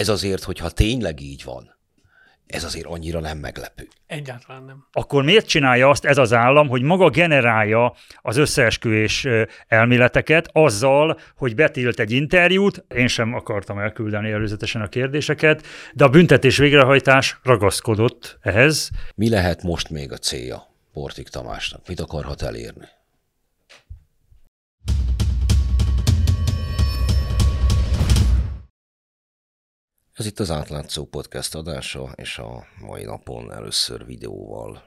ez azért, hogyha tényleg így van, ez azért annyira nem meglepő. Egyáltalán nem. Akkor miért csinálja azt ez az állam, hogy maga generálja az összeesküvés elméleteket azzal, hogy betilt egy interjút, én sem akartam elküldeni előzetesen a kérdéseket, de a büntetés végrehajtás ragaszkodott ehhez. Mi lehet most még a célja Portik Tamásnak? Mit akarhat elérni? Ez itt az átlátszó podcast adása, és a mai napon először videóval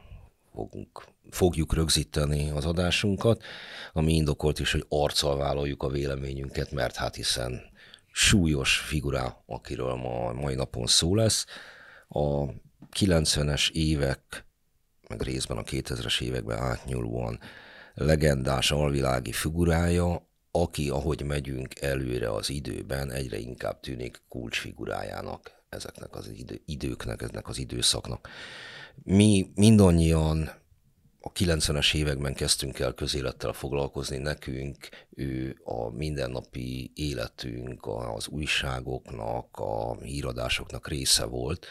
fogunk, fogjuk rögzíteni az adásunkat, ami indokolt is, hogy arccal vállaljuk a véleményünket, mert hát hiszen súlyos figurá, akiről ma mai napon szó lesz. A 90-es évek, meg részben a 2000-es években átnyúlóan legendás alvilági figurája, aki, ahogy megyünk előre az időben, egyre inkább tűnik kulcsfigurájának ezeknek az idő, időknek, ezeknek az időszaknak. Mi mindannyian a 90-es években kezdtünk el közélettel foglalkozni nekünk, ő a mindennapi életünk, az újságoknak, a híradásoknak része volt,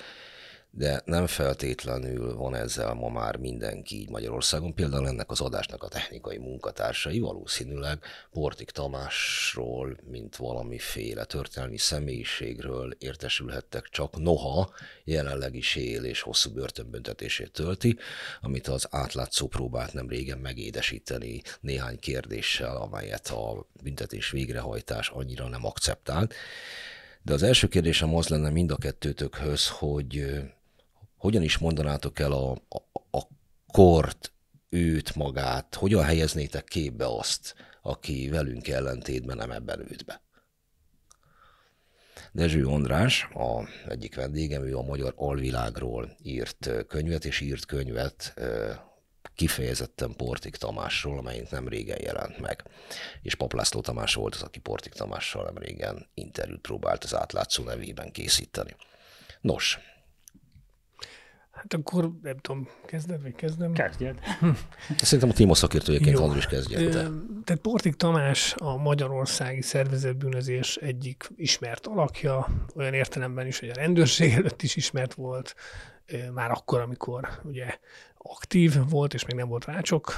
de nem feltétlenül van ezzel ma már mindenki így Magyarországon. Például ennek az adásnak a technikai munkatársai valószínűleg Portik Tamásról, mint valamiféle történelmi személyiségről értesülhettek csak noha jelenleg is él és hosszú börtönbüntetését tölti, amit az átlátszó próbált nem régen megédesíteni néhány kérdéssel, amelyet a büntetés végrehajtás annyira nem akceptált. De az első kérdésem az lenne mind a kettőtökhöz, hogy hogyan is mondanátok el a, a, a kort, őt, magát, hogyan helyeznétek képbe azt, aki velünk ellentétben nem ebben őt be? Dezső András, a egyik vendégem, ő a magyar alvilágról írt könyvet, és írt könyvet kifejezetten Portik Tamásról, amelyik nem régen jelent meg. És Paplászló Tamás volt az, aki Portik Tamással nem régen interjút próbált az átlátszó nevében készíteni. Nos, Hát akkor nem tudom, kezded, vagy kezdem? Kezdjed. Szerintem a Timo szakértőjeként Andris kezdje. Tehát Portik Tamás a magyarországi szervezetbűnözés egyik ismert alakja, olyan értelemben is, hogy a rendőrség előtt is ismert volt, már akkor, amikor ugye aktív volt, és még nem volt rácsok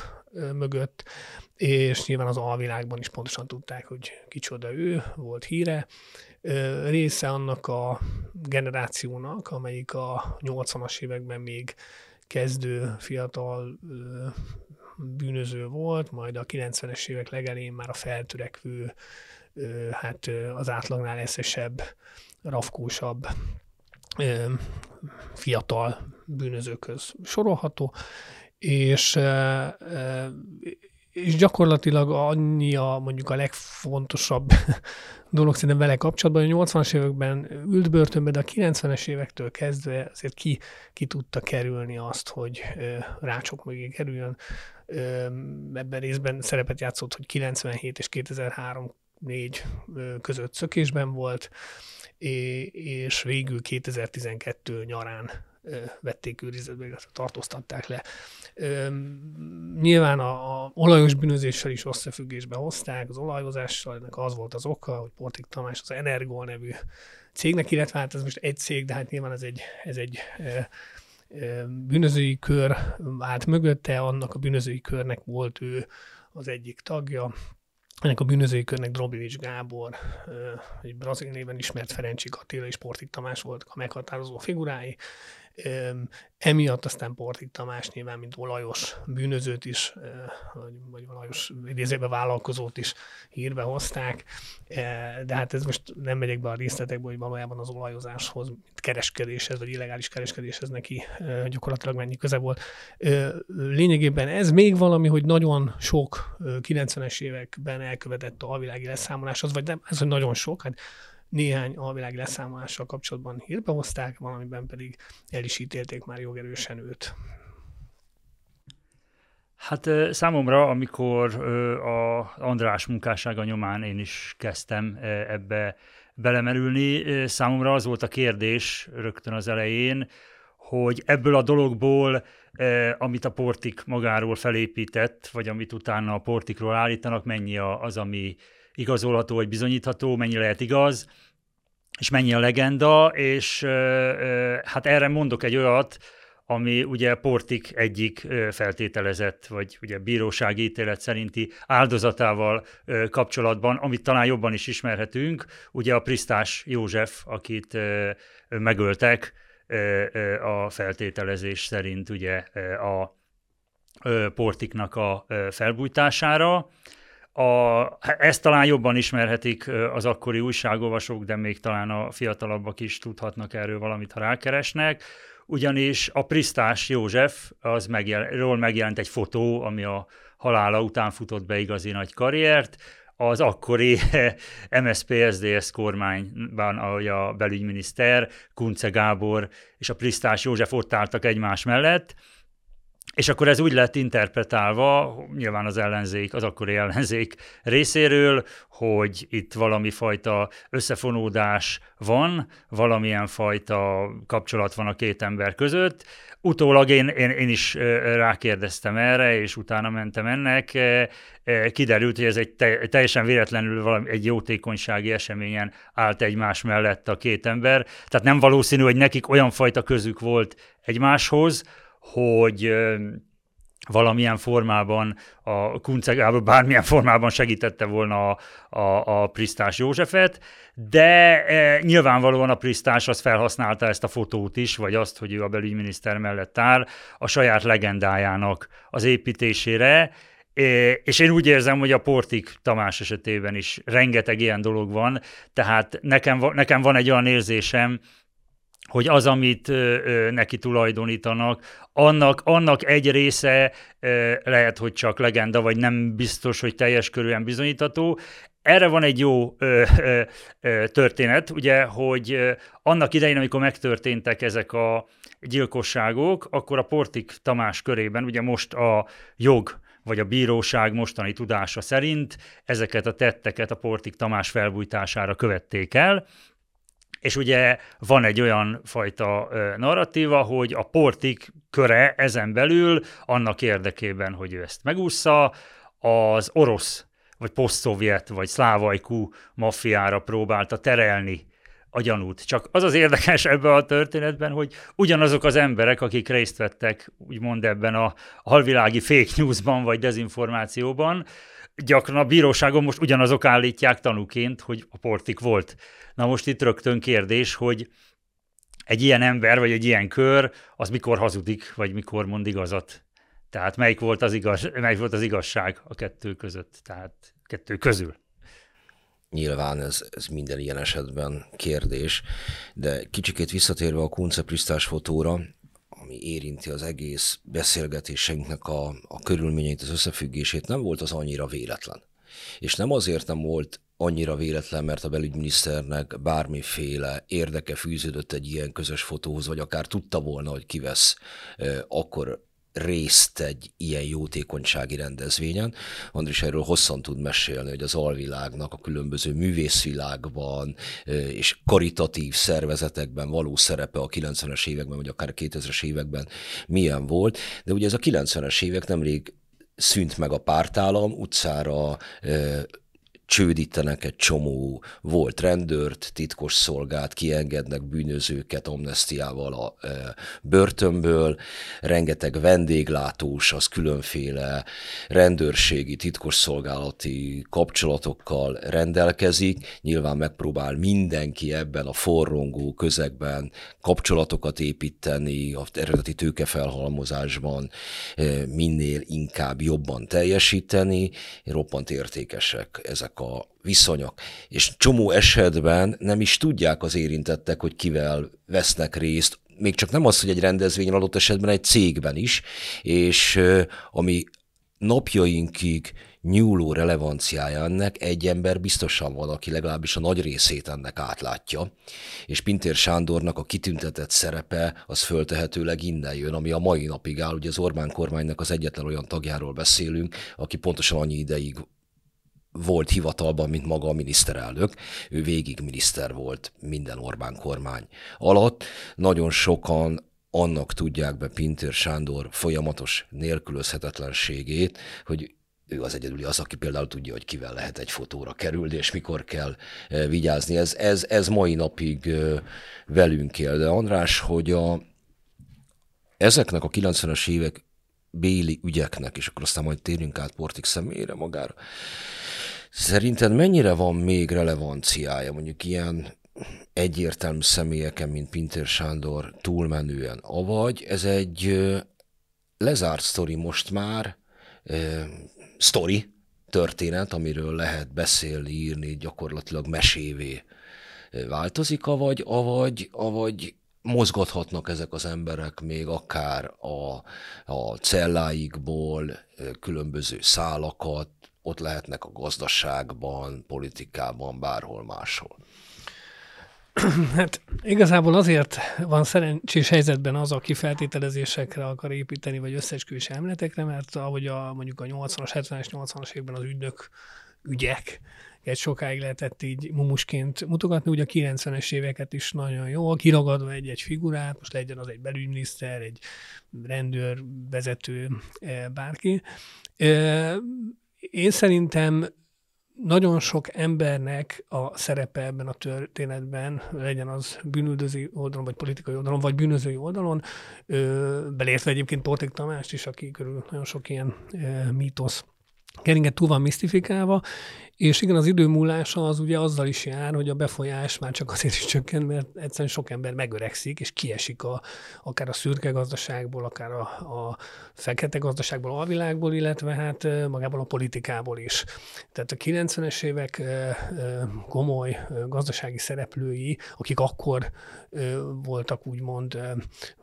mögött, és nyilván az alvilágban is pontosan tudták, hogy kicsoda ő, volt híre, része annak a generációnak, amelyik a 80-as években még kezdő fiatal bűnöző volt, majd a 90-es évek legelén már a feltörekvő, hát az átlagnál eszesebb, rafkósabb fiatal bűnözőköz sorolható, és és gyakorlatilag annyi a mondjuk a legfontosabb dolog szerintem vele kapcsolatban, hogy a 80-as években ült börtönbe, de a 90-es évektől kezdve azért ki, ki tudta kerülni azt, hogy rácsok mögé kerüljön. Ebben részben szerepet játszott, hogy 97 és 2003 4 között szökésben volt, és végül 2012 nyarán vették őrizetbe, illetve tartóztatták le. Nyilván a, a olajos bűnözéssel is összefüggésbe hozták, az olajozással, ennek az volt az oka, hogy Portik Tamás az Energol nevű cégnek, illetve hát ez most egy cég, de hát nyilván ez egy, ez egy bűnözői kör állt mögötte, annak a bűnözői körnek volt ő az egyik tagja, ennek a bűnözői körnek Drobivics Gábor, egy brazil néven ismert Ferencsik Attila és Portik Tamás voltak a meghatározó figurái, Emiatt aztán Portik Tamás nyilván, mint olajos bűnözőt is, vagy, vagy olajos idézőben vállalkozót is hírbe hozták, de hát ez most nem megyek be a részletekbe, hogy valójában az olajozáshoz, mint kereskedéshez, vagy illegális kereskedéshez neki gyakorlatilag mennyi köze volt. Lényegében ez még valami, hogy nagyon sok 90-es években elkövetett a alvilági leszámolás, az vagy nem, ez hogy nagyon sok, hát néhány alvilági leszámolással kapcsolatban hírbe hozták, valamiben pedig el is ítélték már jogerősen őt. Hát számomra, amikor a András munkássága nyomán én is kezdtem ebbe belemerülni, számomra az volt a kérdés rögtön az elején, hogy ebből a dologból, amit a Portik magáról felépített, vagy amit utána a Portikról állítanak, mennyi az, ami igazolható vagy bizonyítható, mennyi lehet igaz, és mennyi a legenda, és hát erre mondok egy olyat, ami ugye Portik egyik feltételezett, vagy ugye bírósági ítélet szerinti áldozatával kapcsolatban, amit talán jobban is ismerhetünk, ugye a Prisztás József, akit megöltek a feltételezés szerint ugye a Portiknak a felbújtására. A, ezt talán jobban ismerhetik az akkori újságolvasók, de még talán a fiatalabbak is tudhatnak erről valamit, ha rákeresnek. Ugyanis a Prisztás József, az megjel, ról megjelent egy fotó, ami a halála után futott be igazi nagy karriert, az akkori MSZP-SZDSZ kormányban, a belügyminiszter, Kunce Gábor és a Prisztás József ott álltak egymás mellett, és akkor ez úgy lett interpretálva, nyilván az ellenzék, az akkori ellenzék részéről, hogy itt valami fajta összefonódás van, valamilyen fajta kapcsolat van a két ember között. Utólag én, én, én is rákérdeztem erre, és utána mentem ennek. Kiderült, hogy ez egy teljesen véletlenül valami, egy jótékonysági eseményen állt egymás mellett a két ember. Tehát nem valószínű, hogy nekik olyan fajta közük volt egymáshoz, hogy valamilyen formában a Kunce bármilyen formában segítette volna a, a, a Prisztás Józsefet, de e, nyilvánvalóan a Prisztás az felhasználta ezt a fotót is, vagy azt, hogy ő a belügyminiszter mellett áll, a saját legendájának az építésére, és én úgy érzem, hogy a Portik Tamás esetében is rengeteg ilyen dolog van, tehát nekem, nekem van egy olyan érzésem, hogy az, amit neki tulajdonítanak, annak, annak egy része lehet, hogy csak legenda, vagy nem biztos, hogy teljes körűen bizonyítható. Erre van egy jó történet, ugye, hogy annak idején, amikor megtörténtek ezek a gyilkosságok, akkor a Portik Tamás körében, ugye most a jog vagy a bíróság mostani tudása szerint ezeket a tetteket a Portik Tamás felbújtására követték el, és ugye van egy olyan fajta narratíva, hogy a portik köre ezen belül annak érdekében, hogy ő ezt megúszza, az orosz, vagy posztszovjet, vagy szlávajkú maffiára próbálta terelni a gyanút. Csak az az érdekes ebben a történetben, hogy ugyanazok az emberek, akik részt vettek, úgymond ebben a halvilági fake newsban, vagy dezinformációban, gyakran a bíróságon most ugyanazok állítják tanúként, hogy a portik volt. Na most itt rögtön kérdés, hogy egy ilyen ember, vagy egy ilyen kör, az mikor hazudik, vagy mikor mond igazat. Tehát melyik volt az, igaz, melyik volt az igazság a kettő között, tehát kettő közül. Nyilván ez, ez minden ilyen esetben kérdés, de kicsikét visszatérve a Kunce fotóra, ami érinti az egész beszélgetésünknek a, a körülményeit, az összefüggését, nem volt az annyira véletlen. És nem azért nem volt annyira véletlen, mert a belügyminiszternek bármiféle érdeke fűződött egy ilyen közös fotóhoz, vagy akár tudta volna, hogy kivesz akkor részt egy ilyen jótékonysági rendezvényen. Andris erről hosszan tud mesélni, hogy az alvilágnak a különböző művészvilágban és karitatív szervezetekben való szerepe a 90-es években, vagy akár 2000-es években milyen volt. De ugye ez a 90-es évek nemrég szűnt meg a pártállam, utcára csődítenek egy csomó volt rendőrt, titkos szolgát, kiengednek bűnözőket amnestiával a e, börtönből, rengeteg vendéglátós, az különféle rendőrségi, titkos szolgálati kapcsolatokkal rendelkezik. Nyilván megpróbál mindenki ebben a forrongó közegben kapcsolatokat építeni, a eredeti tőkefelhalmozásban e, minél inkább jobban teljesíteni, roppant értékesek ezek a a viszonyok. És csomó esetben nem is tudják az érintettek, hogy kivel vesznek részt, még csak nem az, hogy egy rendezvényen adott esetben egy cégben is, és ami napjainkig nyúló relevanciája ennek, egy ember biztosan van, aki legalábbis a nagy részét ennek átlátja, és Pintér Sándornak a kitüntetett szerepe az föltehetőleg innen jön, ami a mai napig áll, ugye az Orbán kormánynak az egyetlen olyan tagjáról beszélünk, aki pontosan annyi ideig volt hivatalban, mint maga a miniszterelnök. Ő végig miniszter volt minden Orbán kormány alatt. Nagyon sokan annak tudják be Pintér Sándor folyamatos nélkülözhetetlenségét, hogy ő az egyedüli az, aki például tudja, hogy kivel lehet egy fotóra kerülni, és mikor kell vigyázni. Ez, ez, ez mai napig velünk él. De András, hogy a, ezeknek a 90-es évek béli ügyeknek, és akkor aztán majd térjünk át Portik személyére magára. Szerinted mennyire van még relevanciája mondjuk ilyen egyértelmű személyeken, mint Pinter Sándor túlmenően, avagy ez egy lezárt sztori most már, sztori, történet, amiről lehet beszélni, írni, gyakorlatilag mesévé változik, avagy, avagy, avagy mozgathatnak ezek az emberek még akár a, a celláikból különböző szálakat, ott lehetnek a gazdaságban, politikában, bárhol máshol. Hát igazából azért van szerencsés helyzetben az, aki feltételezésekre akar építeni, vagy összesküvés emletekre, mert ahogy a, mondjuk a 80-as, 70-es, 80-as évben az ügynök ügyek, egy sokáig lehetett így mumusként mutogatni, ugye a 90-es éveket is nagyon jó, kiragadva egy-egy figurát, most legyen az egy belügyminiszter, egy rendőr, vezető, eh, bárki. Én szerintem nagyon sok embernek a szerepe ebben a történetben, legyen az bűnüldöző oldalon, vagy politikai oldalon, vagy bűnözői oldalon, belértve egyébként Porték Tamást is, aki körül nagyon sok ilyen mítosz. Keringet túl van misztifikálva, és igen, az idő múlása az ugye azzal is jár, hogy a befolyás már csak azért is csökken, mert egyszerűen sok ember megöregszik, és kiesik a, akár a szürke gazdaságból, akár a, a fekete gazdaságból, a világból, illetve hát magából a politikából is. Tehát a 90-es évek komoly gazdasági szereplői, akik akkor voltak úgymond,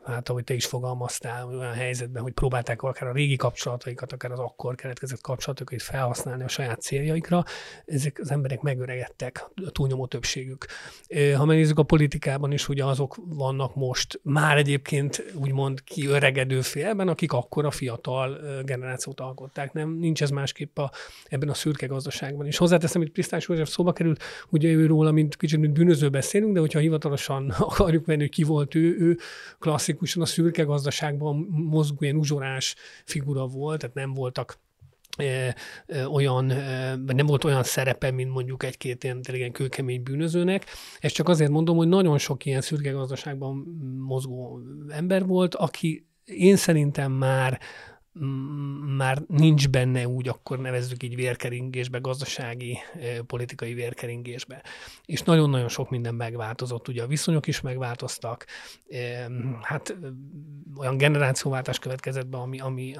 hát ahogy te is fogalmaztál, olyan helyzetben, hogy próbálták akár a régi kapcsolataikat, akár az akkor keletkezett kapcsolatokat felhasználni a saját céljaikra, ezek az emberek megöregedtek, a túlnyomó többségük. Ha megnézzük a politikában is, ugye azok vannak most már egyébként úgymond kiöregedő félben, akik akkor a fiatal generációt alkották. Nem, nincs ez másképp a, ebben a szürke gazdaságban. És hozzáteszem, hogy Pisztás József szóba került, ugye ő róla, mint kicsit mint bűnöző beszélünk, de hogyha hivatalosan akarjuk venni, hogy ki volt ő, ő klasszikusan a szürke gazdaságban mozgó ilyen uzsorás figura volt, tehát nem voltak olyan, nem volt olyan szerepe, mint mondjuk egy-két ilyen tényleg kőkemény bűnözőnek. Ezt csak azért mondom, hogy nagyon sok ilyen szürke gazdaságban mozgó ember volt, aki én szerintem már már nincs benne úgy, akkor nevezzük így vérkeringésbe, gazdasági, politikai vérkeringésbe. És nagyon-nagyon sok minden megváltozott, ugye a viszonyok is megváltoztak, hát olyan generációváltás következett be, ami, ami,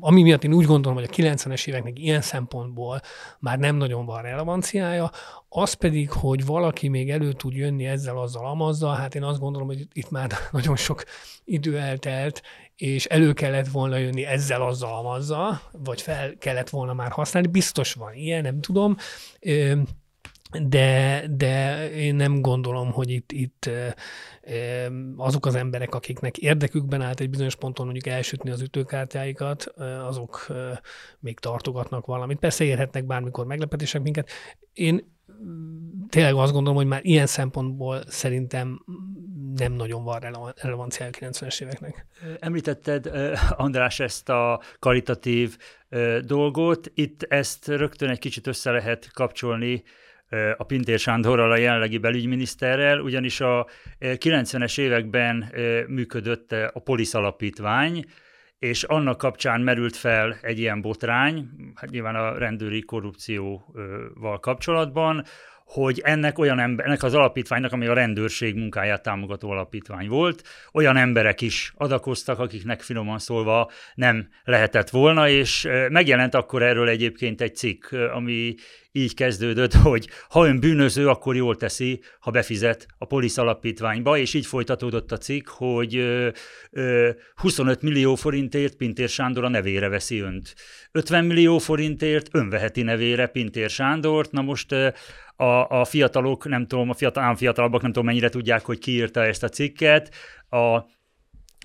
ami miatt én úgy gondolom, hogy a 90-es éveknek ilyen szempontból már nem nagyon van relevanciája, az pedig, hogy valaki még elő tud jönni ezzel, azzal, amazzal, hát én azt gondolom, hogy itt már nagyon sok idő eltelt, és elő kellett volna jönni ezzel, azzal, amazzal, vagy fel kellett volna már használni. Biztos van ilyen, nem tudom de, de én nem gondolom, hogy itt, itt azok az emberek, akiknek érdekükben állt egy bizonyos ponton mondjuk elsütni az ütőkártyáikat, azok még tartogatnak valamit. Persze érhetnek bármikor meglepetések minket. Én tényleg azt gondolom, hogy már ilyen szempontból szerintem nem nagyon van relevanciája a 90-es éveknek. Említetted, András, ezt a karitatív dolgot. Itt ezt rögtön egy kicsit össze lehet kapcsolni a Pintér Sándorral, a jelenlegi belügyminiszterrel, ugyanis a 90-es években működött a Polisz Alapítvány, és annak kapcsán merült fel egy ilyen botrány, hát nyilván a rendőri korrupcióval kapcsolatban, hogy ennek olyan ember, ennek az alapítványnak, ami a rendőrség munkáját támogató alapítvány volt, olyan emberek is adakoztak, akiknek finoman szólva nem lehetett volna, és megjelent akkor erről egyébként egy cikk, ami így kezdődött, hogy ha ön bűnöző, akkor jól teszi, ha befizet a polisz alapítványba, és így folytatódott a cikk, hogy ö, ö, 25 millió forintért Pintér Sándor a nevére veszi önt. 50 millió forintért ön veheti nevére Pintér Sándort, na most a, a fiatalok, nem tudom, a fiatal, fiatalabbak nem tudom mennyire tudják, hogy kiírta ezt a cikket, a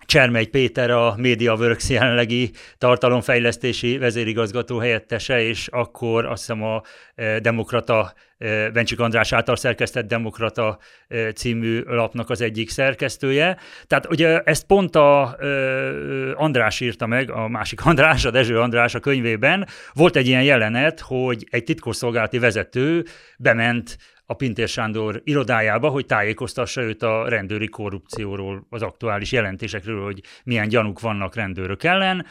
Csermely Péter a MediaWorks jelenlegi tartalomfejlesztési vezérigazgató helyettese, és akkor azt hiszem a e, Demokrata, e, Bencsik András által szerkesztett Demokrata e, című lapnak az egyik szerkesztője. Tehát ugye ezt pont a András írta meg, a másik András, a Dezső András a könyvében. Volt egy ilyen jelenet, hogy egy titkosszolgálati vezető bement a Pintér Sándor irodájába, hogy tájékoztassa őt a rendőri korrupcióról, az aktuális jelentésekről, hogy milyen gyanúk vannak rendőrök ellen.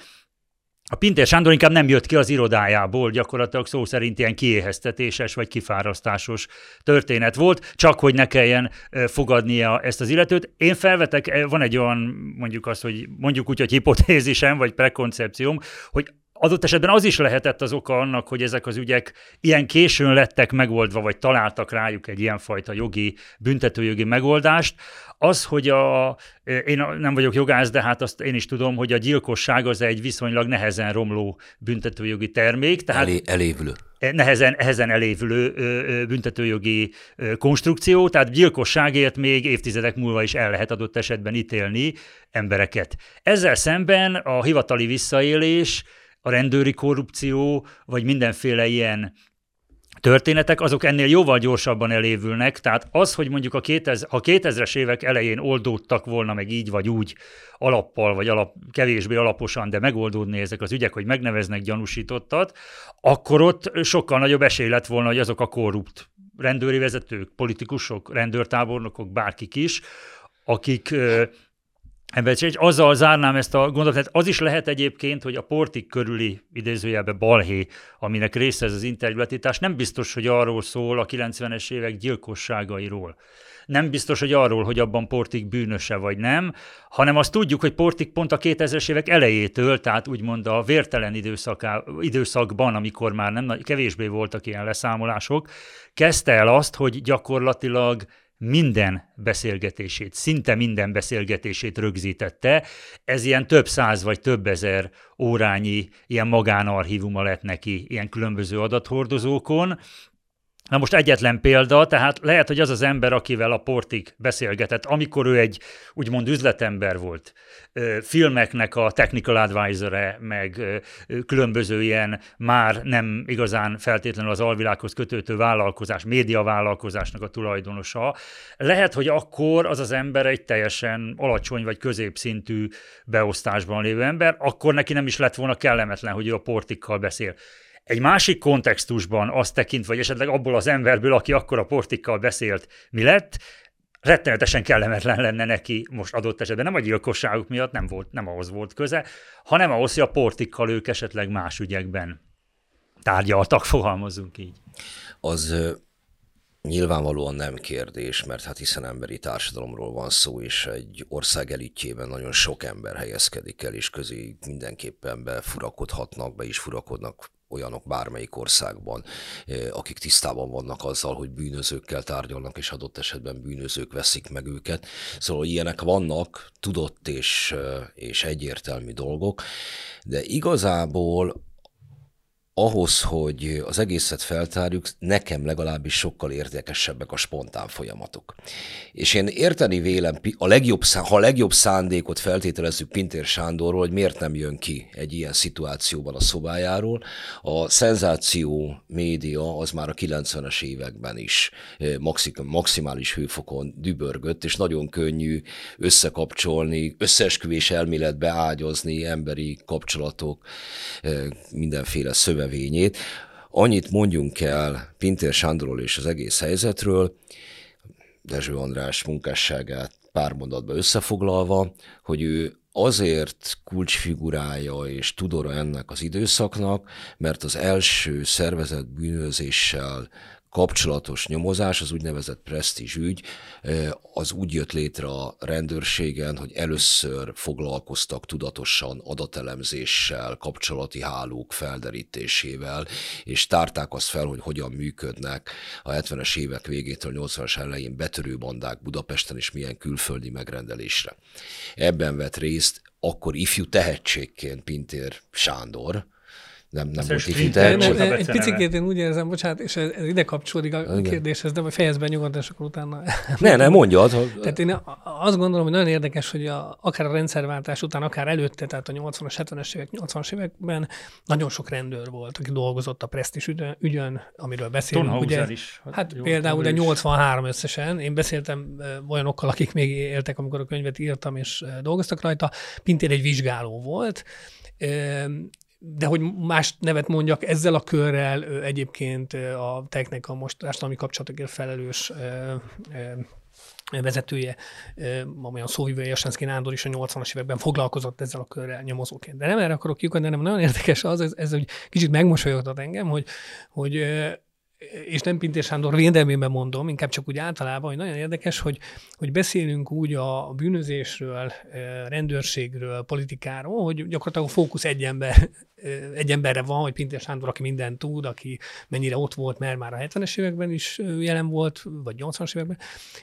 A Pintér Sándor inkább nem jött ki az irodájából, gyakorlatilag szó szerint ilyen kiéheztetéses vagy kifárasztásos történet volt, csak hogy ne kelljen fogadnia ezt az illetőt. Én felvetek, van egy olyan, mondjuk azt, hogy mondjuk úgy, hogy hipotézisem, vagy prekoncepcióm, hogy adott esetben az is lehetett az oka annak, hogy ezek az ügyek ilyen későn lettek megoldva, vagy találtak rájuk egy ilyenfajta jogi, büntetőjogi megoldást, az, hogy a, én nem vagyok jogász, de hát azt én is tudom, hogy a gyilkosság az egy viszonylag nehezen romló büntetőjogi termék. Tehát Elé, elévülő nehezen, nehezen elévülő büntetőjogi konstrukció, tehát gyilkosságért még évtizedek múlva is el lehet adott esetben ítélni embereket. Ezzel szemben a hivatali visszaélés a rendőri korrupció, vagy mindenféle ilyen történetek, azok ennél jóval gyorsabban elévülnek, tehát az, hogy mondjuk a 2000, ha 2000-es évek elején oldódtak volna meg így vagy úgy alappal, vagy alap, kevésbé alaposan, de megoldódni ezek az ügyek, hogy megneveznek gyanúsítottat, akkor ott sokkal nagyobb esély lett volna, hogy azok a korrupt rendőri vezetők, politikusok, rendőrtábornokok, bárkik is, akik Ebben és azzal zárnám ezt a gondolatot. Az is lehet egyébként, hogy a portik körüli idézőjelben balhé, aminek része ez az interjúletítás, nem biztos, hogy arról szól a 90-es évek gyilkosságairól. Nem biztos, hogy arról, hogy abban Portik bűnöse vagy nem, hanem azt tudjuk, hogy Portik pont a 2000-es évek elejétől, tehát úgymond a vértelen időszaká, időszakban, amikor már nem kevésbé voltak ilyen leszámolások, kezdte el azt, hogy gyakorlatilag minden beszélgetését, szinte minden beszélgetését rögzítette. Ez ilyen több száz vagy több ezer órányi ilyen magánarchívuma lett neki ilyen különböző adathordozókon, Na most egyetlen példa, tehát lehet, hogy az az ember, akivel a Portik beszélgetett, amikor ő egy úgymond üzletember volt, filmeknek a technical advisor-e, meg különböző ilyen már nem igazán feltétlenül az alvilághoz kötőtő vállalkozás, média vállalkozásnak a tulajdonosa, lehet, hogy akkor az az ember egy teljesen alacsony vagy középszintű beosztásban lévő ember, akkor neki nem is lett volna kellemetlen, hogy ő a Portikkal beszél. Egy másik kontextusban azt tekintve, vagy esetleg abból az emberből, aki akkor a portikkal beszélt, mi lett, rettenetesen kellemetlen lenne neki most adott esetben, nem a gyilkosságuk miatt, nem, volt, nem ahhoz volt köze, hanem ahhoz, hogy a portikkal ők esetleg más ügyekben tárgyaltak, fogalmazunk így. Az Nyilvánvalóan nem kérdés, mert hát hiszen emberi társadalomról van szó, és egy ország elitjében nagyon sok ember helyezkedik el, és közé mindenképpen befurakodhatnak, be is furakodnak olyanok bármelyik országban, akik tisztában vannak azzal, hogy bűnözőkkel tárgyalnak, és adott esetben bűnözők veszik meg őket. Szóval ilyenek vannak, tudott és, és egyértelmű dolgok, de igazából ahhoz, hogy az egészet feltárjuk, nekem legalábbis sokkal érdekesebbek a spontán folyamatok. És én érteni vélem, a legjobb, ha a legjobb szándékot feltételezzük Pintér Sándorról, hogy miért nem jön ki egy ilyen szituációban a szobájáról. A szenzáció média az már a 90-es években is maximális hőfokon dübörgött, és nagyon könnyű összekapcsolni, összeesküvés elméletbe ágyazni emberi kapcsolatok, mindenféle szöve növényét. Annyit mondjunk el Pintér Sándorról és az egész helyzetről, Dezső András munkásságát pár mondatba összefoglalva, hogy ő azért kulcsfigurája és tudora ennek az időszaknak, mert az első szervezett bűnözéssel kapcsolatos nyomozás, az úgynevezett presztízs ügy, az úgy jött létre a rendőrségen, hogy először foglalkoztak tudatosan adatelemzéssel, kapcsolati hálók felderítésével, és tárták azt fel, hogy hogyan működnek a 70-es évek végétől 80-as elején betörő bandák Budapesten, és milyen külföldi megrendelésre. Ebben vett részt akkor ifjú tehetségként Pintér Sándor, nem, nem volt volt a egy picit én úgy érzem, bocsánat, és ez, ez ide kapcsolódik a Igen. kérdéshez, de vagy fejezd be nyugodtan, és akkor utána Ne, ne, mondjad. hogy- Tehát én azt gondolom, hogy nagyon érdekes, hogy a, akár a rendszerváltás után, akár előtte, tehát a 80-as, 70-es évek, 80-as években nagyon sok rendőr volt, aki dolgozott a Prestige ügyön, ügyön amiről beszélünk. Tonhauser ugye, is. Hát Jó, például ugye ő is. 83 összesen, én beszéltem olyanokkal, akik még éltek, amikor a könyvet írtam, és dolgoztak rajta. Pintér egy vizsgáló volt, de hogy más nevet mondjak, ezzel a körrel egyébként a teknek a most társadalmi kapcsolatokért felelős vezetője, ö, olyan szóvivője, Jasenszki Nándor is a 80-as években foglalkozott ezzel a körrel nyomozóként. De nem erre akarok kiukadni, hanem nagyon érdekes az, ez, ez hogy kicsit megmosolyogtat engem, hogy, hogy és nem Pintér Sándor védelmében mondom, inkább csak úgy általában, hogy nagyon érdekes, hogy, hogy beszélünk úgy a bűnözésről, rendőrségről, politikáról, hogy gyakorlatilag a fókusz egy ember, egy emberre van, hogy Pintér Sándor, aki mindent tud, aki mennyire ott volt, mert már a 70-es években is jelen volt, vagy 80-as években,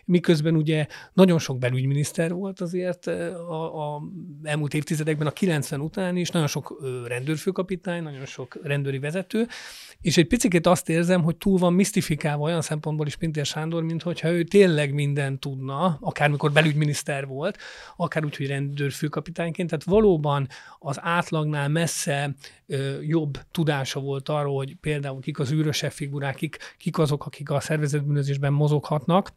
miközben ugye nagyon sok belügyminiszter volt azért a, a elmúlt évtizedekben, a 90 után is, nagyon sok rendőrfőkapitány, nagyon sok rendőri vezető, és egy picit azt érzem, hogy túl van misztifikálva olyan szempontból is Pintér Sándor, mint hogyha ő tényleg mindent tudna, akármikor belügyminiszter volt, akár úgy, hogy rendőrfőkapitányként, tehát valóban az átlagnál messze ö, jobb tudása volt arról, hogy például kik az űrösebb figurák, kik, kik azok, akik a szervezetbűnözésben mozoghatnak,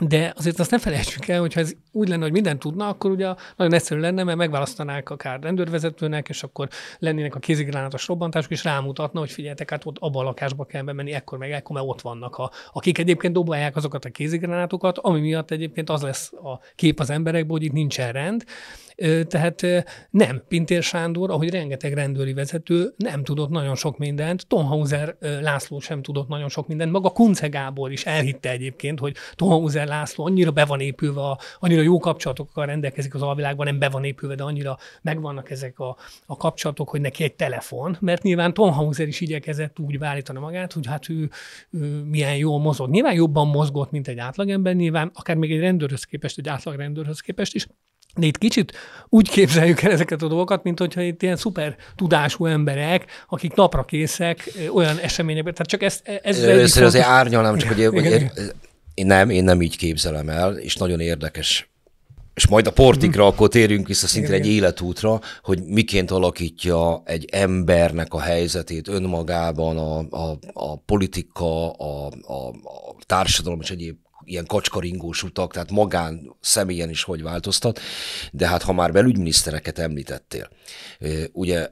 de azért azt ne felejtsük el, hogyha ez úgy lenne, hogy mindent tudna, akkor ugye nagyon egyszerű lenne, mert megválasztanák akár rendőrvezetőnek, és akkor lennének a kézigránátos robbantások, és rámutatna, hogy figyeljetek, hát ott abban a lakásba kell bemenni, ekkor meg ekkor, mert ott vannak, a, akik egyébként dobálják azokat a kézigránátokat, ami miatt egyébként az lesz a kép az emberekből, hogy itt nincsen rend. Tehát nem, Pintér Sándor, ahogy rengeteg rendőri vezető nem tudott nagyon sok mindent, Tonhauser László sem tudott nagyon sok mindent, maga Kunce Gábor is elhitte egyébként, hogy Tonhauser László annyira be van épülve, annyira jó kapcsolatokkal rendelkezik az alvilágban, nem be van épülve, de annyira megvannak ezek a, a kapcsolatok, hogy neki egy telefon, mert nyilván Tonhauser is igyekezett úgy beállítani magát, hogy hát ő, ő milyen jól mozog. Nyilván jobban mozgott, mint egy átlagember, nyilván akár még egy rendőrhöz képest, egy átlag rendőrhöz képest is, de itt kicsit úgy képzeljük el ezeket a dolgokat, mint hogyha itt ilyen szuper tudású emberek, akik napra készek olyan eseményekben. Tehát csak ez, ez Először azért fontos- árnyalnám, csak hogy Igen, hogy igen. én nem, én nem így képzelem el, és nagyon érdekes és majd a portikra akkor térjünk vissza szinte Igen, egy igen. életútra, hogy miként alakítja egy embernek a helyzetét önmagában a, a, a politika, a, a, a társadalom és egyéb ilyen kacskaringós utak, tehát magán személyen is hogy változtat. De hát ha már belügyminisztereket említettél, ugye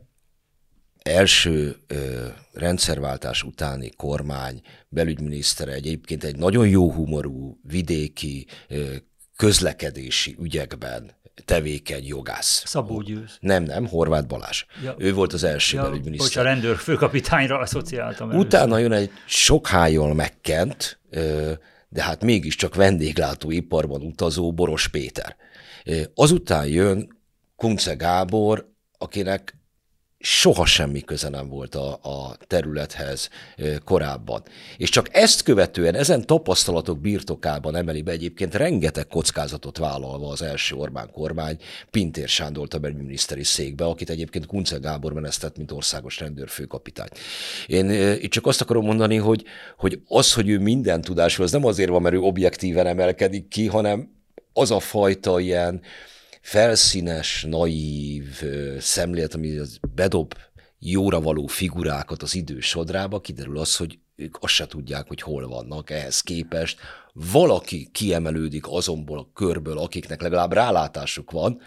első ö, rendszerváltás utáni kormány belügyminisztere egyébként egy nagyon jó humorú, vidéki, ö, közlekedési ügyekben tevékeny jogász. Szabó Győz. Nem, nem, Horváth Balázs. Ja. Ő volt az első Ja, bocs, a belügyminiszter. rendőr főkapitányra asszociáltam. először. Utána jön egy sok hájjal megkent, ö, de hát mégiscsak vendéglátóiparban utazó Boros Péter. Azután jön Kunce Gábor, akinek soha semmi köze nem volt a, a területhez korábban. És csak ezt követően, ezen tapasztalatok birtokában emeli be egyébként rengeteg kockázatot vállalva az első Orbán kormány Pintér Sándort a belügyminiszteri székbe, akit egyébként Kunce Gábor menesztett, mint országos rendőrfőkapitány. Én itt csak azt akarom mondani, hogy, hogy az, hogy ő minden tudású, az nem azért van, mert ő objektíven emelkedik ki, hanem az a fajta ilyen felszínes, naív szemlélet, ami bedob jóra való figurákat az idő sodrába, kiderül az, hogy ők azt se tudják, hogy hol vannak ehhez képest. Valaki kiemelődik azonból a körből, akiknek legalább rálátásuk van,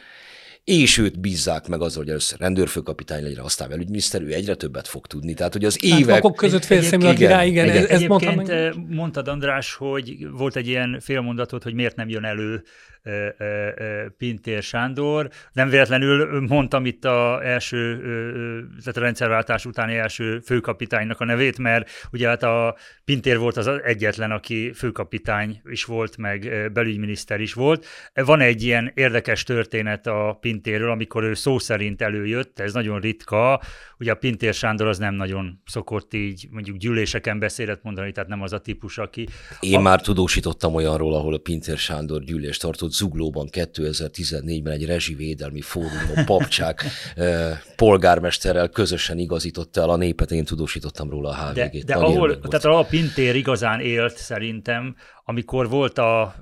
és őt bízzák meg azzal, hogy először rendőrfőkapitány legyen, aztán belügyminiszter, ő egyre többet fog tudni. Tehát, hogy az Hát évek... vakok között félszemű a király, igen, igen. ez, ezt mondtam meg. eh, mondtad, András, hogy volt egy ilyen félmondatot, hogy miért nem jön elő eh, eh, Pintér Sándor. Nem véletlenül mondtam itt a első, eh, eh, tehát a rendszerváltás utáni első főkapitánynak a nevét, mert ugye hát a Pintér volt az egyetlen, aki főkapitány is volt, meg belügyminiszter is volt. Van egy ilyen érdekes történet a Pintér Pintéről, amikor ő szó szerint előjött, ez nagyon ritka, ugye a Pintér Sándor az nem nagyon szokott így mondjuk gyűléseken beszédet mondani, tehát nem az a típus, aki... Én a... már tudósítottam olyanról, ahol a Pintér Sándor gyűlést tartott Zuglóban 2014-ben egy rezsivédelmi fórumon papcsák polgármesterrel közösen igazította el a népet, én tudósítottam róla a hvg De, de ahol, tehát a Pintér igazán élt szerintem, amikor volt a,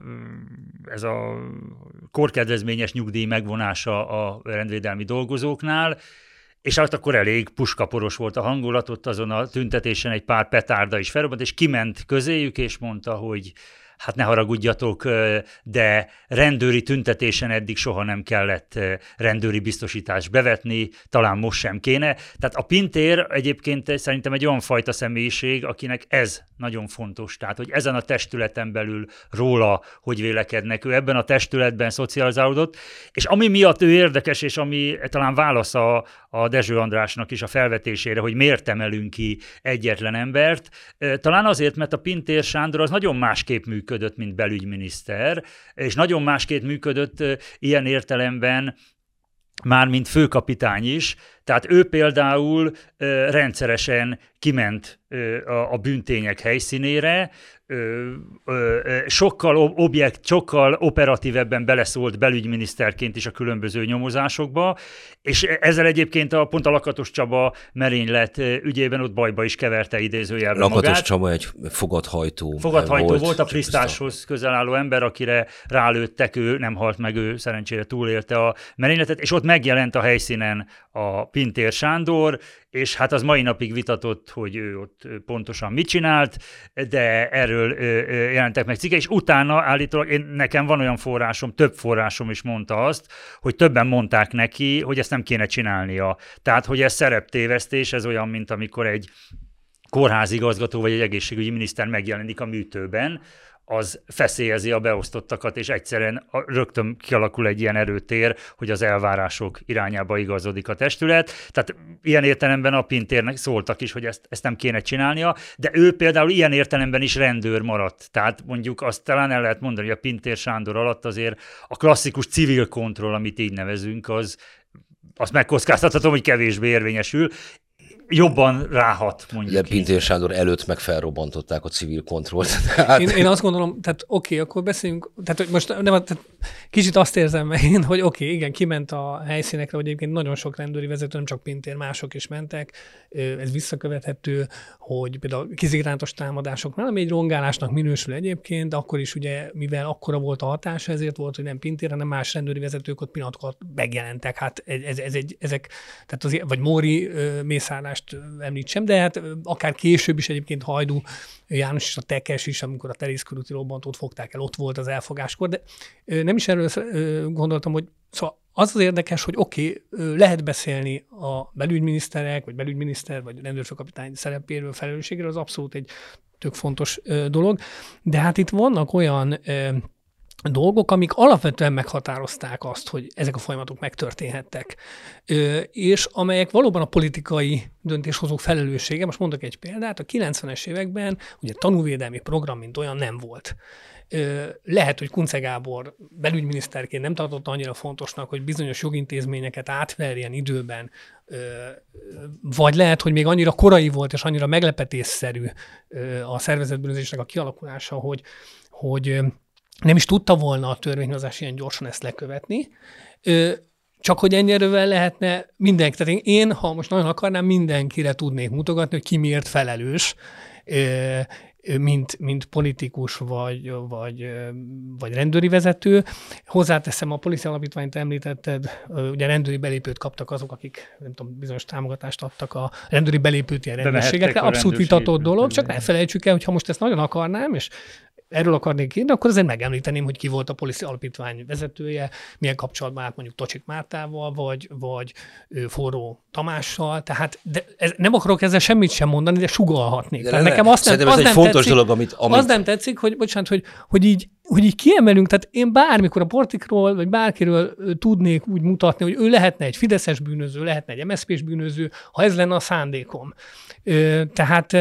ez a korkedvezményes nyugdíj megvonása a rendvédelmi dolgozóknál, és hát akkor elég puskaporos volt a hangulat, ott azon a tüntetésen egy pár petárda is felrobbant, és kiment közéjük, és mondta, hogy hát ne haragudjatok, de rendőri tüntetésen eddig soha nem kellett rendőri biztosítást bevetni, talán most sem kéne. Tehát a Pintér egyébként szerintem egy olyan fajta személyiség, akinek ez nagyon fontos. Tehát, hogy ezen a testületen belül róla, hogy vélekednek. Ő ebben a testületben szocializálódott, és ami miatt ő érdekes, és ami talán válasz a, a Dezső Andrásnak is a felvetésére, hogy miért emelünk ki egyetlen embert, talán azért, mert a Pintér Sándor az nagyon másképp működött, mint belügyminiszter, és nagyon másképp működött ilyen értelemben, már mint főkapitány is, tehát ő például rendszeresen kiment a, bűntények helyszínére, ö, ö, sokkal objekt, sokkal operatívebben beleszólt belügyminiszterként is a különböző nyomozásokba, és ezzel egyébként a pont a Lakatos Csaba merénylet ügyében ott bajba is keverte idézőjelben Lakatos magát. Csaba egy fogadhajtó Fogadhajtó volt, volt a Krisztáshoz közel álló ember, akire rálőttek, ő nem halt meg, ő szerencsére túlélte a merényletet, és ott megjelent a helyszínen a Pintér Sándor, és hát az mai napig vitatott, hogy ő ott pontosan mit csinált, de erről jelentek meg cikke, és utána állítólag én, nekem van olyan forrásom, több forrásom is mondta azt, hogy többen mondták neki, hogy ezt nem kéne csinálnia. Tehát, hogy ez szereptévesztés, ez olyan, mint amikor egy kórházigazgató vagy egy egészségügyi miniszter megjelenik a műtőben, az feszélyezi a beosztottakat, és egyszerűen rögtön kialakul egy ilyen erőtér, hogy az elvárások irányába igazodik a testület. Tehát ilyen értelemben a Pintérnek szóltak is, hogy ezt, ezt nem kéne csinálnia, de ő például ilyen értelemben is rendőr maradt. Tehát mondjuk azt talán el lehet mondani, hogy a Pintér Sándor alatt azért a klasszikus civil kontroll, amit így nevezünk, az azt megkockáztathatom, hogy kevésbé érvényesül jobban ráhat, mondjuk. De Pintér Sándor előtt meg felrobbantották a civil kontrollt. Hát... Én, én azt gondolom, tehát oké, okay, akkor beszéljünk, tehát hogy most nem, tehát kicsit azt érzem én, hogy oké, okay, igen, kiment a helyszínekre, hogy egyébként nagyon sok rendőri vezető, nem csak Pintér, mások is mentek, ez visszakövethető, hogy például kizigrántos támadásoknál, ami egy rongálásnak minősül egyébként, akkor is ugye, mivel akkora volt a hatás, ezért volt, hogy nem Pintér, hanem más rendőri vezetők ott pillanatokat megjelentek. Hát ez, ez, ez egy, ezek, tehát az, vagy Móri mészállás Andrást említsem, de hát akár később is egyébként Hajdú János és a Tekes is, amikor a terészkörúti robbantót fogták el, ott volt az elfogáskor, de nem is erről gondoltam, hogy szóval az az érdekes, hogy oké, okay, lehet beszélni a belügyminiszterek, vagy belügyminiszter, vagy rendőrfőkapitány szerepéről, felelősségről, az abszolút egy tök fontos dolog, de hát itt vannak olyan dolgok, amik alapvetően meghatározták azt, hogy ezek a folyamatok megtörténhettek, és amelyek valóban a politikai döntéshozók felelőssége. Most mondok egy példát, a 90-es években ugye tanúvédelmi program, mint olyan nem volt. Lehet, hogy Kunce Gábor belügyminiszterként nem tartotta annyira fontosnak, hogy bizonyos jogintézményeket átverjen időben, vagy lehet, hogy még annyira korai volt és annyira meglepetésszerű a szervezetbűnözésnek a kialakulása, hogy, hogy nem is tudta volna a törvényhozás ilyen gyorsan ezt lekövetni, csak hogy ennyire lehetne mindenki. Tehát én, ha most nagyon akarnám, mindenkire tudnék mutogatni, hogy ki miért felelős, mint, mint politikus vagy, vagy, vagy rendőri vezető. Hozzáteszem, a policia alapítványt említetted, ugye rendőri belépőt kaptak azok, akik nem tudom, bizonyos támogatást adtak a rendőri belépőt ilyen rendőrségekre. Abszolút vitatott dolog, csak ne felejtsük el, hogy ha most ezt nagyon akarnám, és erről akarnék írni, akkor azért megemlíteném, hogy ki volt a Policy Alapítvány vezetője, milyen kapcsolatban állt mondjuk Tocsik Mártával, vagy, vagy Forró Tamással, tehát de ez, nem akarok ezzel semmit sem mondani, de sugalhatnék. De tehát nekem azt nem, az ez nem fontos tetszik, dolog, amit, amit... Az nem tetszik, hogy, bocsánat, hogy, hogy így hogy így kiemelünk, tehát én bármikor a Portikról, vagy bárkiről tudnék úgy mutatni, hogy ő lehetne egy Fideszes bűnöző, lehetne egy MSZP-s bűnöző, ha ez lenne a szándékom. Tehát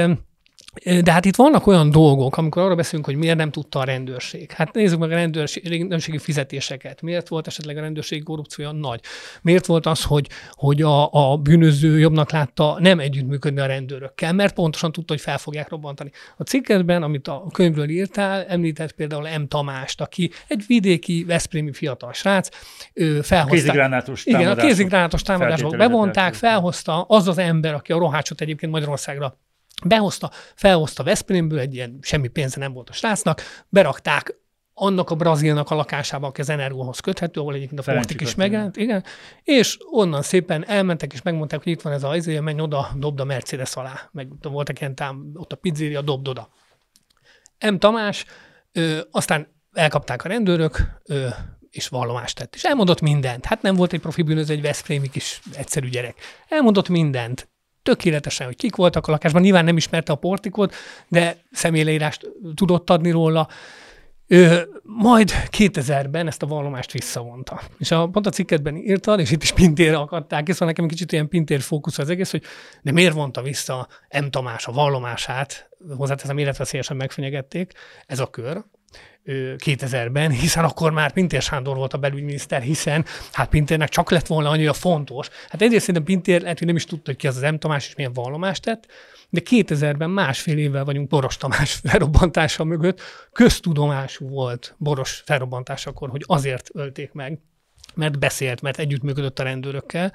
De hát itt vannak olyan dolgok, amikor arra beszélünk, hogy miért nem tudta a rendőrség. Hát nézzük meg a rendőrségi fizetéseket. Miért volt esetleg a rendőrségi korrupciója nagy? Miért volt az, hogy, hogy a, a bűnöző jobbnak látta nem együttműködni a rendőrökkel? Mert pontosan tudta, hogy fel fogják robbantani. A cikkedben, amit a könyvről írtál, említett például M. Tamást, aki egy vidéki, veszprémi fiatal srác. Ő felhozták, kézigránátos Igen, a kézigránátos támadások bevonták, felhozta az az ember, aki a rohácsot egyébként Magyarországra Behozta, felhozta Veszprémből, egy ilyen semmi pénze nem volt a srácnak, berakták annak a brazilnak a lakásába, aki az Energóhoz köthető, ahol egyébként a Fortik is megjelent, igen, és onnan szépen elmentek, és megmondták, hogy itt van ez a izé, menj oda, dobd a Mercedes alá. Meg voltak ilyen tám, ott a pizzeria, dobd oda. M. Tamás, ö, aztán elkapták a rendőrök, ö, és vallomást tett. És elmondott mindent. Hát nem volt egy profi bűnöző, egy Veszprémi kis egyszerű gyerek. Elmondott mindent tökéletesen, hogy kik voltak a lakásban. Nyilván nem ismerte a portikot, de személyleírást tudott adni róla. Ő, majd 2000-ben ezt a vallomást visszavonta. És a, pont a cikketben írtad, és itt is pintérre akadták, és szóval nekem kicsit ilyen pintér fókusz az egész, hogy de miért vonta vissza M. Tamás a vallomását, hozzáteszem életveszélyesen megfenyegették, ez a kör, 2000-ben, hiszen akkor már Pintér Sándor volt a belügyminiszter, hiszen hát Pintérnek csak lett volna annyira fontos. Hát egyrészt szerintem Pintér lehet, hogy nem is tudta, hogy ki az az M. Tamás, és milyen vallomást tett, de 2000-ben másfél évvel vagyunk Boros Tamás felrobbantása mögött. Köztudomású volt Boros felrobbantásakor, hogy azért ölték meg, mert beszélt, mert együttműködött a rendőrökkel.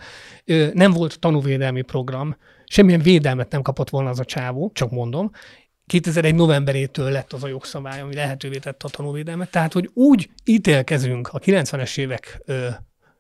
Nem volt tanúvédelmi program, semmilyen védelmet nem kapott volna az a csávó, csak mondom, 2001 novemberétől lett az a jogszabály, ami lehetővé tette a tanúvédelmet. Tehát, hogy úgy ítélkezünk a 90-es évek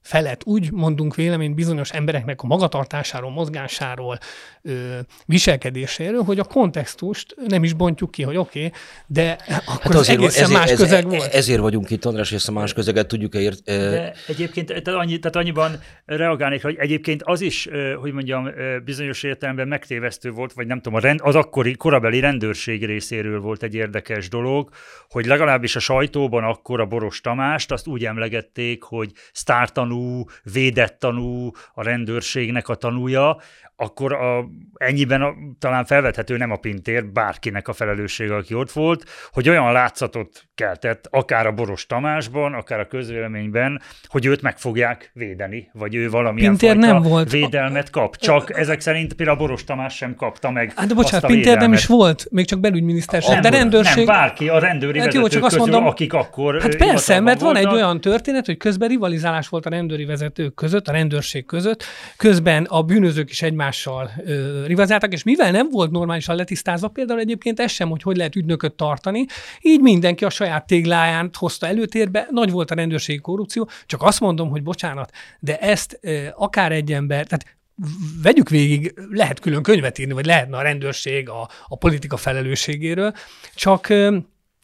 felett úgy mondunk véleményt bizonyos embereknek a magatartásáról, mozgásáról, ö, viselkedéséről, hogy a kontextust nem is bontjuk ki, hogy oké, okay, de akkor hát azért, egészen ezért, más ez, közeg volt. Ezért vagyunk itt, András, és ezt a más közeget tudjuk ért. De egyébként tehát, annyi, tehát annyiban reagálnék, hogy egyébként az is, hogy mondjam, bizonyos értelemben megtévesztő volt, vagy nem tudom, a rend, az akkori korabeli rendőrség részéről volt egy érdekes dolog, hogy legalábbis a sajtóban akkor a Boros Tamást azt úgy emlegették, hogy sztártanú tanú, védett tanú, a rendőrségnek a tanúja, akkor a, ennyiben a, talán felvethető nem a pintér, bárkinek a felelőssége, aki ott volt, hogy olyan látszatot keltett, akár a Boros Tamásban, akár a közvéleményben, hogy őt meg fogják védeni, vagy ő valamilyen Pintér nem volt. védelmet kap. Csak ezek szerint például a Boros Tamás sem kapta meg Hát de bocsánat, Pintér védelmet. nem is volt, még csak belügyminiszter sem, de rendőrség... Nem, bárki, a rendőri hát jó, csak azt közül, mondom, akik akkor Hát persze, mert van voltak. egy olyan történet, hogy közben rivalizálás volt a rendőri vezetők között, a rendőrség között, közben a bűnözők is egymás egymással ö, rivalizáltak, és mivel nem volt normálisan letisztázva, például egyébként ez sem, hogy hogy lehet ügynököt tartani, így mindenki a saját tégláján hozta előtérbe, nagy volt a rendőrségi korrupció, csak azt mondom, hogy bocsánat, de ezt ö, akár egy ember, tehát vegyük végig, lehet külön könyvet írni, vagy lehetne a rendőrség a, a politika felelősségéről, csak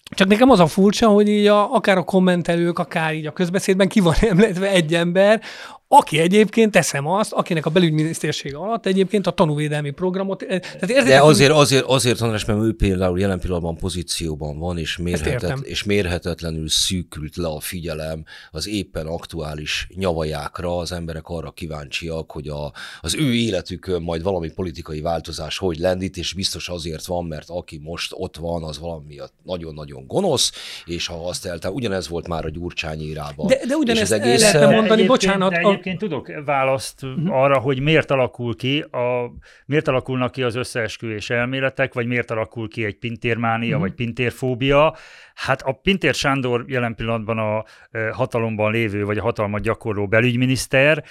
csak nekem az a furcsa, hogy így a, akár a kommentelők, akár így a közbeszédben ki van említve egy ember, aki egyébként teszem azt, akinek a belügyminisztérsége alatt egyébként a tanúvédelmi programot... Eh, tehát De azért, azért, azért, András, mert ő például jelen pillanatban pozícióban van, és, mérhetet, és mérhetetlenül szűkült le a figyelem az éppen aktuális nyavajákra. Az emberek arra kíváncsiak, hogy a, az ő életükön majd valami politikai változás hogy lendít, és biztos azért van, mert aki most ott van, az valami nagyon-nagyon gonosz, és ha azt eltem, ugyanez volt már a Gyurcsány írában. De, de ugyanezt el lehetne mondani, bocsánat, a egyébként tudok választ uh-huh. arra, hogy miért alakul ki, a, miért alakulnak ki az összeesküvés elméletek, vagy miért alakul ki egy pintérmánia, uh-huh. vagy pintérfóbia. Hát a Pintér Sándor jelen pillanatban a hatalomban lévő, vagy a hatalmat gyakorló belügyminiszter,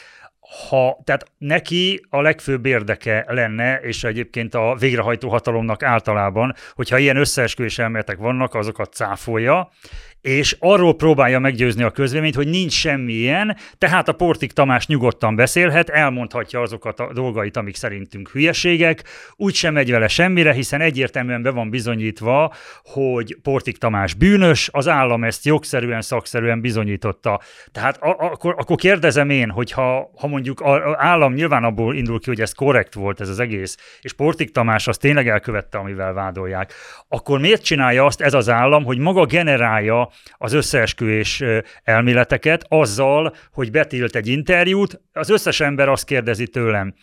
ha, tehát neki a legfőbb érdeke lenne, és egyébként a végrehajtó hatalomnak általában, hogyha ilyen összeesküvés elméletek vannak, azokat cáfolja, és arról próbálja meggyőzni a közvéleményt, hogy nincs semmi ilyen, tehát a Portik Tamás nyugodtan beszélhet, elmondhatja azokat a dolgait, amik szerintünk hülyeségek, úgysem megy vele semmire, hiszen egyértelműen be van bizonyítva, hogy Portik Tamás bűnös, az állam ezt jogszerűen, szakszerűen bizonyította. Tehát a- akkor, akkor kérdezem én, hogy ha, ha mondjuk az állam nyilván abból indul ki, hogy ez korrekt volt ez az egész, és Portik Tamás azt tényleg elkövette, amivel vádolják, akkor miért csinálja azt ez az állam, hogy maga generálja az összeesküvés elméleteket azzal, hogy betilt egy interjút. Az összes ember azt kérdezi tőlem,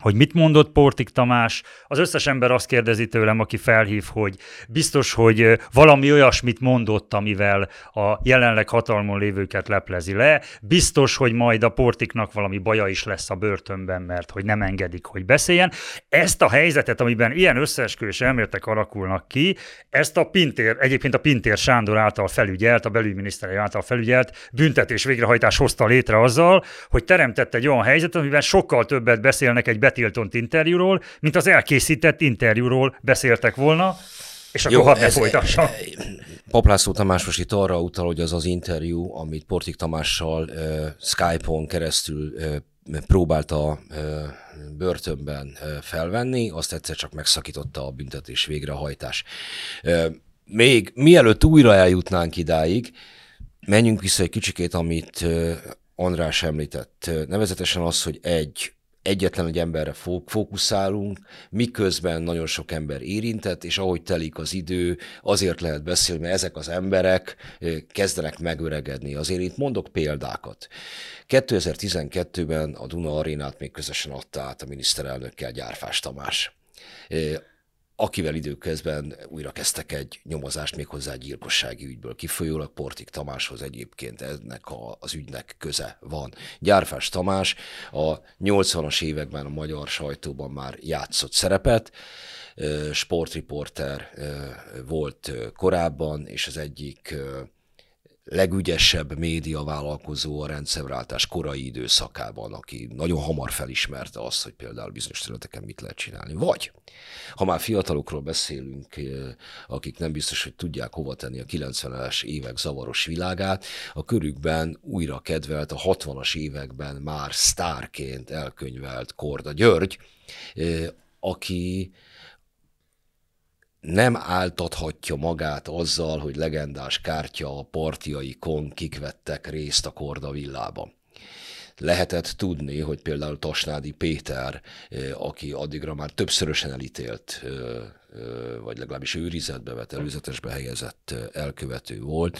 hogy mit mondott Portik Tamás. Az összes ember azt kérdezi tőlem, aki felhív, hogy biztos, hogy valami olyasmit mondott, amivel a jelenleg hatalmon lévőket leplezi le. Biztos, hogy majd a Portiknak valami baja is lesz a börtönben, mert hogy nem engedik, hogy beszéljen. Ezt a helyzetet, amiben ilyen összeesküvés elméletek alakulnak ki, ezt a Pintér, egyébként a Pintér Sándor által felügyelt, a belügyminiszter által felügyelt büntetés végrehajtás hozta létre azzal, hogy teremtett egy olyan helyzetet, amiben sokkal többet beszélnek egy betiltott interjúról, mint az elkészített interjúról beszéltek volna, és akkor hadd ne folytassam. Paplászló Tamás most itt arra utal, hogy az az interjú, amit Portik Tamással uh, Skype-on keresztül uh, próbálta börtönben felvenni, azt egyszer csak megszakította a büntetés végrehajtás. Még mielőtt újra eljutnánk idáig, menjünk vissza egy kicsikét, amit András említett, nevezetesen az, hogy egy egyetlen egy emberre fókuszálunk, miközben nagyon sok ember érintett, és ahogy telik az idő, azért lehet beszélni, mert ezek az emberek kezdenek megöregedni. Azért itt mondok példákat. 2012-ben a Duna Arénát még közösen adta át a miniszterelnökkel Gyárfás Tamás akivel időközben újra kezdtek egy nyomozást méghozzá gyilkossági ügyből kifolyólag Portik Tamáshoz egyébként ennek a, az ügynek köze van. Gyárfás Tamás a 80-as években a magyar sajtóban már játszott szerepet, sportriporter volt korábban, és az egyik legügyesebb média vállalkozó a rendszerváltás korai időszakában, aki nagyon hamar felismerte azt, hogy például bizonyos területeken mit lehet csinálni. Vagy, ha már fiatalokról beszélünk, eh, akik nem biztos, hogy tudják hova tenni a 90-es évek zavaros világát, a körükben újra kedvelt a 60-as években már sztárként elkönyvelt Korda György, eh, aki nem áltathatja magát azzal, hogy legendás kártya a partiaikon kik vettek részt a Korda villában. Lehetett tudni, hogy például Tasnádi Péter, aki addigra már többszörösen elítélt, vagy legalábbis őrizetbe vett, előzetesbe helyezett elkövető volt,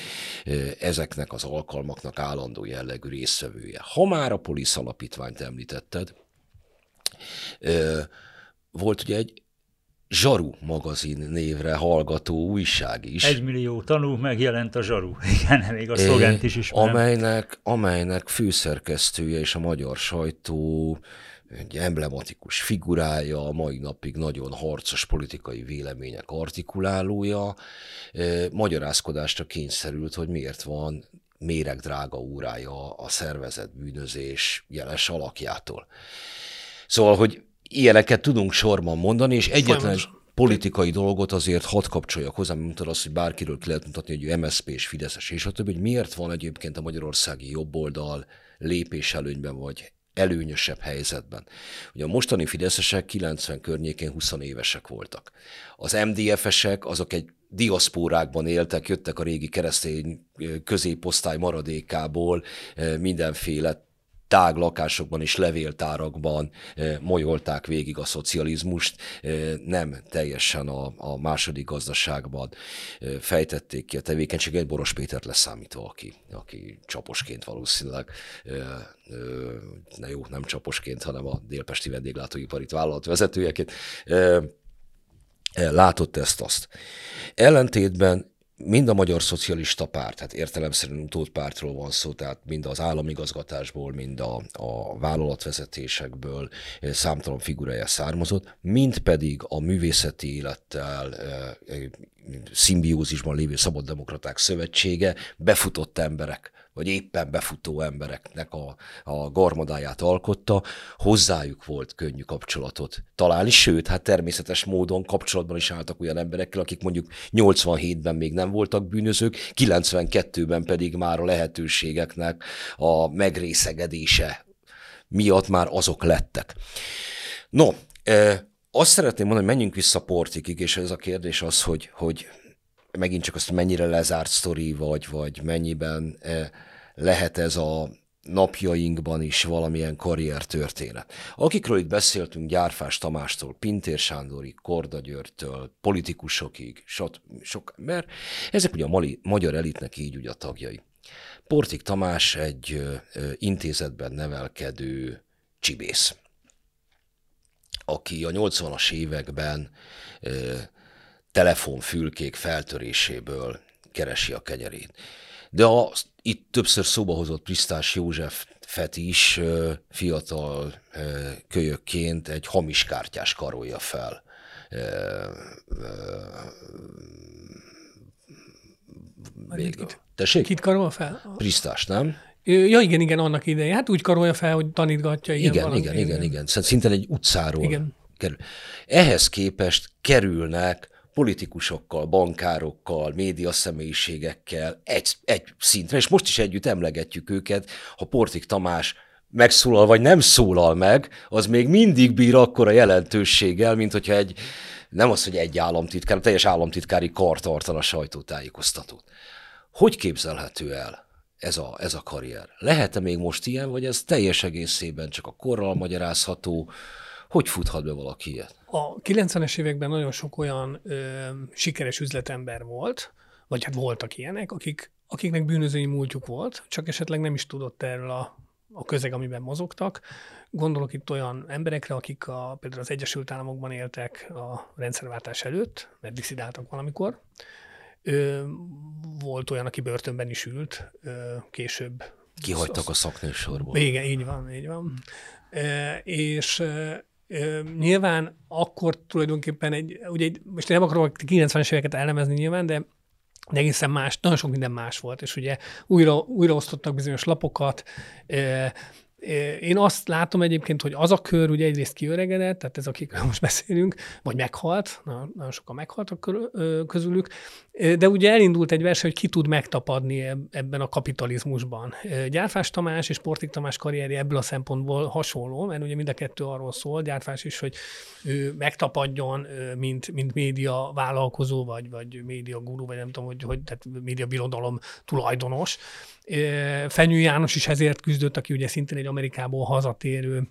ezeknek az alkalmaknak állandó jellegű részvevője. Ha már a Polisz alapítványt említetted, volt ugye egy Zsaru magazin névre hallgató újság is. Egy millió tanú megjelent a Zsaru. Igen, még a szlogent is ismerem. Amelynek, amelynek főszerkesztője és a magyar sajtó egy emblematikus figurája, a mai napig nagyon harcos politikai vélemények artikulálója, magyarázkodásra kényszerült, hogy miért van méregdrága órája a szervezet bűnözés jeles alakjától. Szóval, hogy ilyeneket tudunk sorban mondani, és egyetlen politikai dolgot azért hadd kapcsoljak hozzá, mint az, hogy bárkiről ki lehet mutatni, hogy ő MSZP és Fideszes, és a többi, hogy miért van egyébként a magyarországi jobboldal lépés előnyben, vagy előnyösebb helyzetben. Ugye a mostani fideszesek 90 környékén 20 évesek voltak. Az MDF-esek azok egy diaszpórákban éltek, jöttek a régi keresztény középosztály maradékából, mindenféle tág lakásokban és levéltárakban eh, molyolták végig a szocializmust, eh, nem teljesen a, a második gazdaságban eh, fejtették ki a tevékenységet, Boros Pétert leszámítva, aki, aki csaposként valószínűleg, ne jó, nem csaposként, hanem a Délpesti vendéglátóipari vállalat vezetőjeként, látott ezt-azt. Ellentétben mind a Magyar Szocialista Párt, tehát értelemszerűen utódpártról van szó, tehát mind az államigazgatásból, mind a, a vállalatvezetésekből eh, számtalan figurája származott, mind pedig a művészeti élettel e, szimbiózisban lévő Szabaddemokraták Szövetsége befutott emberek vagy éppen befutó embereknek a, a garmadáját alkotta, hozzájuk volt könnyű kapcsolatot találni, sőt, hát természetes módon kapcsolatban is álltak olyan emberekkel, akik mondjuk 87-ben még nem voltak bűnözők, 92-ben pedig már a lehetőségeknek a megrészegedése miatt már azok lettek. No, azt szeretném mondani, hogy menjünk vissza Portikig, és ez a kérdés az, hogy, hogy megint csak azt, mennyire lezárt sztori, vagy, vagy mennyiben eh, lehet ez a napjainkban is valamilyen karriertörténet. Akikről itt beszéltünk, Gyárfás Tamástól, Pintér Sándorig, Korda Györgytől, politikusokig, sok, sok ember, ezek ugye a mali, magyar elitnek így ugye a tagjai. Portik Tamás egy ö, ö, intézetben nevelkedő csibész. aki a 80-as években telefonfülkék feltöréséből keresi a kenyerét. De a itt többször szóba hozott Prisztás József Feti is fiatal kölyökként egy hamis kártyás karolja fel. Végül. Tessék? Kit karol fel? Prisztás, nem? Ja, igen, igen, annak ideje. Hát úgy karolja fel, hogy tanítgatja. Igen, igen, igen, igen, igen. Szinte egy utcáról igen. kerül. Ehhez képest kerülnek politikusokkal, bankárokkal, média személyiségekkel egy, egy szintre, és most is együtt emlegetjük őket, ha Portik Tamás megszólal, vagy nem szólal meg, az még mindig bír akkora jelentőséggel, mint hogyha egy, nem az, hogy egy államtitkár, teljes államtitkári kar tartana sajtótájékoztatót. Hogy képzelhető el ez a, ez a karrier? Lehet-e még most ilyen, vagy ez teljes egészében csak a korral magyarázható? Hogy futhat be valaki ilyet? A 90-es években nagyon sok olyan ö, sikeres üzletember volt, vagy hát voltak ilyenek, akik, akiknek bűnözői múltjuk volt, csak esetleg nem is tudott erről a, a közeg, amiben mozogtak. Gondolok itt olyan emberekre, akik a, például az Egyesült Államokban éltek a rendszerváltás előtt, mert diszidáltak valamikor. Ö, volt olyan, aki börtönben is ült, ö, később. Kihagytak a szaknősorból. Igen, így van, így van. E, és Nyilván akkor tulajdonképpen egy, ugye egy, most nem akarok 90-es éveket elemezni nyilván, de de egészen más, nagyon sok minden más volt, és ugye újra, újra osztottak bizonyos lapokat, én azt látom egyébként, hogy az a kör ugye egyrészt kiöregedett, tehát ez, akikről most beszélünk, vagy meghalt, nagyon sokan meghaltak közülük, de ugye elindult egy verseny, hogy ki tud megtapadni ebben a kapitalizmusban. Gyárfás Tamás és Portik Tamás karrierje ebből a szempontból hasonló, mert ugye mind a kettő arról szól, Gyárfás is, hogy ő megtapadjon, mint, mint média vállalkozó, vagy, vagy média guru, vagy nem tudom, hogy, hogy tehát média birodalom tulajdonos, Fenyő János is ezért küzdött, aki ugye szintén egy Amerikából hazatérő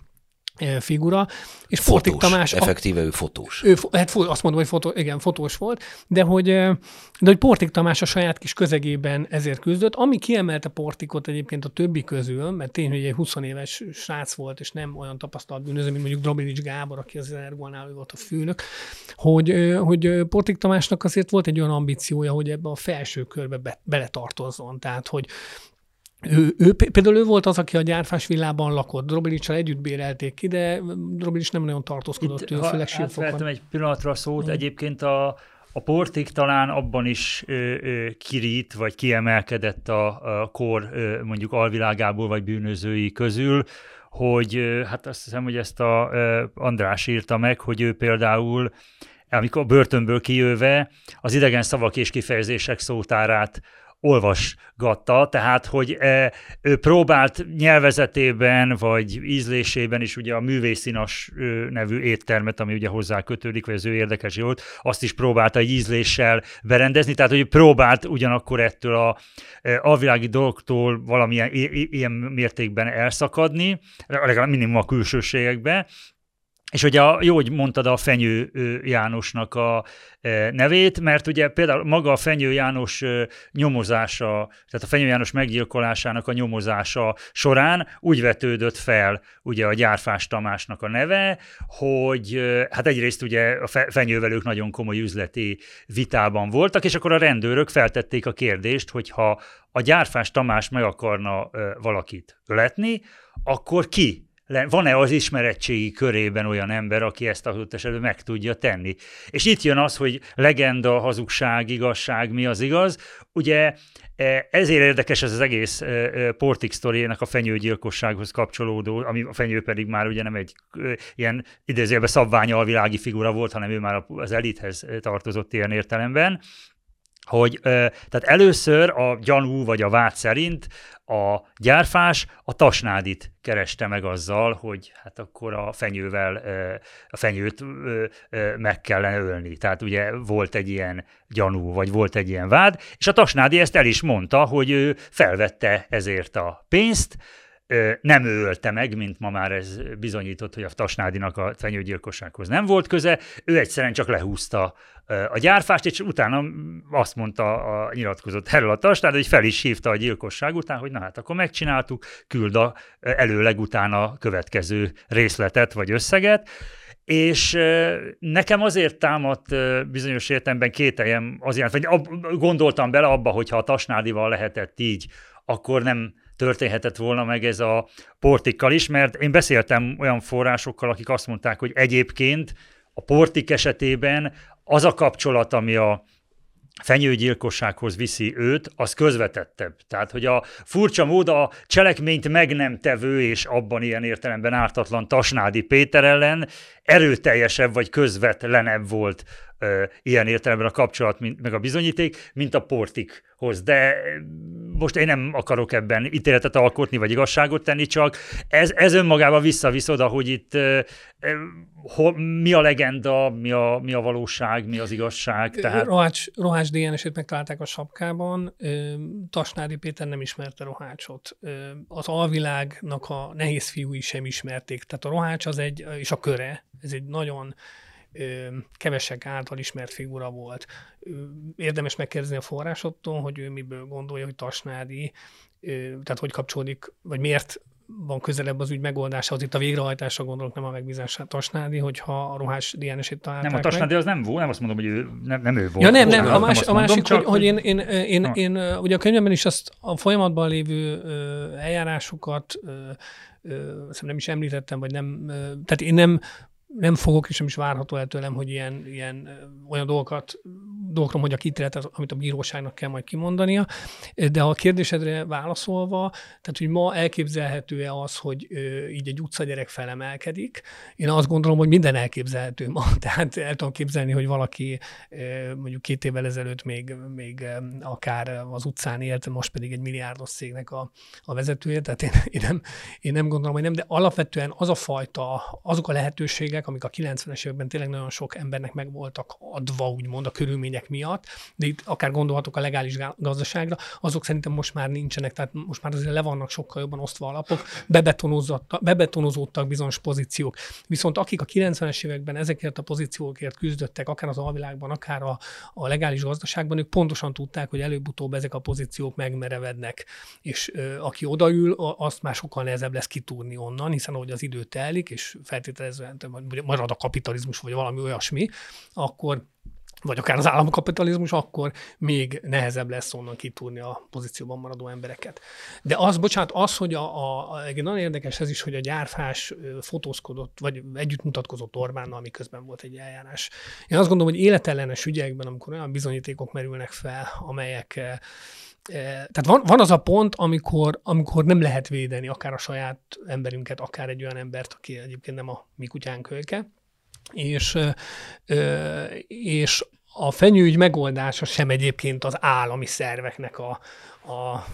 figura. És fotós, Fortik Tamás... Effektíve ő fotós. Ő, hát azt mondom, hogy fotó, igen, fotós volt, de hogy, de hogy Portik Tamás a saját kis közegében ezért küzdött. Ami kiemelte Portikot egyébként a többi közül, mert tényleg egy 20 éves srác volt, és nem olyan tapasztalt bűnöző, mint mondjuk Drobilics Gábor, aki az Ergolnál volt a főnök, hogy, hogy Portik Tamásnak azért volt egy olyan ambíciója, hogy ebbe a felső körbe be, beletartozzon. Tehát, hogy ő, ő, például ő volt az, aki a gyárfás villában lakott. Drobilicsal együtt bérelték ki, de Drobilics nem nagyon tartózkodott Itt, ő, főleg sírfokon. egy pillanatra a szót. Mm. Egyébként a, a portik talán abban is ö, ö, kirít, vagy kiemelkedett a, a kor ö, mondjuk alvilágából, vagy bűnözői közül, hogy ö, hát azt hiszem, hogy ezt a ö, András írta meg, hogy ő például amikor a börtönből kijöve az idegen szavak és kifejezések szótárát olvasgatta, tehát hogy e, ő próbált nyelvezetében vagy ízlésében is ugye a művészinas nevű éttermet, ami ugye hozzá kötődik, vagy az ő érdekes volt, azt is próbálta egy ízléssel berendezni, tehát hogy próbált ugyanakkor ettől a e, alvilági dolgoktól valamilyen ilyen mértékben elszakadni, legalább minimum a külsőségekbe, és ugye a, jó, hogy mondtad a Fenyő Jánosnak a nevét, mert ugye például maga a Fenyő János nyomozása, tehát a Fenyő János meggyilkolásának a nyomozása során úgy vetődött fel ugye a Gyárfás Tamásnak a neve, hogy hát egyrészt ugye a Fenyővel ők nagyon komoly üzleti vitában voltak, és akkor a rendőrök feltették a kérdést, hogy ha a Gyárfás Tamás meg akarna valakit öletni, akkor ki van-e az ismeretségi körében olyan ember, aki ezt adott esetben meg tudja tenni. És itt jön az, hogy legenda, hazugság, igazság, mi az igaz. Ugye e, ezért érdekes ez az egész e, e, Portik sztoriának a fenyőgyilkossághoz kapcsolódó, ami a fenyő pedig már ugye nem egy ilyen idézőjelben szabványalvilági figura volt, hanem ő már az elithez tartozott ilyen értelemben hogy tehát először a gyanú vagy a vád szerint a gyárfás a tasnádit kereste meg azzal, hogy hát akkor a fenyővel, a fenyőt meg kellene ölni. Tehát ugye volt egy ilyen gyanú, vagy volt egy ilyen vád, és a tasnádi ezt el is mondta, hogy ő felvette ezért a pénzt, nem ő ölte meg, mint ma már ez bizonyított, hogy a Tasnádinak a fenyőgyilkossághoz nem volt köze, ő egyszerűen csak lehúzta a gyárfást, és utána azt mondta a nyilatkozott erről a Tasnád, hogy fel is hívta a gyilkosság után, hogy na hát akkor megcsináltuk, küld a előleg utána következő részletet vagy összeget, és nekem azért támadt bizonyos értelemben kételjem azért, vagy gondoltam bele abba, hogyha a Tasnádival lehetett így, akkor nem történhetett volna meg ez a portikkal is, mert én beszéltem olyan forrásokkal, akik azt mondták, hogy egyébként a portik esetében az a kapcsolat, ami a fenyőgyilkossághoz viszi őt, az közvetettebb. Tehát, hogy a furcsa mód a cselekményt meg nem tevő és abban ilyen értelemben ártatlan Tasnádi Péter ellen erőteljesebb vagy közvetlenebb volt ilyen értelemben a kapcsolat, mint, meg a bizonyíték, mint a portikhoz. De most én nem akarok ebben ítéletet alkotni, vagy igazságot tenni, csak ez, ez önmagában visszavisz oda, hogy itt ho, mi a legenda, mi a, mi a valóság, mi az igazság. Tehát... Rohács, Rohács DNS-ét megtalálták a sapkában, Tasnádi Péter nem ismerte Rohácsot. Az alvilágnak a nehéz fiúi sem ismerték. Tehát a Rohács az egy, és a köre, ez egy nagyon kevesek által ismert figura volt. Érdemes megkérdezni a forrásottól, hogy ő miből gondolja, hogy Tasnádi, tehát hogy kapcsolódik, vagy miért van közelebb az ügy megoldása, az itt a végrehajtásra gondolok, nem a megbízásra Tasnádi, hogyha a ruhás DNS-ét találták Nem, a Tasnádi az nem volt, nem azt mondom, hogy ő, nem, nem ő volt. Ja nem, nem, a, más, a másik, mondom, hogy, hogy én, én, én, én, én, ugye a könyvemben is azt a folyamatban lévő eljárásokat nem is említettem, vagy nem, tehát én nem nem fogok, és nem is várható el tőlem, hogy ilyen, ilyen olyan dolgokat, dolgokra mondjak ítéletet, amit a bíróságnak kell majd kimondania. De a kérdésedre válaszolva, tehát, hogy ma elképzelhető-e az, hogy így egy utcagyerek felemelkedik? Én azt gondolom, hogy minden elképzelhető ma. Tehát el tudom képzelni, hogy valaki mondjuk két évvel ezelőtt még, még akár az utcán élt, most pedig egy milliárdos cégnek a, a vezetője. Tehát én, én, nem, én nem gondolom, hogy nem, de alapvetően az a fajta, azok a lehetőségek, amik a 90-es években tényleg nagyon sok embernek meg voltak adva, úgymond a körülmények miatt, de itt akár gondolhatok a legális gazdaságra, azok szerintem most már nincsenek, tehát most már azért le vannak sokkal jobban osztva alapok, bebetonozódtak bizonyos pozíciók. Viszont akik a 90-es években ezekért a pozíciókért küzdöttek, akár az alvilágban, akár a, a legális gazdaságban, ők pontosan tudták, hogy előbb-utóbb ezek a pozíciók megmerevednek, és ö, aki odaül, azt már sokkal nehezebb lesz kitúrni onnan, hiszen ahogy az idő telik, és feltételezően marad a kapitalizmus, vagy valami olyasmi, akkor vagy akár az államkapitalizmus, akkor még nehezebb lesz onnan kitúrni a pozícióban maradó embereket. De az, bocsánat, az, hogy a, a, a nagyon érdekes ez is, hogy a gyárfás fotózkodott, vagy együtt mutatkozott Orbánnal, miközben volt egy eljárás. Én azt gondolom, hogy életellenes ügyekben, amikor olyan bizonyítékok merülnek fel, amelyek tehát van, van az a pont, amikor, amikor nem lehet védeni akár a saját emberünket, akár egy olyan embert, aki egyébként nem a mi kutyánk kölyke, és, és a fenyőügy megoldása sem egyébként az állami szerveknek a, a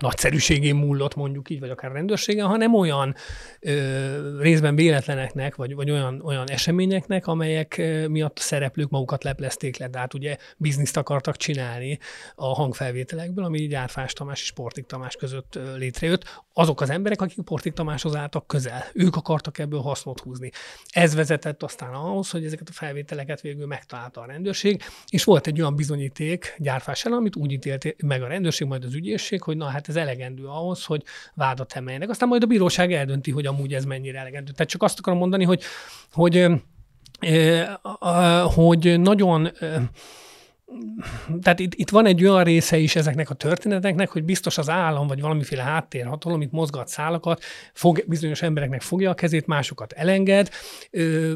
nagyszerűségén múlott mondjuk így, vagy akár rendőrségen, hanem olyan ö, részben véletleneknek, vagy, vagy olyan, olyan eseményeknek, amelyek miatt a szereplők magukat leplezték le. De hát ugye bizniszt akartak csinálni a hangfelvételekből, ami így Árfás Tamás és Portik Tamás között létrejött. Azok az emberek, akik Portik Tamáshoz álltak közel, ők akartak ebből hasznot húzni. Ez vezetett aztán ahhoz, hogy ezeket a felvételeket végül megtalálta a rendőrség, és volt egy olyan bizonyíték gyárfás ellen, amit úgy ítélt meg a rendőrség, majd az ügyészség, hogy na hát ez elegendő ahhoz, hogy vádat emeljenek. Aztán majd a bíróság eldönti, hogy amúgy ez mennyire elegendő. Tehát csak azt akarom mondani, hogy, hogy, hogy nagyon tehát itt, itt van egy olyan része is ezeknek a történeteknek, hogy biztos az állam, vagy valamiféle háttérhatalom, amit mozgat szálakat, fog, bizonyos embereknek fogja a kezét, másokat elenged. Ö,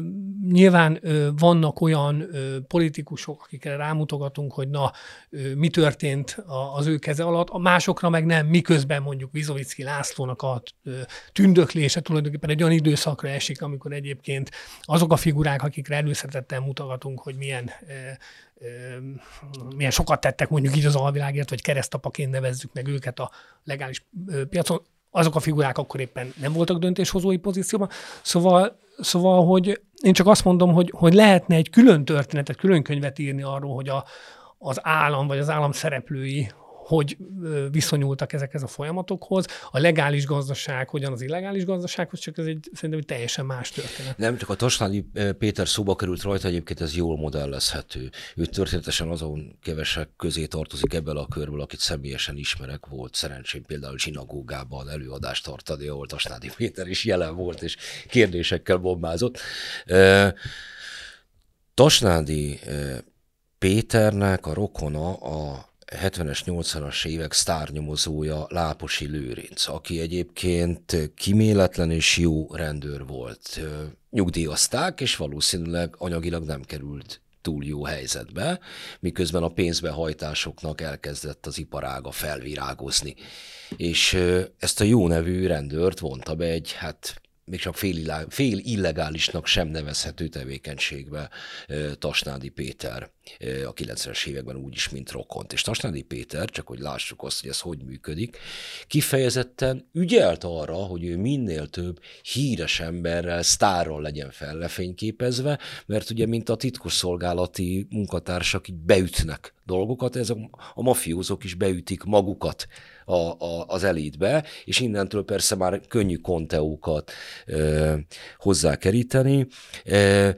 nyilván ö, vannak olyan ö, politikusok, akikre rámutogatunk, hogy na, ö, mi történt a, az ő keze alatt, a másokra meg nem, miközben mondjuk Vizovicki Lászlónak a ö, tündöklése tulajdonképpen egy olyan időszakra esik, amikor egyébként azok a figurák, akikre előszeretettel mutogatunk, hogy milyen milyen sokat tettek mondjuk így az alvilágért, vagy keresztapaként nevezzük meg őket a legális piacon, azok a figurák akkor éppen nem voltak döntéshozói pozícióban. Szóval, szóval hogy én csak azt mondom, hogy, hogy lehetne egy külön történetet, külön könyvet írni arról, hogy a, az állam vagy az állam szereplői hogy viszonyultak ezekhez a folyamatokhoz. A legális gazdaság hogyan az illegális gazdasághoz, csak ez egy szerintem egy teljesen más történet. Nem, csak a Tasnádi Péter szóba került rajta, egyébként ez jól modellezhető. Ő történetesen azon kevesek közé tartozik ebből a körből, akit személyesen ismerek. Volt szerencsém például zsinagógában előadást tartani, ahol Tasnádi Péter is jelen volt, és kérdésekkel bombázott. Tasnádi Péternek a rokona a 70-es, 80-as évek sztárnyomozója Láposi Lőrinc, aki egyébként kiméletlen és jó rendőr volt. Nyugdíjazták, és valószínűleg anyagilag nem került túl jó helyzetbe, miközben a pénzbehajtásoknak elkezdett az iparága felvirágozni. És ezt a jó nevű rendőrt vonta be egy, hát még csak fél, fél illegálisnak sem nevezhető tevékenységbe Tasnádi Péter a 90-es években úgy is, mint rokont. És Tasnádi Péter, csak hogy lássuk azt, hogy ez hogy működik, kifejezetten ügyelt arra, hogy ő minél több híres emberrel, sztárral legyen fellefényképezve, mert ugye, mint a titkosszolgálati munkatársak így beütnek dolgokat, ez a, a mafiózók is beütik magukat a, a, az elitbe, és innentől persze már könnyű konteókat ö, hozzákeríteni. Ö,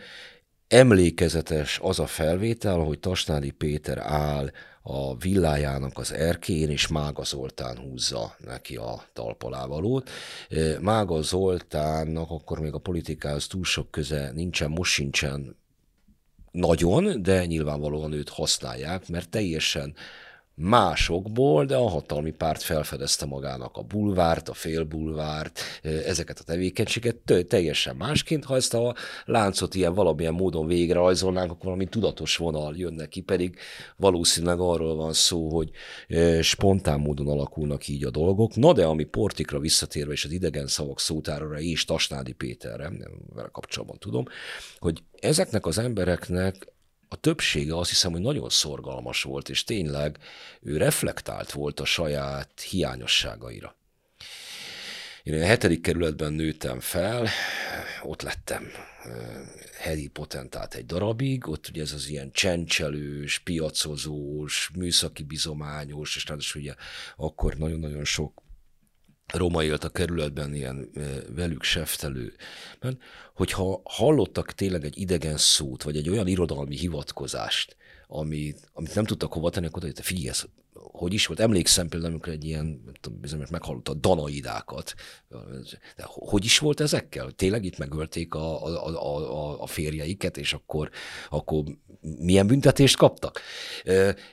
emlékezetes az a felvétel, hogy Tasnádi Péter áll a villájának az erkén, és Mága Zoltán húzza neki a talpalávalót. Mága Zoltánnak akkor még a politikához túl sok köze nincsen, most sincsen nagyon, de nyilvánvalóan őt használják, mert teljesen másokból, de a hatalmi párt felfedezte magának a bulvárt, a félbulvárt, ezeket a tevékenységet teljesen másként. Ha ezt a láncot ilyen valamilyen módon végrehajzolnánk, akkor valami tudatos vonal jönne ki, pedig valószínűleg arról van szó, hogy spontán módon alakulnak így a dolgok. Na de ami Portikra visszatérve, és az idegen szavak szótára és Tasnádi Péterre, vele kapcsolatban tudom, hogy ezeknek az embereknek a többsége azt hiszem, hogy nagyon szorgalmas volt, és tényleg ő reflektált volt a saját hiányosságaira. Én a hetedik kerületben nőttem fel, ott lettem hedi potentát egy darabig, ott ugye ez az ilyen csencselős, piacozós, műszaki bizományos, és ráadásul ugye akkor nagyon-nagyon sok Roma élt a kerületben ilyen velük seftelőben, hogyha hallottak tényleg egy idegen szót, vagy egy olyan irodalmi hivatkozást, amit, amit nem tudtak hova tenni, akkor hogy figyelj, ez hogy is volt. Emlékszem például, amikor egy ilyen, nem tudom, bizonyos meghallotta a danaidákat. De hogy is volt ezekkel? Tényleg itt megölték a, a, a, a férjeiket, és akkor, akkor milyen büntetést kaptak?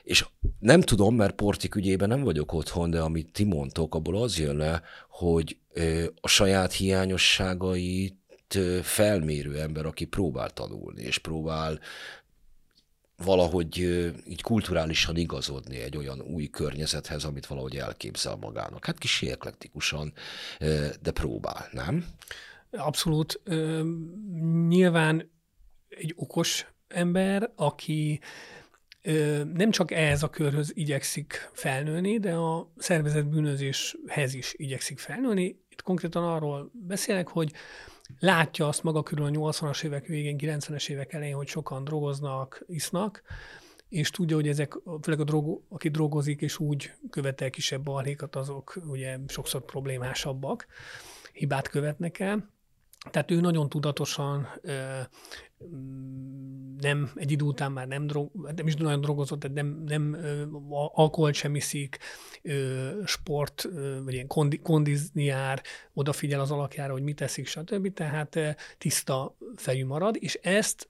És nem tudom, mert Portik ügyében nem vagyok otthon, de amit ti mondtok, abból az jön le, hogy a saját hiányosságait felmérő ember, aki próbál tanulni, és próbál valahogy így kulturálisan igazodni egy olyan új környezethez, amit valahogy elképzel magának. Hát kis eklektikusan, de próbál, nem? Abszolút. Nyilván egy okos ember, aki nem csak ehhez a körhöz igyekszik felnőni, de a szervezet bűnözéshez is igyekszik felnőni. Itt konkrétan arról beszélek, hogy látja azt maga körül a 80-as évek végén, 90-es évek elején, hogy sokan drogoznak, isznak, és tudja, hogy ezek, főleg a drog, aki drogozik, és úgy követel kisebb balhékat, azok ugye sokszor problémásabbak, hibát követnek el. Tehát ő nagyon tudatosan nem, egy idő után már nem, drog, nem is nagyon drogozott, tehát nem, nem alkoholt sem iszik, sport, vagy ilyen kondi, kondizni jár, odafigyel az alakjára, hogy mit teszik, stb. Tehát tiszta fejű marad, és ezt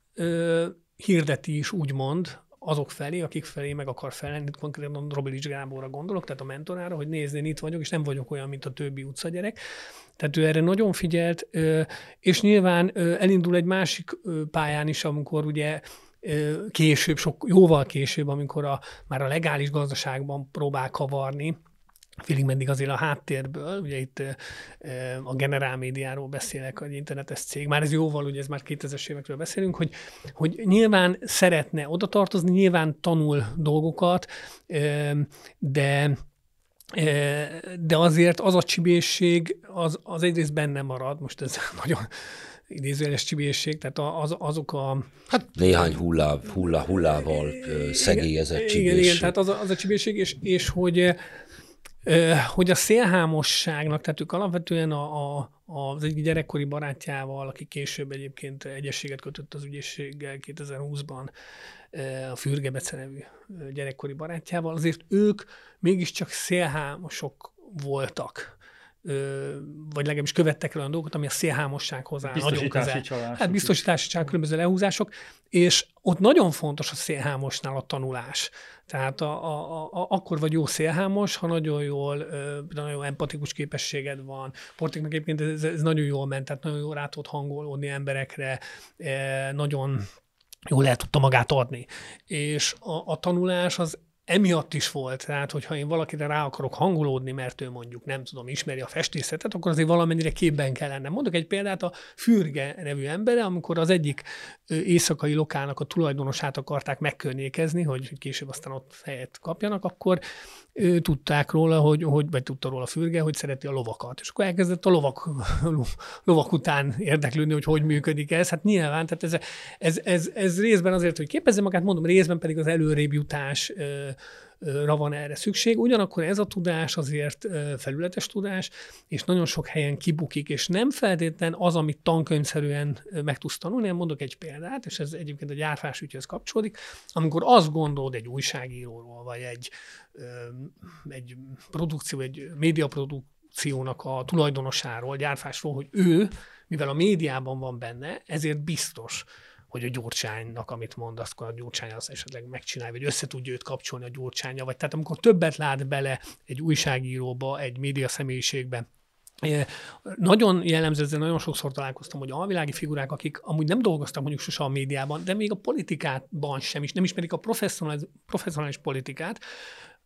hirdeti is úgymond azok felé, akik felé meg akar felelni, konkrétan Robilics Gáborra gondolok, tehát a mentorára, hogy nézd, én itt vagyok, és nem vagyok olyan, mint a többi utcagyerek. Tehát ő erre nagyon figyelt, és nyilván elindul egy másik pályán is, amikor ugye később, sok, jóval később, amikor a, már a legális gazdaságban próbál kavarni, félig meddig azért a háttérből, ugye itt a generál médiáról beszélek, egy internetes cég, már ez jóval, ugye ez már 2000-es évekről beszélünk, hogy, hogy nyilván szeretne oda tartozni, nyilván tanul dolgokat, de de azért az a csibészség, az, az egyrészt benne marad, most ez nagyon idézőjeles csibészség, tehát az, azok a... Hát néhány hullá, hullá, hullával szegélyezett csibészség. Igen, igen, tehát az a, az a csibészség, és, és hogy hogy a szélhámosságnak, tehát ők alapvetően a, a, az egyik gyerekkori barátjával, aki később egyébként egyességet kötött az ügyészséggel 2020-ban, a Fürge Bece nevű gyerekkori barátjával, azért ők mégiscsak szélhámosok voltak vagy legalábbis követtek el olyan dolgokat, ami a szélhámossághoz áll közel. Csalások hát biztosítási csalások, különböző lehúzások, és ott nagyon fontos a szélhámosnál a tanulás. Tehát a, a, a, akkor vagy jó szélhámos, ha nagyon jól, nagyon empatikus képességed van. Portiknak egyébként ez, ez nagyon jól ment, tehát nagyon jól rá tud hangolódni emberekre, nagyon jól el tudta magát adni. És a, a tanulás az emiatt is volt, tehát hogyha én valakire rá akarok hangolódni, mert ő mondjuk nem tudom, ismeri a festészetet, akkor azért valamennyire képben kell lennem. Mondok egy példát, a Fürge nevű embere, amikor az egyik éjszakai lokálnak a tulajdonosát akarták megkörnyékezni, hogy később aztán ott helyet kapjanak, akkor ő, tudták róla, hogy, hogy, vagy tudta róla Fürge, hogy szereti a lovakat. És akkor elkezdett a lovak, lovak után érdeklődni, hogy hogy működik ez. Hát nyilván, tehát ez, ez, ez, ez részben azért, hogy képezze magát, mondom, részben pedig az előrébb jutás ra van erre szükség. Ugyanakkor ez a tudás azért felületes tudás, és nagyon sok helyen kibukik, és nem feltétlen az, amit tankönyvszerűen meg tudsz tanulni. Én mondok egy példát, és ez egyébként a gyárfás ügyhöz kapcsolódik. Amikor azt gondolod egy újságíróról, vagy egy, egy produkció, egy médiaprodukciónak a tulajdonosáról, gyárfásról, hogy ő, mivel a médiában van benne, ezért biztos, hogy a gyurcsánynak, amit mond, azt a gyurcsány az esetleg megcsinálja, vagy össze tudja őt kapcsolni a gyurcsánya, vagy tehát amikor többet lát bele egy újságíróba, egy média személyiségbe, nagyon jellemző, ezzel nagyon sokszor találkoztam, hogy alvilági figurák, akik amúgy nem dolgoztak mondjuk sose a médiában, de még a politikában sem is, nem ismerik a professzionális, professzionális politikát,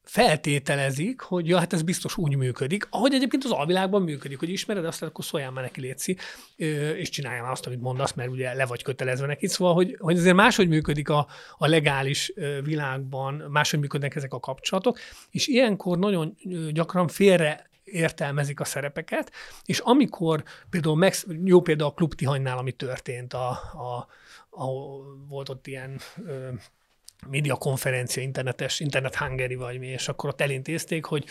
feltételezik, hogy ja, hát ez biztos úgy működik, ahogy egyébként az alvilágban működik, hogy ismered azt, akkor szóljál már neki létszi, és csináljál már azt, amit mondasz, mert ugye le vagy kötelezve neki. Szóval, hogy, hogy azért máshogy működik a, a legális világban, máshogy működnek ezek a kapcsolatok, és ilyenkor nagyon gyakran félre értelmezik a szerepeket, és amikor például, meg, jó például a Klub Tihanynál, ami történt, a, a, a, volt ott ilyen ö, média konferencia, internetes, internet hungary vagy mi, és akkor ott elintézték, hogy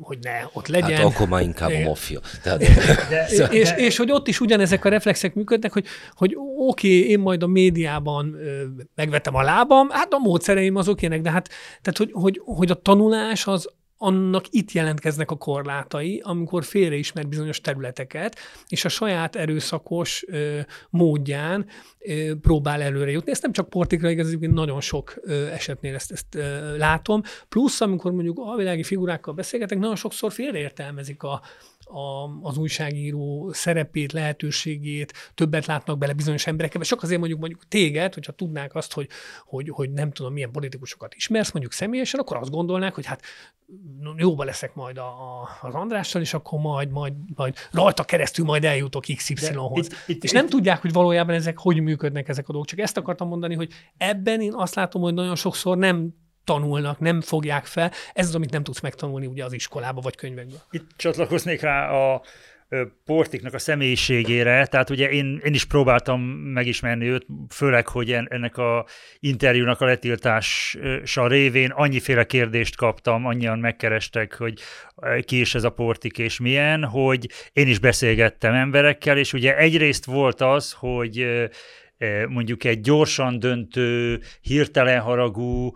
hogy ne, ott legyen. Hát akkor már inkább a mafia. Tehát... De, de, és, de... és hogy ott is ugyanezek a reflexek működnek, hogy, hogy oké, okay, én majd a médiában ö, megvetem a lábam, hát a módszereim azok ilyenek, de hát tehát, hogy, hogy, hogy a tanulás az, annak itt jelentkeznek a korlátai, amikor félreismer bizonyos területeket, és a saját erőszakos ö, módján ö, próbál előre jutni. Ezt nem csak portikra igaz, nagyon sok ö, esetnél ezt, ezt ö, látom. Plusz, amikor mondjuk a világi figurákkal beszélgetek, nagyon sokszor félreértelmezik a, a, az újságíró szerepét, lehetőségét, többet látnak bele bizonyos emberekbe. Csak azért mondjuk mondjuk téged, hogyha tudnák azt, hogy, hogy, hogy nem tudom, milyen politikusokat ismersz, mondjuk személyesen, akkor azt gondolnák, hogy hát jóba leszek majd a, a, az Andrással, és akkor majd, majd, majd rajta keresztül majd eljutok XY-hoz. Itt, itt, és nem itt, tudják, hogy valójában ezek hogy működnek ezek a dolgok. Csak ezt akartam mondani, hogy ebben én azt látom, hogy nagyon sokszor nem tanulnak, nem fogják fel. Ez az, amit nem tudsz megtanulni ugye az iskolába vagy könyvekben. Itt csatlakoznék rá a Portiknak a személyiségére, tehát ugye én, én is próbáltam megismerni őt, főleg, hogy ennek a interjúnak a letiltása révén annyiféle kérdést kaptam, annyian megkerestek, hogy ki is ez a Portik és milyen, hogy én is beszélgettem emberekkel, és ugye egyrészt volt az, hogy mondjuk egy gyorsan döntő, hirtelen haragú,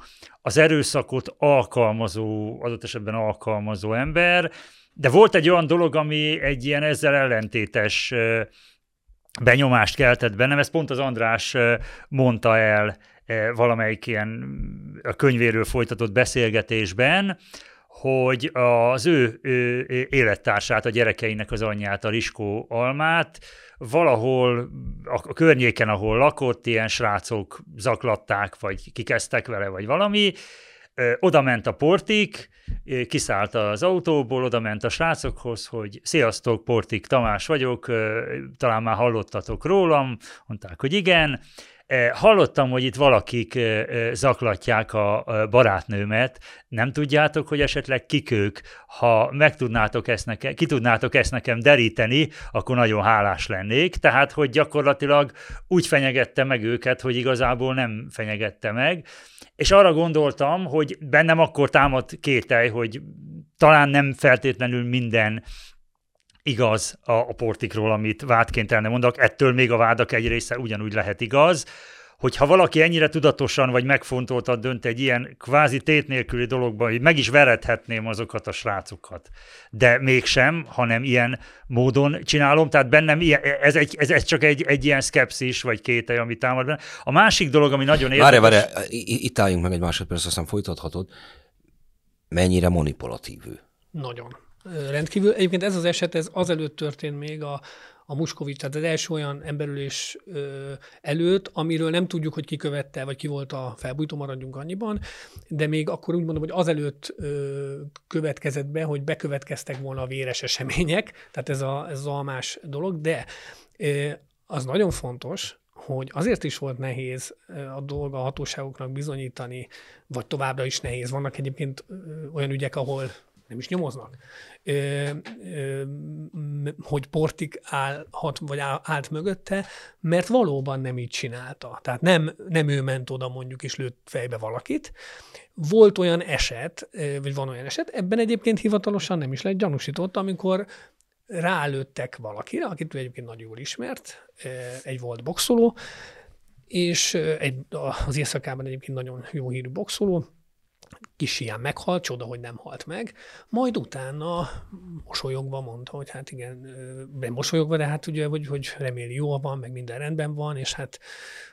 az erőszakot alkalmazó, adott esetben alkalmazó ember, de volt egy olyan dolog, ami egy ilyen ezzel ellentétes benyomást keltett bennem, ezt pont az András mondta el valamelyik ilyen a könyvéről folytatott beszélgetésben, hogy az ő, ő élettársát, a gyerekeinek az anyját, a Riskó Almát valahol a környéken, ahol lakott, ilyen srácok zaklatták, vagy kikezdtek vele, vagy valami, oda ment a portik, kiszállt az autóból, oda ment a srácokhoz, hogy sziasztok, portik Tamás vagyok, talán már hallottatok rólam, mondták, hogy igen, Hallottam, hogy itt valakik zaklatják a barátnőmet. Nem tudjátok, hogy esetleg kik ők? Ha meg tudnátok ezt nekem, ki tudnátok ezt nekem deríteni, akkor nagyon hálás lennék. Tehát, hogy gyakorlatilag úgy fenyegette meg őket, hogy igazából nem fenyegette meg. És arra gondoltam, hogy bennem akkor támad kételj, hogy talán nem feltétlenül minden igaz a, a portikról, amit vádként el nem mondok, ettől még a vádak egy része ugyanúgy lehet igaz, hogyha valaki ennyire tudatosan vagy megfontoltan dönt egy ilyen kvázi tét nélküli dologban, hogy meg is verethetném azokat a srácokat, de mégsem, hanem ilyen módon csinálom, tehát bennem ilyen, ez, egy, ez, ez csak egy, egy ilyen szkepszis vagy kételj, ami támad benne. A másik dolog, ami nagyon érdekes... Várj, várj, itt álljunk meg egy másodperc, aztán folytathatod. Mennyire manipulatív ő? Nagyon rendkívül. Egyébként ez az eset, ez azelőtt történt még a, a Muskovics, tehát az első olyan emberülés ö, előtt, amiről nem tudjuk, hogy ki követte, vagy ki volt a felbújtó, maradjunk annyiban, de még akkor úgy mondom, hogy azelőtt ö, következett be, hogy bekövetkeztek volna a véres események, tehát ez, a, ez az almás dolog, de ö, az nagyon fontos, hogy azért is volt nehéz a dolga a hatóságoknak bizonyítani, vagy továbbra is nehéz. Vannak egyébként olyan ügyek, ahol nem is nyomoznak, ö, ö, hogy Portik állhat, vagy állt mögötte, mert valóban nem így csinálta. Tehát nem, nem ő ment oda mondjuk és lőtt fejbe valakit. Volt olyan eset, vagy van olyan eset, ebben egyébként hivatalosan nem is lett gyanúsított, amikor rálőttek valakire, akit egyébként nagyon jól ismert, egy volt boxoló, és egy, az éjszakában egyébként nagyon jó hírű boxoló, kis ilyen meghalt, csoda, hogy nem halt meg, majd utána mosolyogva mondta, hogy hát igen, nem mosolyogva, de hát ugye, hogy, hogy reméli jó van, meg minden rendben van, és hát,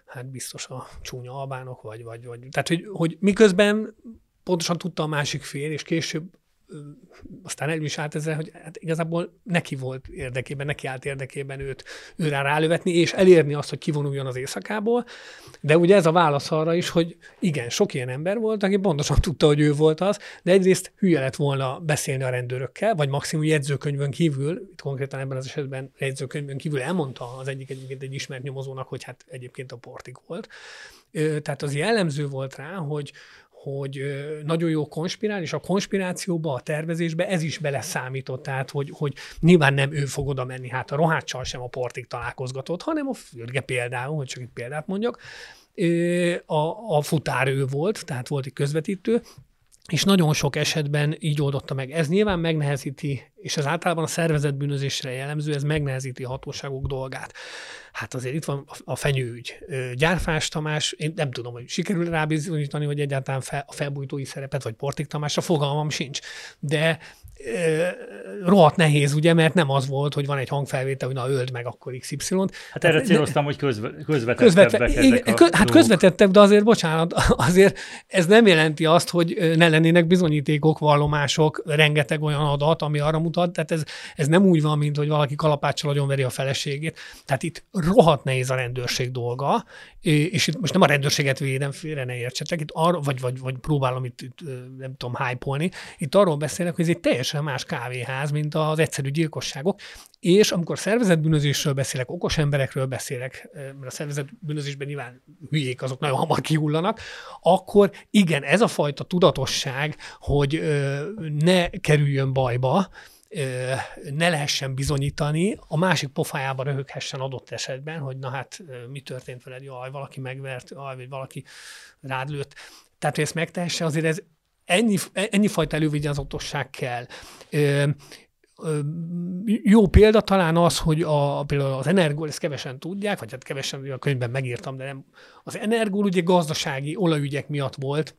hát biztos a csúnya albánok, vagy, vagy, vagy. Tehát, hogy, hogy miközben pontosan tudta a másik fél, és később aztán el is állt ezzel, hogy hát igazából neki volt érdekében, neki állt érdekében őt őrá rálövetni, és elérni azt, hogy kivonuljon az éjszakából. De ugye ez a válasz arra is, hogy igen, sok ilyen ember volt, aki pontosan tudta, hogy ő volt az, de egyrészt hülye lett volna beszélni a rendőrökkel, vagy maximum jegyzőkönyvön kívül, itt konkrétan ebben az esetben jegyzőkönyvön kívül elmondta az egyik egyébként egy ismert nyomozónak, hogy hát egyébként a portik volt. Tehát az jellemző volt rá, hogy, hogy nagyon jó konspirál, és a konspirációba, a tervezésbe ez is beleszámított, tehát hogy, hogy nyilván nem ő fog oda menni, hát a roháccsal sem a portig találkozgatott, hanem a fürge például, hogy csak egy példát mondjak, a, a futár ő volt, tehát volt egy közvetítő, és nagyon sok esetben így oldotta meg. Ez nyilván megnehezíti, és ez általában a szervezet bűnözésre jellemző, ez megnehezíti a hatóságok dolgát. Hát azért itt van a fenyőügy. Gyárfás Tamás, én nem tudom, hogy sikerül rábizonyítani, hogy egyáltalán fel, a felbújtói szerepet, vagy Portik Tamásra fogalmam sincs. De rohadt nehéz, ugye, mert nem az volt, hogy van egy hangfelvétel, hogy na öld meg akkor XY-t. Hát erre céloztam, hogy közve, közvetettebbek közvetve, igen, kö, Hát közvetettebb, de azért, bocsánat, azért ez nem jelenti azt, hogy ne lennének bizonyítékok, vallomások, rengeteg olyan adat, ami arra mutat, tehát ez, ez nem úgy van, mint hogy valaki kalapáccsal veri a feleségét. Tehát itt rohadt nehéz a rendőrség dolga, és itt most nem a rendőrséget védem, félre ne értsetek, itt arra, vagy, vagy, vagy próbálom itt, itt nem tudom, hype itt arról beszélek, hogy ez egy teljesen más kávéház, mint az egyszerű gyilkosságok, és amikor szervezetbűnözésről beszélek, okos emberekről beszélek, mert a szervezetbűnözésben nyilván hülyék, azok nagyon hamar kihullanak, akkor igen, ez a fajta tudatosság, hogy ne kerüljön bajba, ne lehessen bizonyítani, a másik pofájába röhöghessen adott esetben, hogy na hát mi történt veled, jaj, valaki megvert, jaj, vagy valaki rád lőtt. Tehát, hogy ezt megtehesse, azért ez ennyi, ennyi fajta elővigyázatosság kell. Jó példa talán az, hogy a, például az Energol, ezt kevesen tudják, vagy hát kevesen a könyvben megírtam, de nem. Az Energol ugye gazdasági olajügyek miatt volt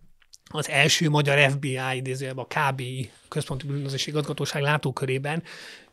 az első magyar FBI, idézőjelben a KBI, Központi Bűnözési Igazgatóság látókörében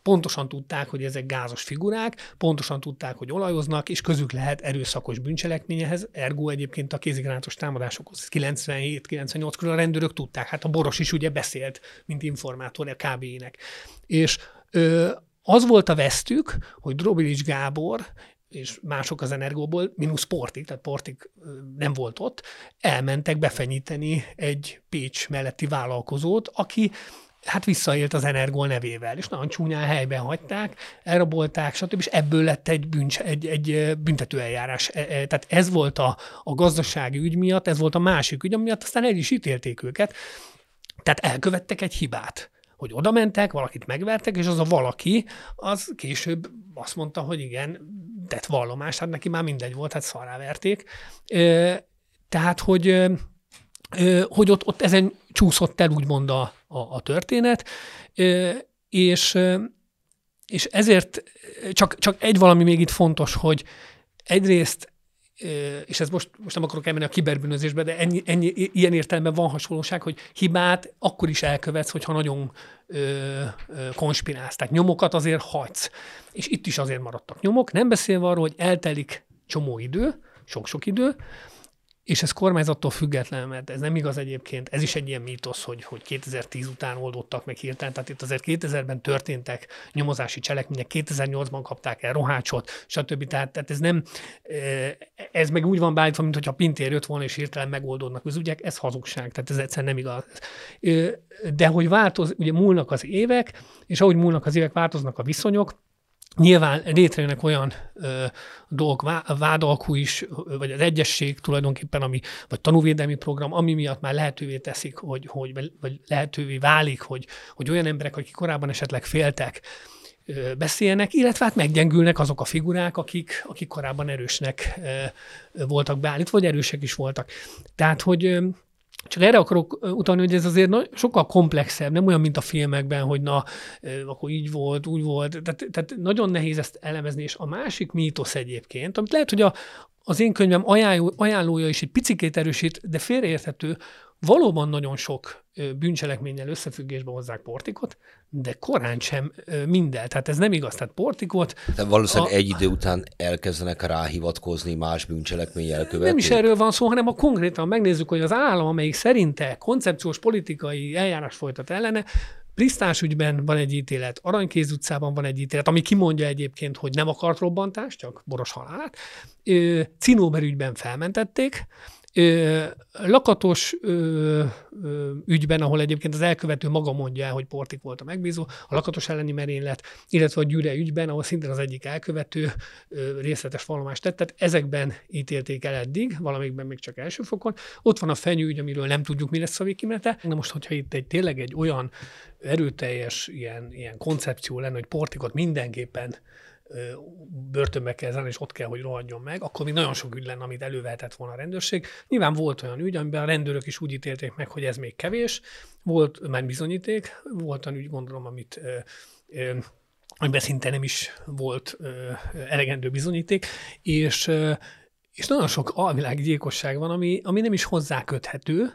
pontosan tudták, hogy ezek gázos figurák, pontosan tudták, hogy olajoznak, és közük lehet erőszakos bűncselekményehez, ergo egyébként a kézigránatos támadásokhoz 97-98 körül a rendőrök tudták, hát a Boros is ugye beszélt, mint informátor a KBI-nek. És ö, az volt a vesztük, hogy Drobilics Gábor és mások az Energóból, mínusz Portik, tehát Portik nem volt ott, elmentek befenyíteni egy Pécs melletti vállalkozót, aki hát visszaélt az Energol nevével, és nagyon csúnyán helyben hagyták, elrabolták, stb. És ebből lett egy, bűncs, egy, egy büntetőeljárás. E, e, tehát ez volt a, a gazdasági ügy miatt, ez volt a másik ügy, miatt aztán el is ítélték őket. Tehát elkövettek egy hibát hogy oda mentek, valakit megvertek, és az a valaki, az később azt mondta, hogy igen, tett vallomást, hát neki már mindegy volt, hát szarrá verték. Tehát, hogy, hogy ott, ott ezen csúszott el úgymond a, a, a történet, és, és ezért csak, csak egy valami még itt fontos, hogy egyrészt és ez most, most nem akarok elmenni a kiberbűnözésbe, de ennyi, ennyi, ilyen értelemben van hasonlóság, hogy hibát akkor is elkövetsz, hogyha nagyon ö, ö, konspirálsz. Tehát nyomokat azért hagysz. És itt is azért maradtak nyomok, nem beszélve arról, hogy eltelik csomó idő, sok-sok idő, és ez kormányzattól független, mert ez nem igaz egyébként, ez is egy ilyen mítosz, hogy, hogy 2010 után oldottak meg hirtelen, tehát itt azért 2000-ben történtek nyomozási cselekmények, 2008-ban kapták el rohácsot, stb. Tehát, tehát ez nem, ez meg úgy van beállítva, hogyha Pintér jött volna, és hirtelen megoldódnak az ügyek, ez hazugság, tehát ez egyszerűen nem igaz. De hogy változ, ugye múlnak az évek, és ahogy múlnak az évek, változnak a viszonyok, Nyilván létrejönnek olyan ö, dolgok, vádalkú is, vagy az egyesség tulajdonképpen, ami, vagy tanúvédelmi program, ami miatt már lehetővé teszik, hogy, hogy vagy lehetővé válik, hogy, hogy olyan emberek, akik korábban esetleg féltek, ö, beszélnek, illetve hát meggyengülnek azok a figurák, akik, akik korábban erősnek ö, voltak beállítva, vagy erősek is voltak. Tehát, hogy csak erre akarok utalni, hogy ez azért sokkal komplexebb, nem olyan, mint a filmekben, hogy na, akkor így volt, úgy volt. Tehát, tehát nagyon nehéz ezt elemezni, és a másik mítosz egyébként, amit lehet, hogy a, az én könyvem ajánló, ajánlója is egy picikét erősít, de félreérthető, valóban nagyon sok bűncselekménnyel összefüggésbe hozzák portikot, de korán sem minden. Tehát ez nem igaz. Tehát portikot... De valószínűleg a, egy idő után elkezdenek ráhivatkozni más bűncselekmény elkövetők. Nem is erről van szó, hanem a konkrétan megnézzük, hogy az állam, amelyik szerinte koncepciós politikai eljárás folytat ellene, Prisztás ügyben van egy ítélet, Aranykéz utcában van egy ítélet, ami kimondja egyébként, hogy nem akart robbantást, csak boros halálát. Cinóber ügyben felmentették, lakatos ügyben, ahol egyébként az elkövető maga mondja hogy Portik volt a megbízó, a lakatos elleni merénylet, illetve a Gyüre ügyben, ahol szintén az egyik elkövető részletes vallomást tett, tehát ezekben ítélték el eddig, valamikben még csak első fokon. Ott van a fenyő ügy, amiről nem tudjuk, mi lesz a végkimenete. Na most, hogyha itt egy tényleg egy olyan erőteljes ilyen, ilyen koncepció lenne, hogy Portikot mindenképpen börtönbe kell zárni, és ott kell, hogy rohadjon meg, akkor még nagyon sok ügy lenne, amit elővehetett volna a rendőrség. Nyilván volt olyan ügy, amiben a rendőrök is úgy ítélték meg, hogy ez még kevés, volt már bizonyíték, volt olyan ügy, gondolom, amit ö, ö, amiben szinte nem is volt ö, elegendő bizonyíték, és ö, és nagyon sok alvilági gyilkosság van, ami, ami nem is hozzá köthető,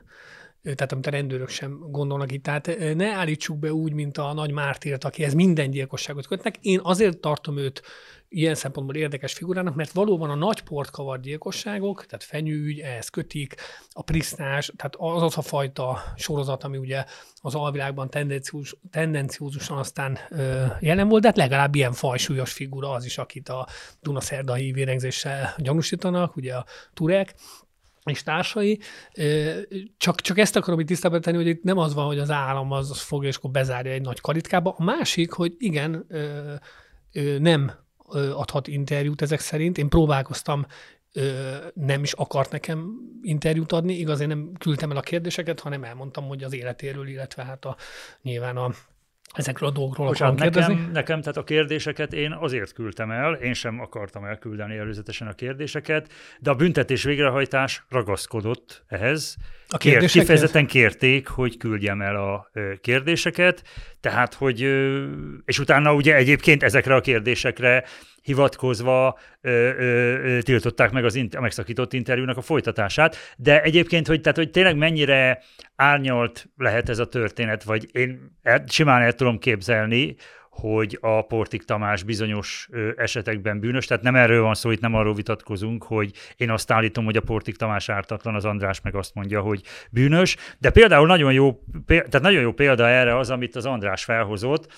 tehát amit a rendőrök sem gondolnak itt. Tehát ne állítsuk be úgy, mint a nagy mártírt, akihez minden gyilkosságot kötnek. Én azért tartom őt ilyen szempontból érdekes figurának, mert valóban a nagy port kavart gyilkosságok, tehát fenyőügy, ehhez kötik, a prisznás, tehát az az a fajta sorozat, ami ugye az alvilágban tendenciós, tendenciózusan aztán ö, jelen volt, de hát legalább ilyen fajsúlyos figura az is, akit a Dunaszerdai vérengzéssel gyanúsítanak, ugye a Turek, és társai. Csak, csak ezt akarom itt tisztában tenni, hogy itt nem az van, hogy az állam az fogja, és akkor bezárja egy nagy karitkába. A másik, hogy igen, nem adhat interjút ezek szerint. Én próbálkoztam, nem is akart nekem interjút adni, igaz, én nem küldtem el a kérdéseket, hanem elmondtam, hogy az életéről, illetve hát a, nyilván a ezekről a dolgokról Bocsánat, nekem, nekem, tehát a kérdéseket én azért küldtem el, én sem akartam elküldeni előzetesen a kérdéseket, de a büntetés végrehajtás ragaszkodott ehhez. A Kér, kifejezetten kérték, hogy küldjem el a kérdéseket, tehát hogy, és utána ugye egyébként ezekre a kérdésekre hivatkozva ö, ö, tiltották meg az int- a megszakított interjúnak a folytatását, de egyébként, hogy, tehát, hogy tényleg mennyire árnyalt lehet ez a történet, vagy én el, simán el tudom képzelni, hogy a Portik Tamás bizonyos esetekben bűnös, tehát nem erről van szó, itt nem arról vitatkozunk, hogy én azt állítom, hogy a Portik Tamás ártatlan, az András meg azt mondja, hogy bűnös, de például nagyon jó, tehát nagyon jó példa erre az, amit az András felhozott,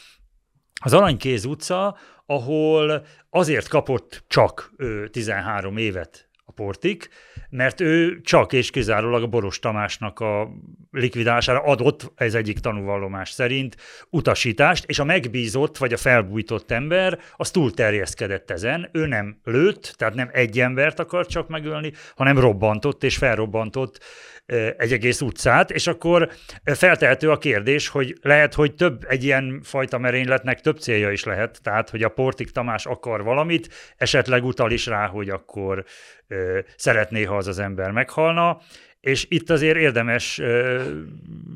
az Aranykéz utca, ahol azért kapott csak 13 évet a portik, mert ő csak és kizárólag a Boros Tamásnak a likvidálására adott, ez egyik tanúvallomás szerint, utasítást, és a megbízott vagy a felbújtott ember az túl terjeszkedett ezen, ő nem lőtt, tehát nem egy embert akart csak megölni, hanem robbantott és felrobbantott egy egész utcát, és akkor feltehető a kérdés, hogy lehet, hogy több egy ilyen fajta merényletnek több célja is lehet, tehát, hogy a Portik Tamás akar valamit, esetleg utal is rá, hogy akkor szeretné, ha az az ember meghalna, és itt azért érdemes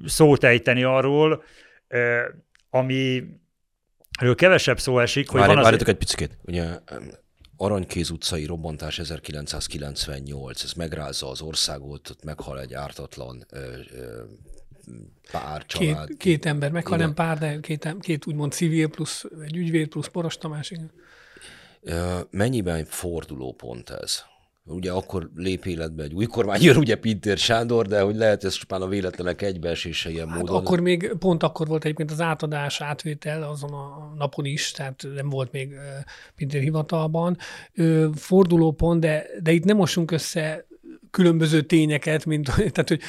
szót ejteni arról, ami kevesebb szó esik, hogy Várj, van azért... egy picit. Ugye Aranykéz utcai robbantás 1998, ez megrázza az országot, ott meghal egy ártatlan ö, ö, pár család. Két, két ember meghal, nem pár, de két, két úgymond civil plusz egy ügyvéd plusz Boros Tamás. Igen. Mennyiben fordulópont ez? Ugye akkor lép életbe egy új kormány, jön ugye Pintér Sándor, de hogy lehet ez csupán a véletlenek egybeesése ilyen hát módon? Akkor még, pont akkor volt egyébként az átadás, átvétel azon a napon is, tehát nem volt még Pintér hivatalban. Fordulópont, de, de itt nem mosunk össze különböző tényeket, mint tehát, hogy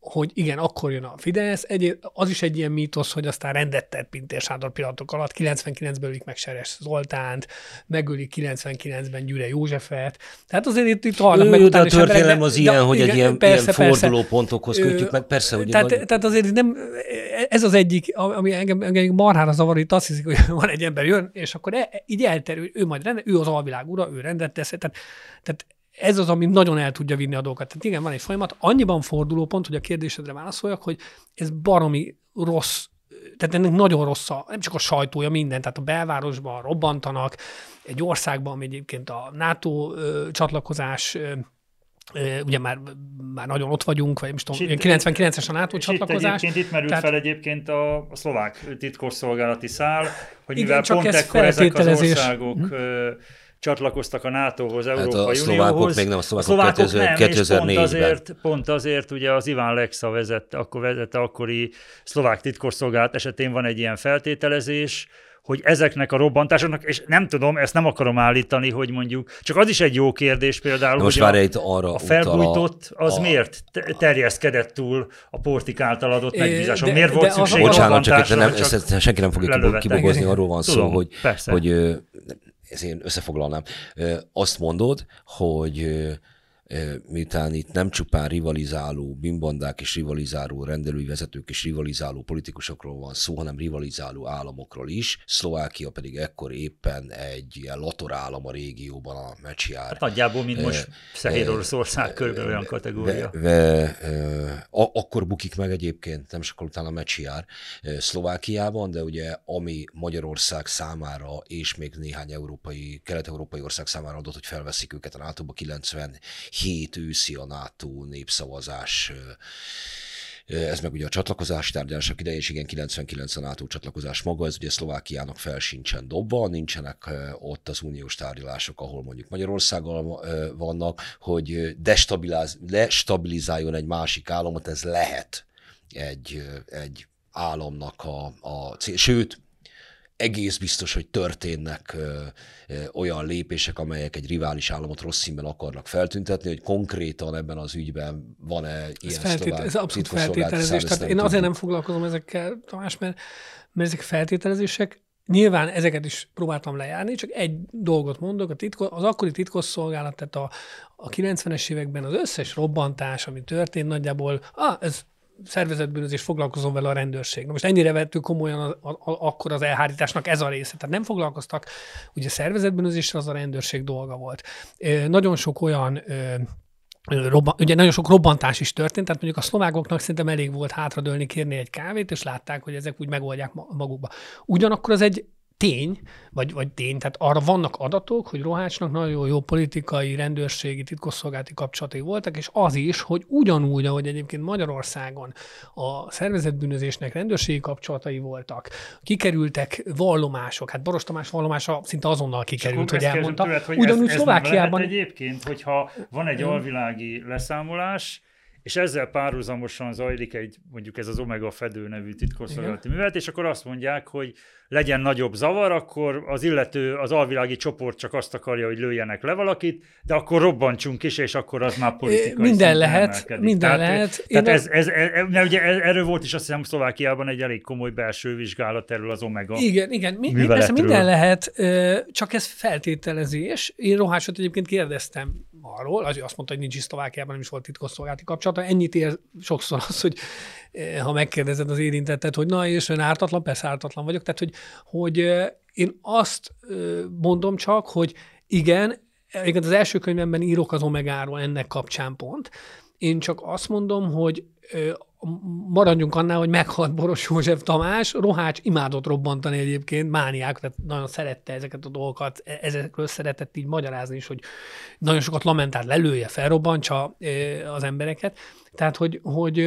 hogy igen, akkor jön a Fidesz, egy, az is egy ilyen mítosz, hogy aztán rendet tett Pintér Sándor pillanatok alatt, 99-ben ölik meg Seres Zoltánt, megölik 99-ben Gyüre Józsefet, tehát azért itt, itt halnak meg de a történelem az ilyen, de, hogy igen, egy ilyen, persze, ilyen fordulópontokhoz kötjük meg, persze, hogy... Tehát, nagy... tehát azért nem, ez az egyik, ami engem, engem marhára zavar, itt azt hiszik, hogy van egy ember jön, és akkor e, így elterül, ő majd rende, ő az alvilág ura, ő rendet tesz, tehát, tehát ez az, ami nagyon el tudja vinni a dolgokat. Tehát igen, van egy folyamat, annyiban fordulópont, hogy a kérdésedre válaszoljak, hogy ez baromi rossz tehát ennek nagyon rossz a, nem csak a sajtója, minden, tehát a belvárosban robbantanak, egy országban, ami egyébként a NATO ö, csatlakozás ö, ugye már, már nagyon ott vagyunk, vagy most tudom, 99-es a NATO csatlakozás. Itt, itt merült tehát, fel egyébként a, a szlovák titkosszolgálati szál, hogy igen, mivel pont ekkor ezek az országok hm csatlakoztak a NATO-hoz, hát Európai hát a szlovákok még nem, a szlovákok, a szlovákok 2000, nem, 2004 pont azért, pont azért ugye az Iván Lexa vezette, akkor vezette akkori szlovák titkosszolgálat esetén van egy ilyen feltételezés, hogy ezeknek a robbantásoknak, és nem tudom, ezt nem akarom állítani, hogy mondjuk, csak az is egy jó kérdés például, most hogy a, arra a felbújtott az a, miért terjeszkedett túl a portik által adott megbízáson? Miért de volt szükség Bocsánat, csak, nem, ezt senki nem fogja kibogozni, arról van szó, hogy, hogy ezt én összefoglalnám, azt mondod, hogy miután itt nem csupán rivalizáló bimbandák és rivalizáló rendelői vezetők és rivalizáló politikusokról van szó, hanem rivalizáló államokról is. Szlovákia pedig ekkor éppen egy ilyen lator állam a régióban a Mecsiár. Hát nagyjából, mint most Fehér Oroszország körülbelül olyan kategória. Ve, ve, a, akkor bukik meg egyébként, nem sokkal utána Mecsiár Szlovákiában, de ugye ami Magyarország számára és még néhány európai, kelet-európai ország számára adott, hogy felveszik őket a NATO-ba 90 hét őszi a NATO népszavazás ez meg ugye a csatlakozás tárgyalások ideje, és igen, 99 a NATO csatlakozás maga, ez ugye Szlovákiának fel sincsen dobva, nincsenek ott az uniós tárgyalások, ahol mondjuk Magyarországgal vannak, hogy destabilizáljon egy másik államot, ez lehet egy, egy államnak a, a cél. Sőt, egész biztos, hogy történnek ö, ö, olyan lépések, amelyek egy rivális államot rossz színben akarnak feltüntetni, hogy konkrétan ebben az ügyben van-e ilyen ez, feltét, ez abszolút feltételezés. Tehát én tudjuk. azért nem foglalkozom ezekkel, Tamás, mert, mert ezek feltételezések, Nyilván ezeket is próbáltam lejárni, csak egy dolgot mondok, a titko, az akkori titkosszolgálat, tehát a, a 90-es években az összes robbantás, ami történt, nagyjából, ah, ez szervezetbűnözés foglalkozom vele a rendőrség. Na most ennyire vettük komolyan a, a, a, akkor az elhárításnak ez a része. Tehát nem foglalkoztak, ugye szervezetbűnözésre az a rendőrség dolga volt. E, nagyon sok olyan e, Robban, ugye nagyon sok robbantás is történt, tehát mondjuk a szlovákoknak szerintem elég volt hátradőlni, kérni egy kávét, és látták, hogy ezek úgy megoldják magukba. Ugyanakkor az egy tény, vagy, vagy tény, tehát arra vannak adatok, hogy Rohácsnak nagyon jó politikai, rendőrségi, titkosszolgálati kapcsolatai voltak, és az is, hogy ugyanúgy, ahogy egyébként Magyarországon a szervezetbűnözésnek rendőrségi kapcsolatai voltak, kikerültek vallomások, hát Boros Tamás vallomása szinte azonnal kikerült, hogy elmondta. Tőled, hogy ugyanúgy ez, ez Szlovákiában... egyébként, hogyha van egy alvilági leszámolás, és ezzel párhuzamosan zajlik egy, mondjuk ez az Omega Fedő nevű titkosszolgálati művelet, és akkor azt mondják, hogy legyen nagyobb zavar, akkor az illető, az alvilági csoport csak azt akarja, hogy lőjenek le valakit, de akkor robbantsunk is, és akkor az már politikai Minden lehet, emelkedik. minden tehát, lehet. Tehát ez, ez, ez, ez, ugye erről volt is azt hiszem Szlovákiában egy elég komoly belső vizsgálat erről az Omega Igen, igen. Mi, persze minden lehet, csak ez feltételezés. Én Rohásot egyébként kérdeztem arról, azt mondta, hogy nincs is Szlovákiában, nem is volt titkosszolgálati kapcsolata. Ennyit ér sokszor az, hogy ha megkérdezed az érintettet, hogy na, és ön ártatlan, persze ártatlan vagyok. Tehát, hogy, hogy én azt mondom csak, hogy igen, igen, az első könyvemben írok az Omegáról ennek kapcsán pont. Én csak azt mondom, hogy maradjunk annál, hogy meghalt Boros József Tamás, Rohács imádott robbantani egyébként, mániák, tehát nagyon szerette ezeket a dolgokat, e-, ezekről szeretett így magyarázni is, hogy nagyon sokat lamentált, lelője, felrobbantsa az embereket. Tehát, hogy, hogy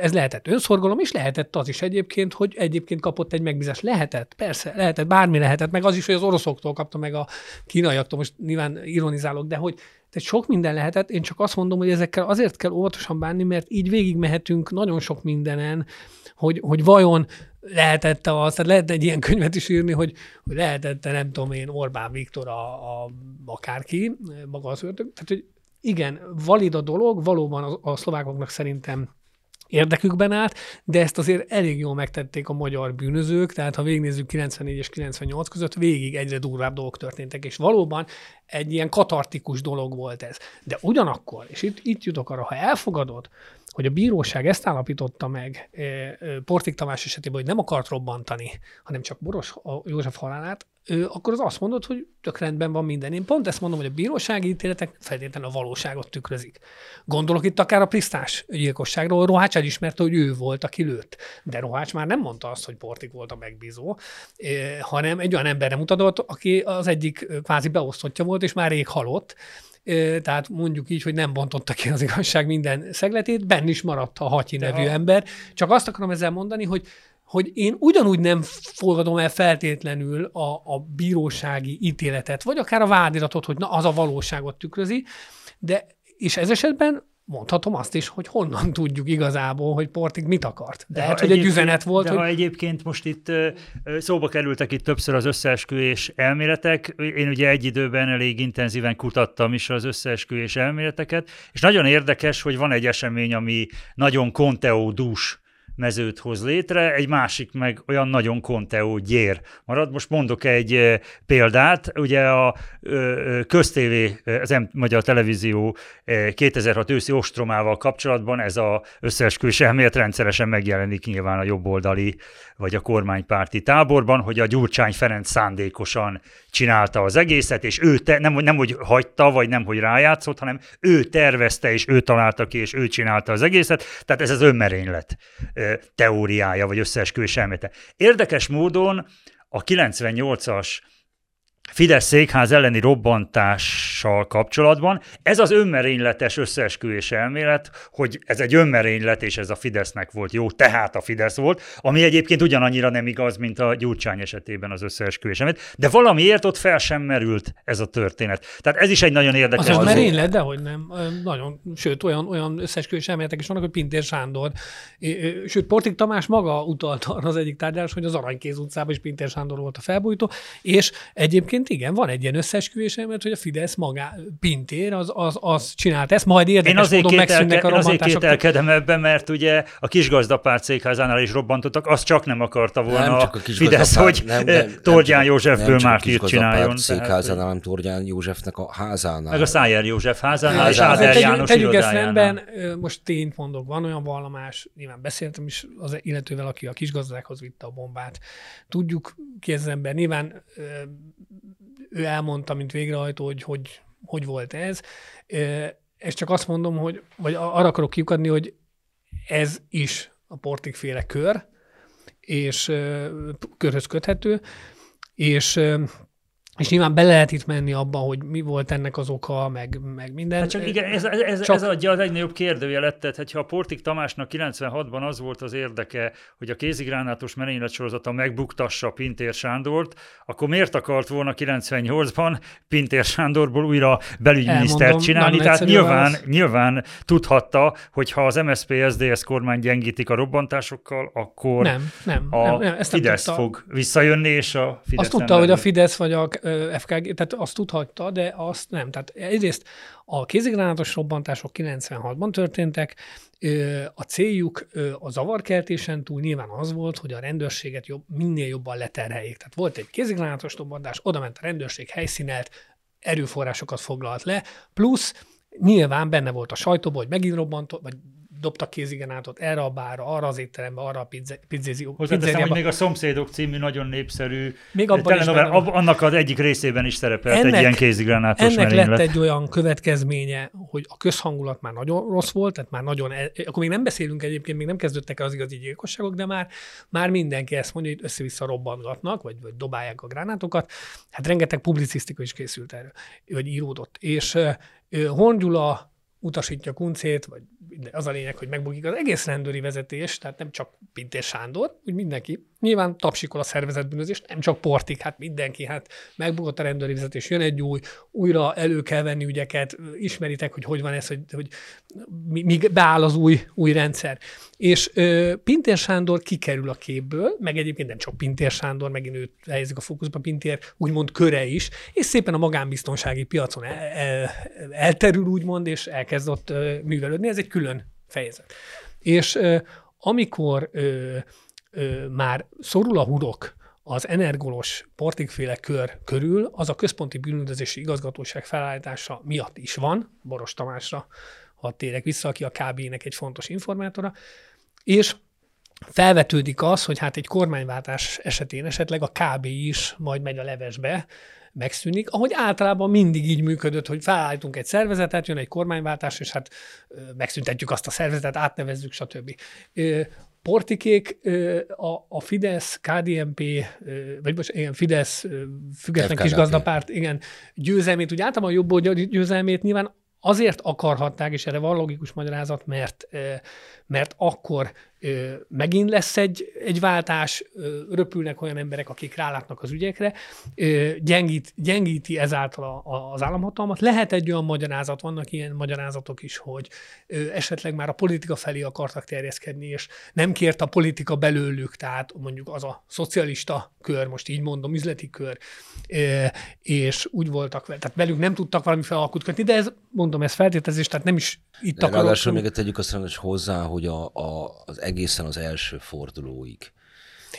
ez lehetett önszorgalom, és lehetett az is egyébként, hogy egyébként kapott egy megbízást. Lehetett, persze, lehetett, bármi lehetett, meg az is, hogy az oroszoktól kapta meg a kínaiaktól, most nyilván ironizálok, de hogy tehát sok minden lehetett, én csak azt mondom, hogy ezekkel azért kell óvatosan bánni, mert így végigmehetünk nagyon sok mindenen, hogy, hogy vajon lehetette az, tehát lehet egy ilyen könyvet is írni, hogy, hogy lehetette, nem tudom én, Orbán Viktor a, a akárki, maga az ördög. Tehát, hogy igen, valid a dolog, valóban a, a szlovákoknak szerintem érdekükben állt, de ezt azért elég jól megtették a magyar bűnözők, tehát ha végignézzük 94 és 98 között, végig egyre durvább dolgok történtek, és valóban egy ilyen katartikus dolog volt ez. De ugyanakkor, és itt, itt jutok arra, ha elfogadod, hogy a bíróság ezt állapította meg e, e, Portik Tamás esetében, hogy nem akart robbantani, hanem csak Boros József halálát, akkor az azt mondod, hogy tök rendben van minden. Én pont ezt mondom, hogy a bírósági ítéletek feltétlenül a valóságot tükrözik. Gondolok itt akár a Prisztás gyilkosságról, Rohács elismerte, hogy ő volt, aki lőtt. De Rohács már nem mondta azt, hogy Portik volt a megbízó, hanem egy olyan emberre mutatott, aki az egyik kvázi beosztottja volt, és már rég halott, tehát mondjuk így, hogy nem bontotta ki az igazság minden szegletét, benn is maradt a Hatyi De nevű ha... ember. Csak azt akarom ezzel mondani, hogy hogy én ugyanúgy nem fogadom el feltétlenül a, a bírósági ítéletet, vagy akár a vádiratot, hogy na, az a valóságot tükrözi, de és ez esetben mondhatom azt is, hogy honnan tudjuk igazából, hogy Portig mit akart. De hát, hogy egy üzenet volt. De hogy... ha egyébként most itt szóba kerültek itt többször az összeesküvés elméletek, én ugye egy időben elég intenzíven kutattam is az összeesküvés elméleteket, és nagyon érdekes, hogy van egy esemény, ami nagyon konteódús mezőt hoz létre, egy másik meg olyan nagyon konteó gyér marad. Most mondok egy példát, ugye a köztévé, az M Magyar Televízió 2006 őszi ostromával kapcsolatban ez a összeesküvés elmélet rendszeresen megjelenik nyilván a jobboldali vagy a kormánypárti táborban, hogy a Gyurcsány Ferenc szándékosan csinálta az egészet, és ő te, nem, nem hogy hagyta, vagy nem hogy rájátszott, hanem ő tervezte, és ő találta ki, és ő csinálta az egészet. Tehát ez az önmerénylet teóriája, vagy összeesküvés elmélete. Érdekes módon a 98-as Fidesz székház elleni robbantással kapcsolatban. Ez az önmerényletes összeesküvés elmélet, hogy ez egy önmerénylet, és ez a Fidesznek volt jó, tehát a Fidesz volt, ami egyébként ugyanannyira nem igaz, mint a Gyurcsány esetében az összeesküvés elmélet, de valamiért ott fel sem merült ez a történet. Tehát ez is egy nagyon érdekes. Az önmerénylet, de hogy nem. Nagyon, sőt, olyan, olyan összeesküvés elméletek is vannak, hogy Pintér Sándor. Sőt, Portik Tamás maga utalta arra az egyik tárgyalás, hogy az Aranykéz utcában is Pintér Sándor volt a felbújtó, és egyébként egyébként igen, van egy ilyen összeesküvés, mert hogy a Fidesz magá, Pintér, az, az, az csinált ezt, majd érdekes én azért módon megszűnnek a Én azért kételkedem ebben, mert ugye a kisgazdapárt székházánál is robbantottak, azt csak nem akarta volna nem csak a Fidesz, hogy nem, nem, Tordján Józsefből mártírt csináljon. székházánál, hanem Tordján Józsefnek a házánál. Meg a Szájer József házánál, és Áder János Tegyük ezt rendben, most tényt mondok, van olyan vallomás, nyilván beszéltem is az illetővel, aki a kisgazdákhoz vitte a bombát. Tudjuk ki ez az ember, nyilván ő elmondta, mint végrehajtó, hogy hogy, hogy volt ez. És csak azt mondom, hogy, vagy arra akarok kiukadni, hogy ez is a portikféle kör, és körhöz köthető, és és nyilván bele lehet itt menni abba, hogy mi volt ennek az oka, meg, meg minden. Hát csak igen, ez, ez, Csak- ez adja a legnagyobb kérdőjelet, tehát hogyha a Portik Tamásnak 96-ban az volt az érdeke, hogy a kézigránátos merényletsorozata megbuktassa Pintér Sándort, akkor miért akart volna 98-ban Pintér Sándorból újra belügyminisztert Elmondom, csinálni? Tehát nyilván, válasz. nyilván tudhatta, hogy ha az MSZP-SZDSZ kormány gyengítik a robbantásokkal, akkor Nem, nem, a nem, nem, ezt nem Fidesz tudta. fog visszajönni, és a Fidesz Azt tudta, hogy a. Fidesz vagy a FKG, tehát azt tudhatta, de azt nem. Tehát egyrészt a kézigránátos robbantások 96-ban történtek, a céljuk a zavarkeltésen túl nyilván az volt, hogy a rendőrséget jobb, minél jobban leterheljék. Tehát volt egy kézigránátos robbantás, oda ment a rendőrség, helyszínelt, erőforrásokat foglalt le, plusz nyilván benne volt a sajtóban, hogy megint robbantott, vagy dobtak kézigránátot erre a bárra, arra az étterembe, arra a pizze, pizzézi, Hozzáteszem, hogy még a Szomszédok című nagyon népszerű Még abban is benne ab- annak az egyik részében is szerepelt egy Ennek- ilyen kézigránátos Ennek merénylet. lett egy olyan következménye, hogy a közhangulat már nagyon rossz volt, tehát már nagyon, el, akkor még nem beszélünk egyébként, még nem kezdődtek el az igazi gyilkosságok, de már, már mindenki ezt mondja, hogy össze-vissza robbantgatnak, vagy, vagy dobálják a gránátokat. Hát rengeteg publicisztika is készült erről, vagy íródott. És Horn Gyula utasítja Kuncét, vagy az a lényeg, hogy megbukik az egész rendőri vezetés, tehát nem csak Pintér Sándor, úgy mindenki. Nyilván tapsikol a szervezetbűnözés, nem csak Portik, hát mindenki, hát megbukott a rendőri vezetés, jön egy új, újra elő kell venni ügyeket, ismeritek, hogy hogy van ez, hogy, hogy míg beáll az új, új rendszer. És ö, Pintér Sándor kikerül a képből, meg egyébként nem csak Pintér Sándor, megint őt helyezik a fókuszba, Pintér úgymond köre is, és szépen a magánbiztonsági piacon el, el, elterül úgymond, és elkezd ott ö, művelődni. Ez egy külön fejezet. És amikor már szorul a hurok az energolos portikféle kör körül, az a központi bűnüldözési igazgatóság felállítása miatt is van, Boros Tamásra, ha térek vissza, aki a KB-nek egy fontos informátora, és felvetődik az, hogy hát egy kormányváltás esetén esetleg a KB is majd megy a levesbe, megszűnik, ahogy általában mindig így működött, hogy felállítunk egy szervezetet, jön egy kormánywáltás, és hát megszüntetjük azt a szervezetet, átnevezzük, stb. Portikék a, a Fidesz, KDNP, vagy most igen, Fidesz, független FKDNP. kisgazdapárt, igen, győzelmét, úgy általában jobb győzelmét nyilván azért akarhatták, és erre van logikus magyarázat, mert, mert akkor ö, megint lesz egy, egy váltás, ö, röpülnek olyan emberek, akik rálátnak az ügyekre, ö, gyengít, gyengíti ezáltal a, a, az államhatalmat. Lehet egy olyan magyarázat, vannak ilyen magyarázatok is, hogy ö, esetleg már a politika felé akartak terjeszkedni, és nem kért a politika belőlük, tehát mondjuk az a szocialista kör, most így mondom, üzleti kör, ö, és úgy voltak, tehát velük nem tudtak valami alkut kötni, de ez, mondom, ez feltételezés, tehát nem is itt akarok. ráadásul még tegyük azt rendes hozzá, hogy a, a, az egészen az első fordulóig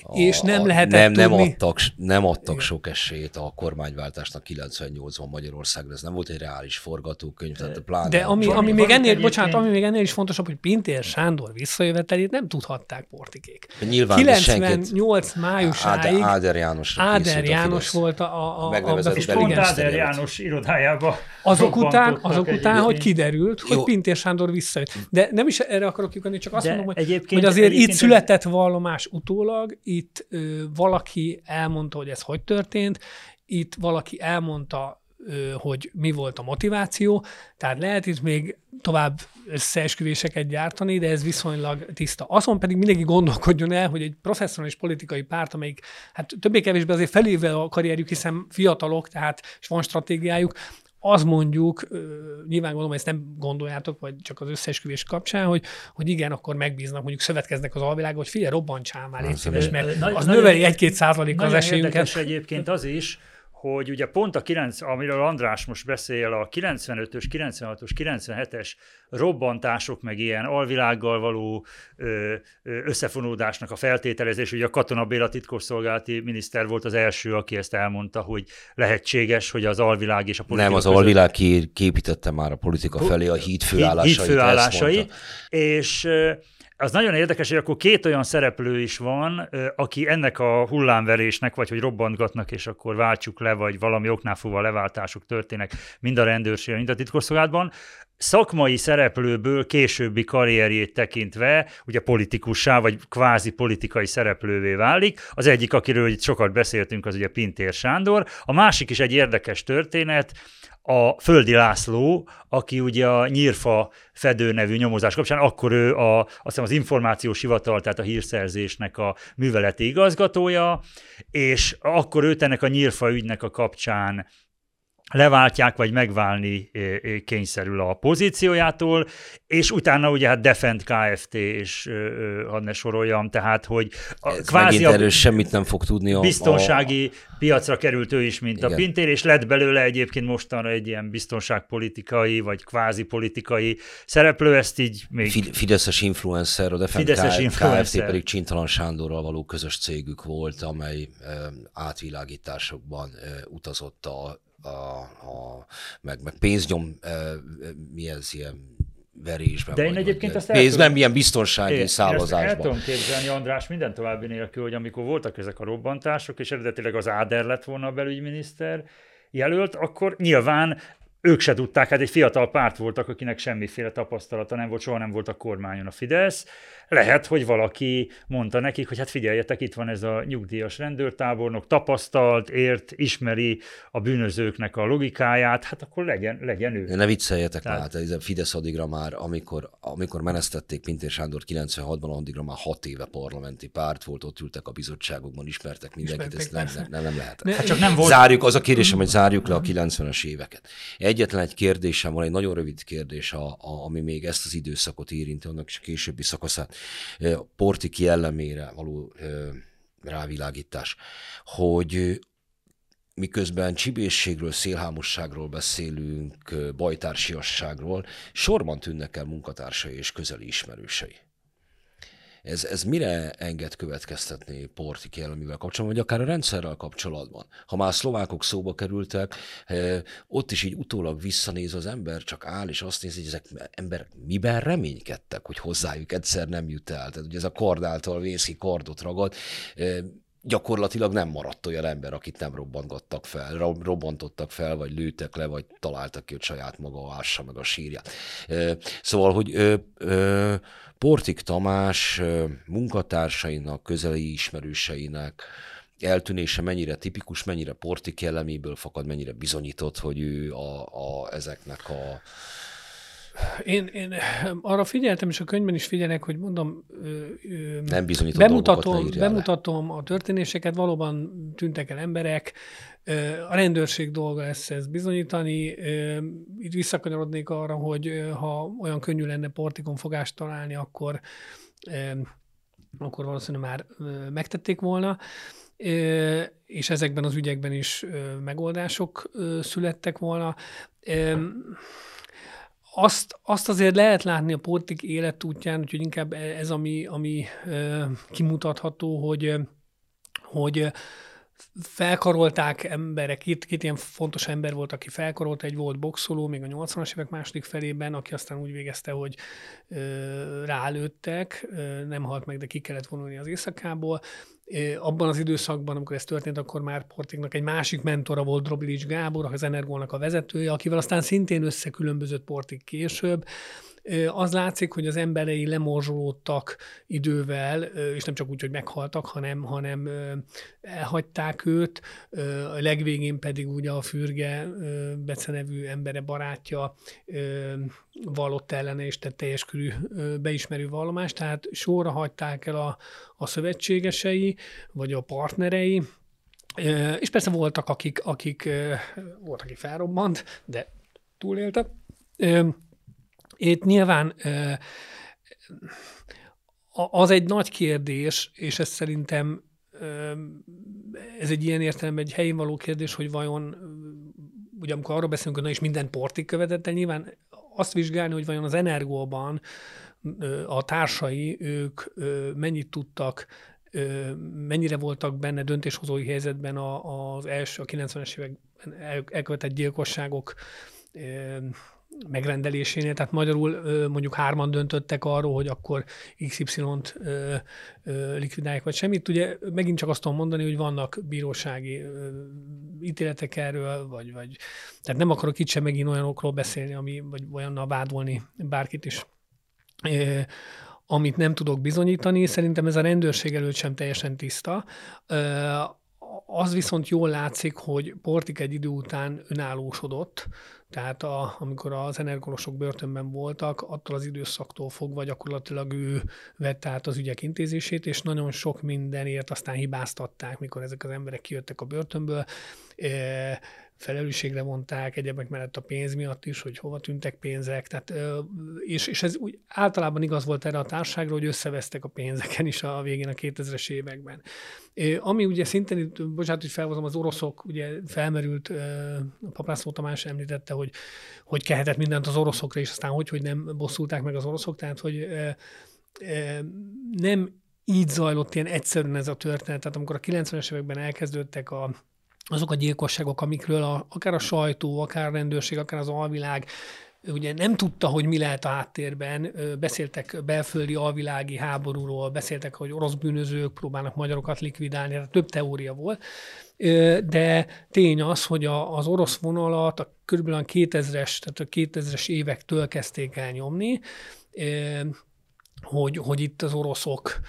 a, És nem lehetett nem, nem tudni. adtak, nem adtak sok esélyt a kormányváltásnak 98-ban Magyarországra. Ez nem volt egy reális forgatókönyv, tehát pláne... De ami, ami még ennél, egyébként- bocsánat, ami még ennél is fontosabb, hogy Pintér Sándor visszajövetelét nem tudhatták portikék. Nyilván, de senkit- 98 májusáig Áder, Áder János. Áder János volt a, a, a, a Megnevezett És pont Áder. János irodájába azok után, azok után, hogy kiderült, hogy Jó. Pintér Sándor visszajött. De nem is erre akarok kiukadni, csak azt De mondom, hogy, egyébként- hogy azért egyébként itt született vallomás utólag, itt valaki elmondta, hogy ez hogy történt, itt valaki elmondta, hogy mi volt a motiváció, tehát lehet itt még tovább összeesküvéseket gyártani, de ez viszonylag tiszta. Azon pedig mindenki gondolkodjon el, hogy egy professzionális politikai párt, amelyik hát többé-kevésbé azért feléve a karrierjük, hiszen fiatalok, tehát és van stratégiájuk, az mondjuk, nyilván gondolom, ezt nem gondoljátok, vagy csak az összeesküvés kapcsán, hogy, hogy igen, akkor megbíznak, mondjuk szövetkeznek az alvilággal, hogy figyelj, robbantsál már, légy Az szíves, mert az növeli egy-két százalékkal az esélyünket. érdekes egyébként az is, hogy ugye pont a 9, amiről András most beszél, a 95-ös, 96-os, 97-es robbantások, meg ilyen alvilággal való összefonódásnak a feltételezés, ugye a Katona Béla titkosszolgálati miniszter volt az első, aki ezt elmondta, hogy lehetséges, hogy az alvilág és a politika Nem, az között- alvilág ki- képítette már a politika felé a híd főállásait. híd főállásai, és az nagyon érdekes, hogy akkor két olyan szereplő is van, aki ennek a hullámverésnek, vagy hogy robbantgatnak, és akkor váltsuk le, vagy valami oknál fogva leváltások történnek mind a rendőrségben, mind a titkosszolgálatban, szakmai szereplőből későbbi karrierjét tekintve, ugye politikussá, vagy kvázi politikai szereplővé válik. Az egyik, akiről itt sokat beszéltünk, az ugye Pintér Sándor. A másik is egy érdekes történet, a Földi László, aki ugye a Nyírfa fedő nevű nyomozás kapcsán, akkor ő a, azt az információs hivatal, tehát a hírszerzésnek a műveleti igazgatója, és akkor őt ennek a Nyírfa ügynek a kapcsán leváltják, vagy megválni kényszerül a pozíciójától, és utána ugye hát Defend Kft. és hadd ne soroljam, tehát hogy a, Ez kvázi erről semmit nem fog tudni a... Biztonsági a... piacra került ő is, mint Igen. a Pintér, és lett belőle egyébként mostanra egy ilyen biztonságpolitikai, vagy kvázi politikai szereplő, ezt így még... Fideszes influencer, a Defend Fideszes Kft. influencer. pedig Csintalan Sándorral való közös cégük volt, amely átvilágításokban utazott a a, a, meg, meg pénznyom, e, mi ez ilyen verésben. De én egyébként azt Pénz, nem ilyen biztonsági én, szálazásban. Én el tudom képzelni, András, minden további nélkül, hogy amikor voltak ezek a robbantások, és eredetileg az Áder lett volna a belügyminiszter jelölt, akkor nyilván ők se tudták, hát egy fiatal párt voltak, akinek semmiféle tapasztalata nem volt, soha nem volt a kormányon a Fidesz, lehet, hogy valaki mondta nekik, hogy hát figyeljetek, itt van ez a nyugdíjas rendőrtábornok, tapasztalt, ért, ismeri a bűnözőknek a logikáját, hát akkor legyen, legyen ő. Ne vicceljetek Tehát... már, hát ez a Fidesz addigra már, amikor, amikor menesztették Pintér Sándor 96-ban, addigra már hat éve parlamenti párt volt, ott ültek a bizottságokban, ismertek mindenkit, ezt nem, nem, nem, nem lehet. Hát csak nem volt... Zárjuk, az a kérdésem, hogy zárjuk le a 90-es éveket. Egyetlen egy kérdésem van, egy nagyon rövid kérdés, a, a, ami még ezt az időszakot érinti, annak is a későbbi szakaszát portik jellemére való rávilágítás, hogy miközben csibészségről, szélhámosságról beszélünk, bajtársiasságról, sorban tűnnek el munkatársai és közeli ismerősei. Ez, ez mire enged következtetni Portik jelleművel kapcsolatban, vagy akár a rendszerrel kapcsolatban? Ha már szlovákok szóba kerültek, eh, ott is így utólag visszanéz az ember, csak áll, és azt nézi, hogy ezek emberek miben reménykedtek, hogy hozzájuk egyszer nem jut el. Tehát ugye ez a kard által vészi kardot ragad, eh, gyakorlatilag nem maradt olyan ember, akit nem robbantottak fel, robbantottak fel, vagy lőttek le, vagy találtak ki, hogy saját maga ássa meg a sírját. Szóval, hogy Portik Tamás munkatársainak, közeli ismerőseinek eltűnése mennyire tipikus, mennyire Portik jelleméből fakad, mennyire bizonyított, hogy ő a, a, ezeknek a én, én arra figyeltem, és a könyvben is figyelek, hogy mondom, nem bemutatom, bemutatom a történéseket, valóban tűntek el emberek, a rendőrség dolga lesz ez bizonyítani. Itt visszakanyarodnék arra, hogy ha olyan könnyű lenne portikon fogást találni, akkor, akkor valószínűleg már megtették volna és ezekben az ügyekben is megoldások születtek volna azt, azt azért lehet látni a politik életútján, úgyhogy inkább ez, ami, ami kimutatható, hogy, hogy felkarolták emberek, két, két ilyen fontos ember volt, aki felkarolta, egy volt boxoló még a 80-as évek második felében, aki aztán úgy végezte, hogy ö, rálőttek, ö, nem halt meg, de ki kellett vonulni az éjszakából. Abban az időszakban, amikor ez történt, akkor már Portiknak egy másik mentora volt Drobilics Gábor, az Energolnak a vezetője, akivel aztán szintén összekülönbözött Portik később az látszik, hogy az emberei lemorzsolódtak idővel, és nem csak úgy, hogy meghaltak, hanem, hanem elhagyták őt, a legvégén pedig ugye a Fürge becenevű embere barátja vallott ellene, és tett teljes körű beismerő vallomást, tehát sorra hagyták el a, a szövetségesei, vagy a partnerei, és persze voltak, akik, akik volt, aki felrobbant, de túlélte. Itt nyilván az egy nagy kérdés, és ez szerintem ez egy ilyen értelemben egy helyén való kérdés, hogy vajon, ugye amikor arról beszélünk, hogy na és minden portig követett el, nyilván azt vizsgálni, hogy vajon az Energóban a társai, ők mennyit tudtak, mennyire voltak benne döntéshozói helyzetben az első, a 90-es években elkövetett gyilkosságok megrendelésénél, tehát magyarul mondjuk hárman döntöttek arról, hogy akkor XY-t likvidálják, vagy semmit. Ugye megint csak azt tudom mondani, hogy vannak bírósági ítéletek erről, vagy, vagy tehát nem akarok itt sem megint olyanokról beszélni, ami, vagy olyannal vádolni bárkit is amit nem tudok bizonyítani. Szerintem ez a rendőrség előtt sem teljesen tiszta. Az viszont jól látszik, hogy Portik egy idő után önállósodott, tehát a, amikor az energolosok börtönben voltak, attól az időszaktól fogva gyakorlatilag ő vette át az ügyek intézését, és nagyon sok mindenért aztán hibáztatták, mikor ezek az emberek kijöttek a börtönből felelősségre vonták, egyebek mellett a pénz miatt is, hogy hova tűntek pénzek, tehát, és, és ez úgy általában igaz volt erre a társaságra, hogy összevesztek a pénzeken is a végén a 2000-es években. Ami ugye szintén, bocsánat, hogy felhozom, az oroszok, ugye felmerült, a Papászló Tamás említette, hogy hogy kehetett mindent az oroszokra, és aztán hogy, hogy nem bosszulták meg az oroszok, tehát hogy nem így zajlott ilyen egyszerűen ez a történet. Tehát amikor a 90-es években elkezdődtek a azok a gyilkosságok, amikről a, akár a sajtó, akár a rendőrség, akár az alvilág ugye nem tudta, hogy mi lehet a háttérben, beszéltek belföldi alvilági háborúról, beszéltek, hogy orosz bűnözők próbálnak magyarokat likvidálni, tehát több teória volt, de tény az, hogy az orosz vonalat a kb. 2000-es, tehát a 2000-es évektől kezdték el nyomni, hogy, hogy itt az oroszok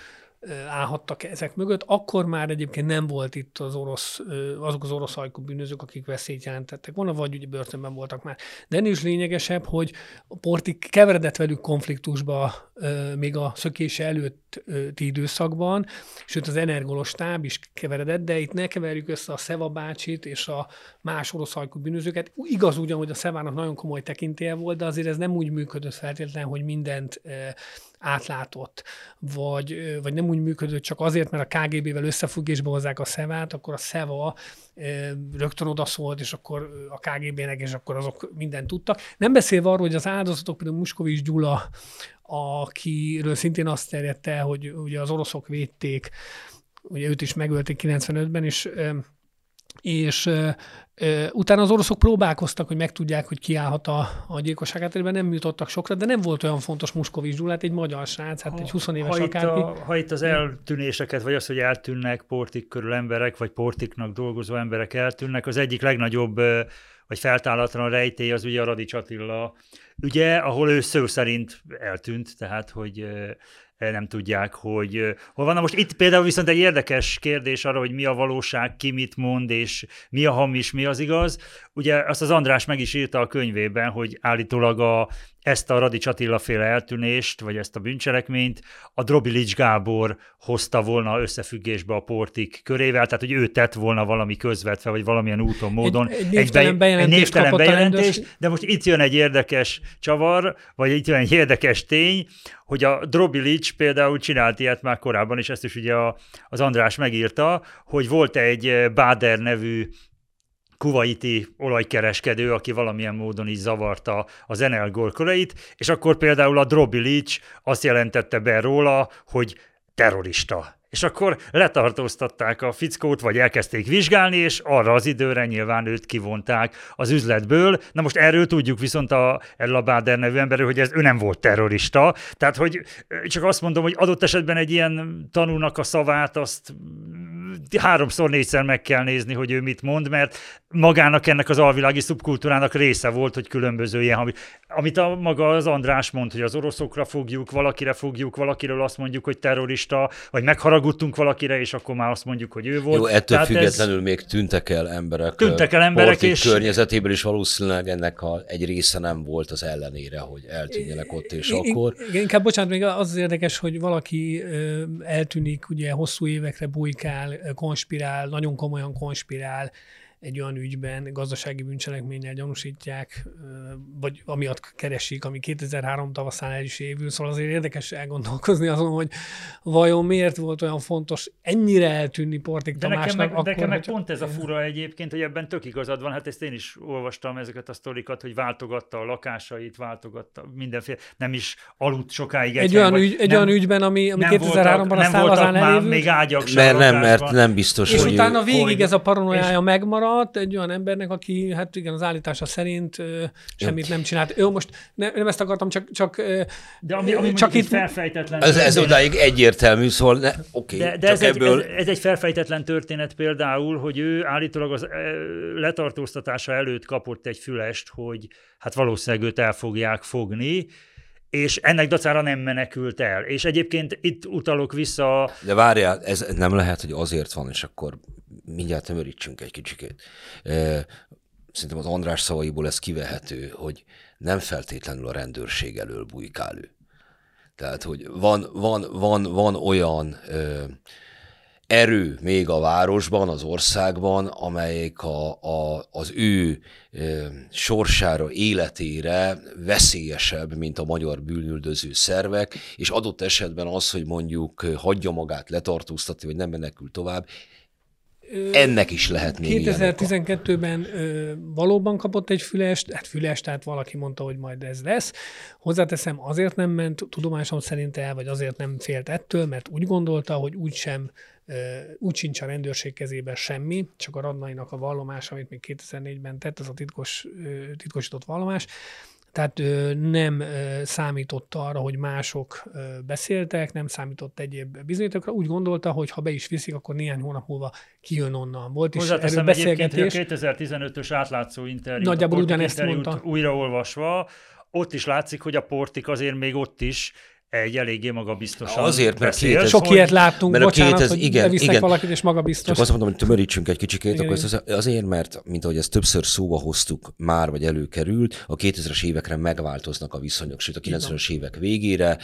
állhattak ezek mögött. Akkor már egyébként nem volt itt az orosz, azok az orosz ajkú bűnözők, akik veszélyt jelentettek volna, vagy ugye börtönben voltak már. De ennél is lényegesebb, hogy a Portik keveredett velük konfliktusba még a szökése előtti időszakban, sőt az energolos táb is keveredett, de itt ne keverjük össze a Szeva bácsit és a más orosz ajkú bűnözőket. Igaz ugyan, hogy a Szevának nagyon komoly tekintélye volt, de azért ez nem úgy működött feltétlenül, hogy mindent átlátott, vagy, vagy nem úgy működött csak azért, mert a KGB-vel összefüggésbe hozzák a szevát, akkor a szeva rögtön odaszólt, és akkor a KGB-nek, és akkor azok mindent tudtak. Nem beszélve arról, hogy az áldozatok, például Muskovics Gyula, akiről szintén azt terjedt hogy ugye az oroszok védték, ugye őt is megölték 95-ben, és és Utána az oroszok próbálkoztak, hogy megtudják, hogy kiállhat a, a gyilkosság hátterében, nem jutottak sokra, de nem volt olyan fontos Muskovics Gyulát, egy magyar srác, hát egy 20 éves ha akárki. Itt a, ha itt az eltűnéseket, vagy az, hogy eltűnnek portik körül emberek, vagy portiknak dolgozó emberek eltűnnek, az egyik legnagyobb vagy feltálatlan rejtély az ugye a Radics Attila ügye, ahol ő szó szerint eltűnt, tehát hogy nem tudják, hogy hol van. Na most itt például viszont egy érdekes kérdés arra, hogy mi a valóság, ki mit mond, és mi a hamis, mi az igaz. Ugye azt az András meg is írta a könyvében, hogy állítólag a ezt a Radics Attila féle eltűnést, vagy ezt a bűncselekményt a Drobilics Gábor hozta volna összefüggésbe a portik körével, tehát hogy ő tett volna valami közvetve, vagy valamilyen úton, módon. egy, egy névtelen egy bejelentés, egy névtelen bejelentés de most itt jön egy érdekes csavar, vagy itt jön egy érdekes tény, hogy a Drobilics például csinált ilyet már korábban, és ezt is ugye a, az András megírta, hogy volt egy Báder nevű kuvaiti olajkereskedő, aki valamilyen módon is zavarta az Enel gorkoleit, és akkor például a Drobilic azt jelentette be róla, hogy terrorista és akkor letartóztatták a fickót, vagy elkezdték vizsgálni, és arra az időre nyilván őt kivonták az üzletből. Na most erről tudjuk viszont a Ella Bader nevű emberről, hogy ez ő nem volt terrorista. Tehát, hogy csak azt mondom, hogy adott esetben egy ilyen tanúnak a szavát azt háromszor, négyszer meg kell nézni, hogy ő mit mond, mert magának ennek az alvilági szubkultúrának része volt, hogy különböző ilyen, amit a maga az András mond, hogy az oroszokra fogjuk, valakire fogjuk, valakiről azt mondjuk, hogy terrorista, vagy megharagudtunk valakire, és akkor már azt mondjuk, hogy ő volt. Jó, ettől Tehát függetlenül ez... még tüntek el emberek. Tűntek el emberek, és... környezetéből is valószínűleg ennek a, egy része nem volt az ellenére, hogy eltűnjenek ott és I- akkor. Igen, inkább bocsánat, még az, az érdekes, hogy valaki eltűnik, ugye hosszú évekre bujkál, konspirál, nagyon komolyan konspirál, egy olyan ügyben gazdasági bűncselekménnyel gyanúsítják, vagy amiatt keresik, ami 2003 tavaszán el is évül, szóval azért érdekes elgondolkozni azon, hogy vajon miért volt olyan fontos ennyire eltűnni Portik de Tamásnak. Nekem meg, akkor, nekem meg pont ez a fura egyébként, hogy ebben tök igazad van, hát ezt én is olvastam ezeket a sztorikat, hogy váltogatta a lakásait, váltogatta mindenféle, nem is aludt sokáig. Egy, olyan, ügy, egy nem, olyan ügyben, ami, ami 2003-ban a szálazán elévült. még ágyak Mert nem, mert nem biztos, és hogy utána végig hogy, ez a paranoiája megmaradt, alatt egy olyan embernek, aki hát igen, az állítása szerint ö, semmit nem csinált. Jó, most ne, nem ezt akartam, csak, csak, de ami, ami csak itt felfejtetlen. Ez, ez odáig egyértelmű, szóval ne, oké. Okay, de, de ez, ebből... egy, ez, ez egy felfejtetlen történet például, hogy ő állítólag az letartóztatása előtt kapott egy fülest, hogy hát valószínűleg őt el fogják fogni, és ennek dacára nem menekült el. És egyébként itt utalok vissza... De várjál, ez nem lehet, hogy azért van, és akkor mindjárt tömörítsünk egy kicsikét. Szerintem az András szavaiból ez kivehető, hogy nem feltétlenül a rendőrség elől bujkál ő. Tehát, hogy van, van, van, van olyan ö, erő még a városban, az országban, amelyik a, a, az ő e, sorsára, életére veszélyesebb, mint a magyar bűnüldöző szervek, és adott esetben az, hogy mondjuk hagyja magát letartóztatni, vagy nem menekül tovább, ennek is lehet még 2012-ben valóban kapott egy fülest, hát fülest, tehát valaki mondta, hogy majd ez lesz. Hozzáteszem, azért nem ment tudomásom szerint el, vagy azért nem félt ettől, mert úgy gondolta, hogy úgysem úgy sincs a rendőrség kezében semmi, csak a Radnainak a vallomás, amit még 2004-ben tett, ez a titkos, titkosított vallomás, tehát nem számított arra, hogy mások beszéltek, nem számított egyéb bizonyítékra. Úgy gondolta, hogy ha be is viszik, akkor néhány hónap múlva kijön onnan. Volt is erről beszélgetés. a 2015-ös átlátszó interjú, Nagyjából ugyanezt mondta. újraolvasva, ott is látszik, hogy a portik azért még ott is egy eléggé magabiztosan Azért, mert beszél. Sok ilyet láttunk, mert bocsánat, 2000, hogy igen, igen. valakit, és magabiztos. Csak azt mondom, hogy tömörítsünk egy kicsikét, igen, akkor ez azért, mert, mint ahogy ezt többször szóba hoztuk már, vagy előkerült, a 2000-es évekre megváltoznak a viszonyok, sőt a 90-es évek végére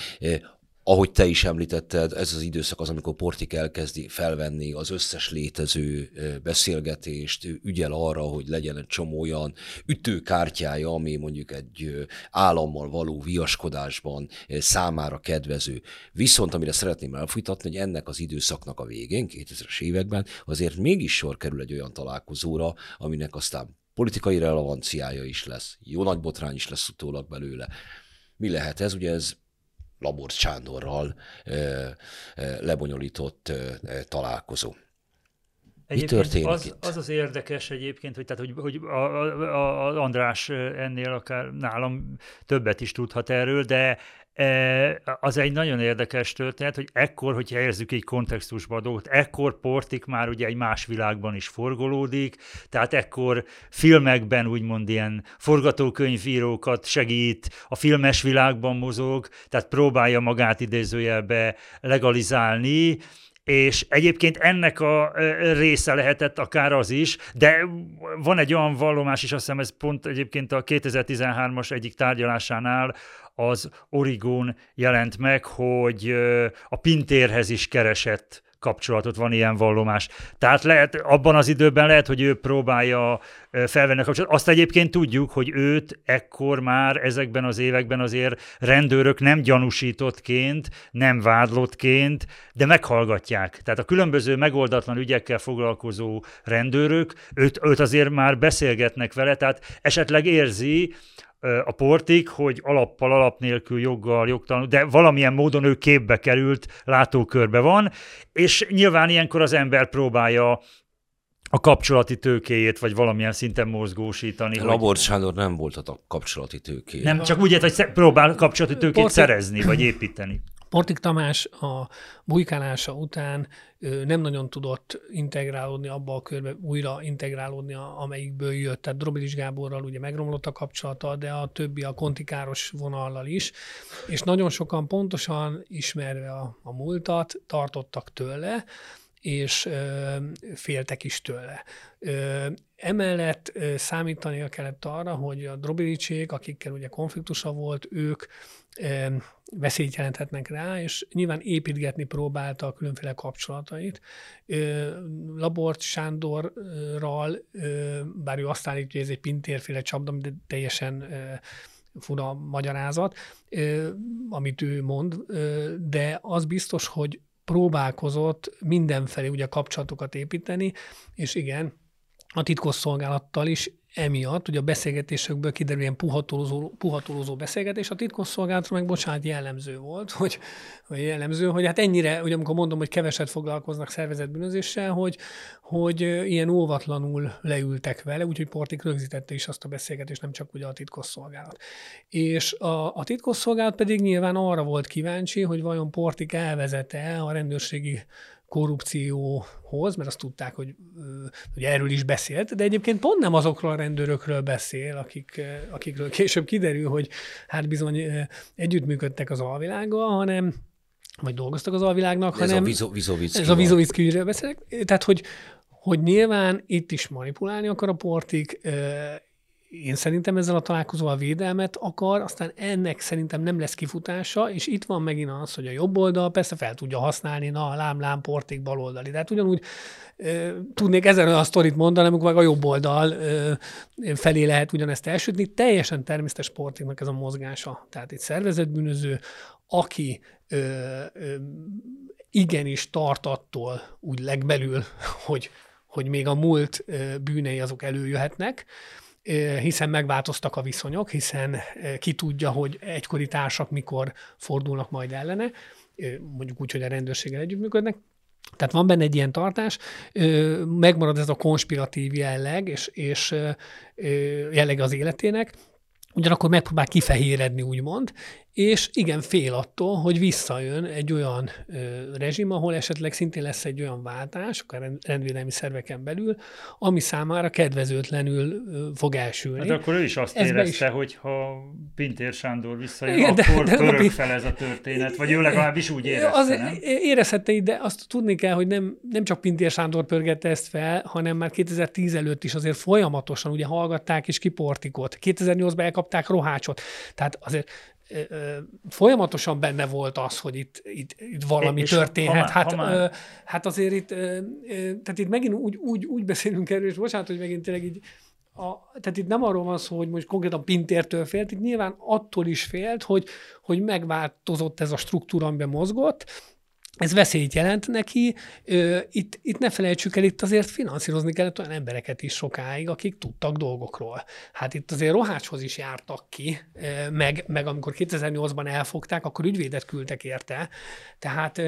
ahogy te is említetted, ez az időszak az, amikor Portik elkezdi felvenni az összes létező beszélgetést, ügyel arra, hogy legyen egy csomó olyan ütőkártyája, ami mondjuk egy állammal való viaskodásban számára kedvező. Viszont amire szeretném elfújtatni, hogy ennek az időszaknak a végén, 2000-es években azért mégis sor kerül egy olyan találkozóra, aminek aztán politikai relevanciája is lesz, jó nagy botrány is lesz utólag belőle. Mi lehet ez? Ugye ez Laborc Sándorral lebonyolított találkozó. Egyébként Mi történik az, itt? Az az érdekes egyébként, hogy, tehát, hogy, hogy a, a, a András ennél akár nálam többet is tudhat erről, de E, az egy nagyon érdekes történet, hogy ekkor, hogy helyezzük egy kontextusba a dolgot, ekkor Portik már ugye egy más világban is forgolódik, tehát ekkor filmekben úgymond ilyen forgatókönyvírókat segít, a filmes világban mozog, tehát próbálja magát idézőjelbe legalizálni, és egyébként ennek a része lehetett akár az is, de van egy olyan vallomás is, azt hiszem ez pont egyébként a 2013-as egyik tárgyalásánál az Origón jelent meg, hogy a Pintérhez is keresett kapcsolatot, van ilyen vallomás. Tehát lehet, abban az időben lehet, hogy ő próbálja felvenni a kapcsolatot. Azt egyébként tudjuk, hogy őt ekkor már ezekben az években azért rendőrök nem gyanúsítottként, nem vádlottként, de meghallgatják. Tehát a különböző megoldatlan ügyekkel foglalkozó rendőrök, őt, őt azért már beszélgetnek vele, tehát esetleg érzi, a portik, hogy alappal, alap nélkül, joggal, jogtalanul, de valamilyen módon ő képbe került, látókörbe van, és nyilván ilyenkor az ember próbálja a kapcsolati tőkéjét, vagy valamilyen szinten mozgósítani. Labor hogy... Sándor nem volt a kapcsolati tőké. Nem, csak úgy, hogy próbál kapcsolati tőkét Portik... szerezni, vagy építeni. Portik Tamás a bujkálása után nem nagyon tudott integrálódni abba a körbe, újra integrálódni, amelyikből jött. Tehát Drobilis Gáborral ugye megromlott a kapcsolata, de a többi a kontikáros vonallal is, és nagyon sokan pontosan ismerve a, a múltat tartottak tőle, és ö, féltek is tőle. Ö, emellett ö, számítania kellett arra, hogy a Drobilicsék, akikkel ugye konfliktusa volt, ők veszélyt jelenthetnek rá, és nyilván építgetni próbálta a különféle kapcsolatait. Labort Sándorral, bár ő azt állítja, hogy ez egy pintérféle csapda, de teljesen fura magyarázat, amit ő mond, de az biztos, hogy próbálkozott mindenfelé ugye kapcsolatokat építeni, és igen, a titkosszolgálattal is emiatt, ugye a beszélgetésekből kiderül ilyen puhatolózó, puhatolózó beszélgetés, a titkosszolgálatra meg bocsánat jellemző volt, hogy, hogy jellemző, hogy hát ennyire, ugye amikor mondom, hogy keveset foglalkoznak szervezetbűnözéssel, hogy, hogy ilyen óvatlanul leültek vele, úgyhogy Portik rögzítette is azt a beszélgetést, nem csak ugye a titkosszolgálat. És a, a titkosszolgálat pedig nyilván arra volt kíváncsi, hogy vajon Portik elvezete a rendőrségi korrupcióhoz, mert azt tudták, hogy, hogy erről is beszélt, de egyébként pont nem azokról a rendőrökről beszél, akik, akikről később kiderül, hogy hát bizony együttműködtek az alvilággal, hanem vagy dolgoztak az alvilágnak, ez hanem... a Vizovicki. Ez a Vizovicki ügyről beszélek. Tehát, hogy, hogy nyilván itt is manipulálni akar a portik, én szerintem ezzel a találkozóval védelmet akar, aztán ennek szerintem nem lesz kifutása, és itt van megint az, hogy a jobb oldal persze fel tudja használni, na, lám, lám, porték, baloldali. Tehát ugyanúgy e, tudnék ezer olyan sztorit mondani, amikor a jobb oldal e, felé lehet ugyanezt elsütni. Teljesen természetes sportiknak ez a mozgása. Tehát egy szervezetbűnöző, aki e, e, igenis tart attól úgy legbelül, hogy, hogy még a múlt bűnei azok előjöhetnek, hiszen megváltoztak a viszonyok, hiszen ki tudja, hogy egykori társak mikor fordulnak majd ellene, mondjuk úgy, hogy a rendőrséggel együttműködnek. Tehát van benne egy ilyen tartás, megmarad ez a konspiratív jelleg, és, és jelleg az életének, ugyanakkor megpróbál kifehéredni, úgymond, és igen, fél attól, hogy visszajön egy olyan ö, rezsim, ahol esetleg szintén lesz egy olyan váltás, akár rendvédelmi szerveken belül, ami számára kedvezőtlenül ö, fog elsülni. Hát akkor ő is azt Ez érezte, is... hogy ha Pintér Sándor visszajön, igen, akkor de, de pörög de, fel ez a történet, vagy ő legalábbis úgy érezte, az, nem? Érezhette, de azt tudni kell, hogy nem, nem csak Pintér Sándor pörgette ezt fel, hanem már 2010 előtt is azért folyamatosan ugye hallgatták és kiportikot. 2008-ban elkapták Rohácsot. Tehát azért folyamatosan benne volt az, hogy itt, itt, itt valami és történhet. Ha hát, ha ö, hát azért itt, ö, tehát itt megint úgy, úgy, úgy beszélünk erről, és bocsánat, hogy megint tényleg így, a, tehát itt nem arról van szó, hogy most konkrétan Pintértől félt, itt nyilván attól is félt, hogy, hogy megváltozott ez a struktúra, amiben mozgott, ez veszélyt jelent neki. Itt, itt ne felejtsük el, itt azért finanszírozni kellett olyan embereket is sokáig, akik tudtak dolgokról. Hát itt azért Rohácshoz is jártak ki, meg, meg amikor 2008-ban elfogták, akkor ügyvédet küldtek érte. Tehát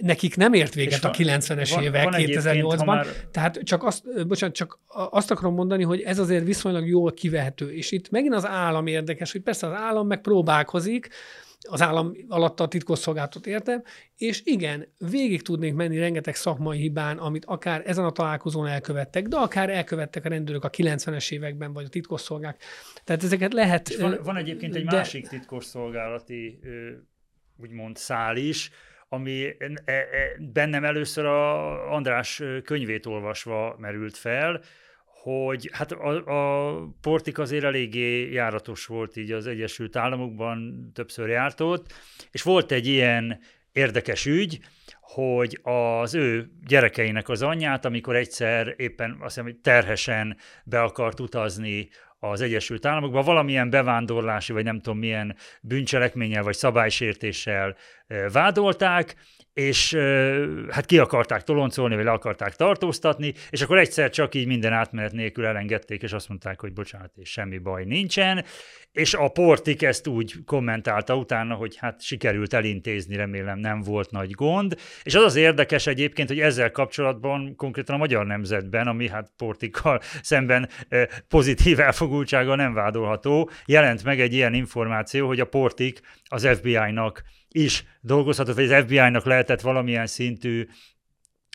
nekik nem ért véget a 90-es évek 2008-ban. Már... Tehát csak azt, bocsánat, csak azt akarom mondani, hogy ez azért viszonylag jól kivehető. És itt megint az állam érdekes, hogy persze az állam megpróbálkozik, az állam alatt a titkosszolgálatot értem, és igen, végig tudnék menni rengeteg szakmai hibán, amit akár ezen a találkozón elkövettek, de akár elkövettek a rendőrök a 90-es években, vagy a titkosszolgák. Tehát ezeket lehet... És van, van egyébként egy de... másik titkosszolgálati úgymond szál is, ami e, e, bennem először a András könyvét olvasva merült fel, hogy hát a, a Portik azért eléggé járatos volt így az Egyesült Államokban, többször járt ott, és volt egy ilyen érdekes ügy, hogy az ő gyerekeinek az anyját, amikor egyszer éppen azt hiszem, hogy terhesen be akart utazni az Egyesült Államokba, valamilyen bevándorlási, vagy nem tudom milyen bűncselekménnyel, vagy szabálysértéssel eh, vádolták, és hát ki akarták toloncolni, vagy le akarták tartóztatni, és akkor egyszer csak így minden átmenet nélkül elengedték, és azt mondták, hogy bocsánat, és semmi baj nincsen, és a Portik ezt úgy kommentálta utána, hogy hát sikerült elintézni, remélem nem volt nagy gond, és az az érdekes egyébként, hogy ezzel kapcsolatban konkrétan a Magyar Nemzetben, ami hát Portikkal szemben pozitív elfogultsága nem vádolható, jelent meg egy ilyen információ, hogy a Portik az FBI-nak is dolgozhatott, vagy az FBI-nak lehetett valamilyen szintű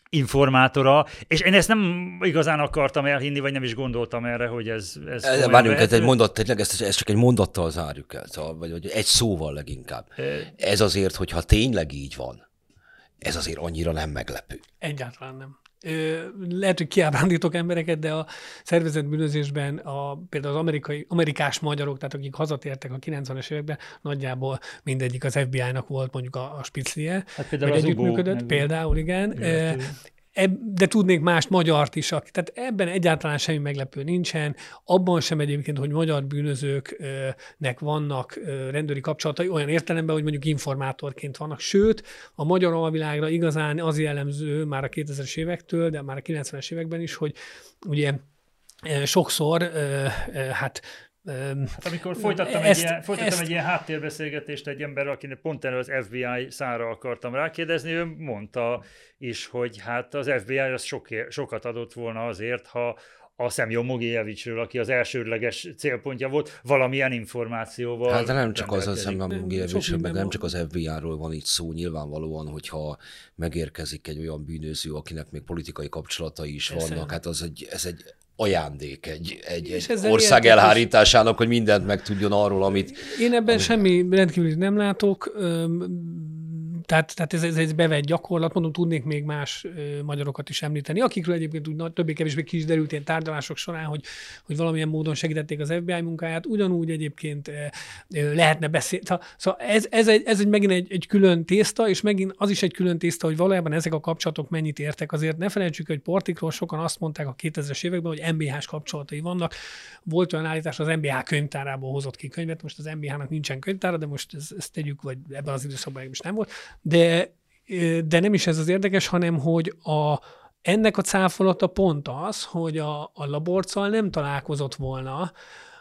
informátora, és én ezt nem igazán akartam elhinni, vagy nem is gondoltam erre, hogy ez... ez Várjunk, ez egy mondat, tényleg ezt, ezt csak egy mondattal zárjuk el, szóval, vagy, vagy egy szóval leginkább. Ez azért, hogyha tényleg így van, ez azért annyira nem meglepő. Egyáltalán nem lehet, hogy kiábrándítok embereket, de a szervezett bűnözésben a, például az amerikai, amerikás magyarok, tehát akik hazatértek a 90-es években, nagyjából mindegyik az FBI-nak volt mondjuk a, a spiclie, hát például az együttműködött, például igen. Illető de tudnék mást magyart is. Tehát ebben egyáltalán semmi meglepő nincsen. Abban sem egyébként, hogy magyar bűnözőknek vannak rendőri kapcsolatai olyan értelemben, hogy mondjuk informátorként vannak. Sőt, a magyar alvilágra igazán az jellemző már a 2000-es évektől, de már a 90-es években is, hogy ugye sokszor hát Hát amikor folytattam, ezt, egy, ilyen, folytattam ezt... egy ilyen háttérbeszélgetést egy emberrel, akinek pont erről az FBI szára akartam rákérdezni, ő mondta is, hogy hát az FBI az sok, sokat adott volna azért, ha a Szemjon Mogiljevicsről, aki az elsődleges célpontja volt, valamilyen információval. Hát de nem csak az a Szemjon Mogiljevicsről, meg nem csak az FBI-ról van itt szó, nyilvánvalóan, hogyha megérkezik egy olyan bűnöző, akinek még politikai kapcsolatai is Eszem. vannak, hát az egy, ez egy ajándék egy, egy, egy ország elhárításának, hogy mindent megtudjon arról, amit... Én ebben amit... semmi rendkívül nem látok. Tehát, tehát ez, ez egy bevett gyakorlat, mondom, tudnék még más ö, magyarokat is említeni, akikről egyébként úgy többé-kevésbé ki is derült ilyen tárgyalások során, hogy, hogy valamilyen módon segítették az FBI munkáját, ugyanúgy egyébként ö, ö, lehetne beszélni. Szóval, ez, ez, egy, ez egy megint egy, egy külön tészta, és megint az is egy külön tészta, hogy valójában ezek a kapcsolatok mennyit értek. Azért ne felejtsük, hogy Portikról sokan azt mondták a 2000-es években, hogy MBH-s kapcsolatai vannak. Volt olyan állítás, az MBH könyvtárából hozott ki könyvet, most az MBH-nak nincsen könyvtára, de most ezt, ezt tegyük, vagy ebben az időszakban most nem volt de, de nem is ez az érdekes, hanem hogy a, ennek a cáfolata pont az, hogy a, a laborcal nem találkozott volna,